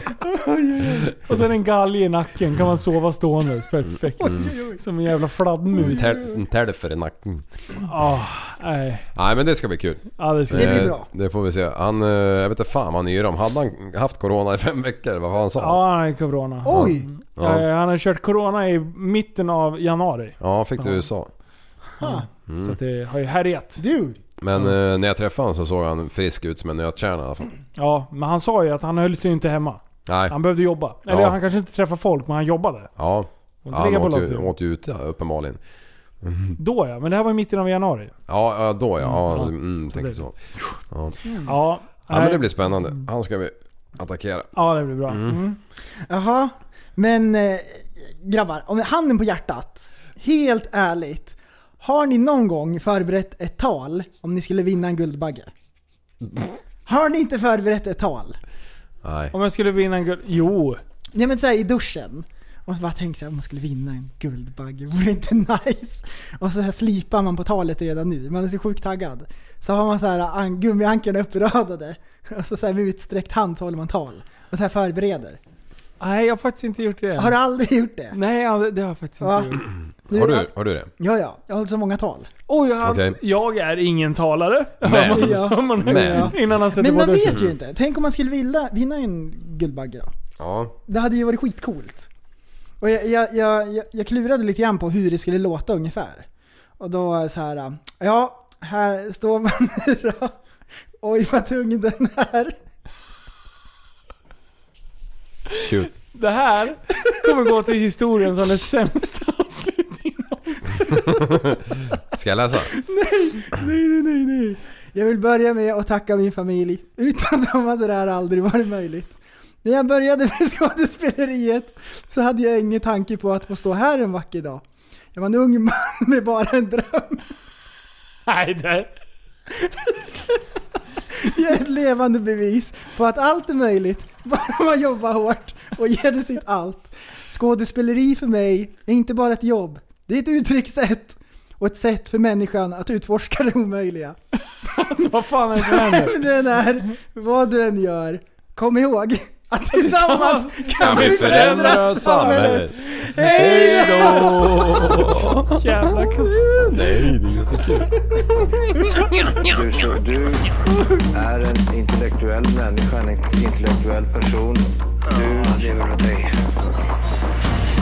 Och sen en galge i nacken. Kan man sova stående. Perfekt. Mm. Som en jävla fladdermus. En telfer i nacken. Ah, nej. Nej men det ska bli kul. Ja, det ska Det blir Eh, bra. Det får vi se. Han, eh, jag vet inte fan vad han är om. Hade han haft corona i fem veckor? Vad var han sa? Ja, han har corona. Oj! Ja. Eh, Han har kört corona i mitten av januari. Ja, han fick det i USA. Ha, Så att det har ju härjat. dude. Men eh, när jag träffade honom så såg han frisk ut som en nötkärna i alla fall. Ja, men han sa ju att han höll sig inte hemma. Nej. Han behövde jobba. Eller Ja. han kanske inte träffade folk, men han jobbade. Ja. Och ja han åt ju, åt ju ute uppenbarligen. Då ja, men det här var i mitten av januari. Ja, ja då ja. Ja, Ja. mm, Så tänkte det- så. Ja. Ja, ja men det blir spännande. Han ska vi attackera. Ja, det blir bra. Mm. Jaha, men eh, grabbar, om handen på hjärtat. Helt ärligt. Har ni någon gång förberett ett tal om ni skulle vinna en Guldbagge? Har ni inte förberett ett tal? Nej. Om jag skulle vinna en guld... Jo. Nej men såhär i duschen. Och så bara tänk såhär, om man skulle vinna en Guldbagge, vore det inte nice? Och så här slipar man på talet redan nu, man är så sjukt taggad. Så har man såhär an- gummiankarna uppradade. Och så, så här med utsträckt hand så håller man tal. Och så här förbereder. Nej, jag har faktiskt inte gjort det. Har du aldrig gjort det? Nej, ja, det har jag faktiskt Va? inte gjort. Har du, har du det? Ja, ja. Jag har så många tal. Oj, han, Okej. jag är ingen talare. [laughs] Men. [laughs] Ja. Man- Men. [laughs] Innan han sätter Men på man duschen. vet ju inte. Tänk om man skulle vilja vinna en Guldbagge då? Ja. Det hade ju varit skitcoolt. Och jag, jag, jag, jag, jag klurade lite grann på hur det skulle låta ungefär. Och då så här, ja, här står man nu då. Oj vad tung den är. Shoot. Det här kommer gå till historien som den sämsta avslutningen [laughs] Ska jag läsa? Nej, nej, nej, nej. Jag vill börja med att tacka min familj. Utan dem hade det här aldrig varit möjligt. När jag började med [laughs] skådespeleriet så hade jag ingen tanke på att få stå här en vacker dag. Jag var en ung man med bara en dröm. Nej, det... Jag är ett levande bevis på att allt är möjligt, bara man jobbar hårt och ger det sitt allt. Skådespeleri för mig är inte bara ett jobb, det är ett uttryckssätt och ett sätt för människan att utforska det omöjliga. Alltså, vad fan är det som [laughs] händer? Vem du än är, vad du än gör, kom ihåg, Att tillsammans Kan vi förändra samhället? Hej då! Så jävla kast. Nej, det är jättekul. Du, så, du är en intellektuell människa, en intellektuell person. Du lever dig.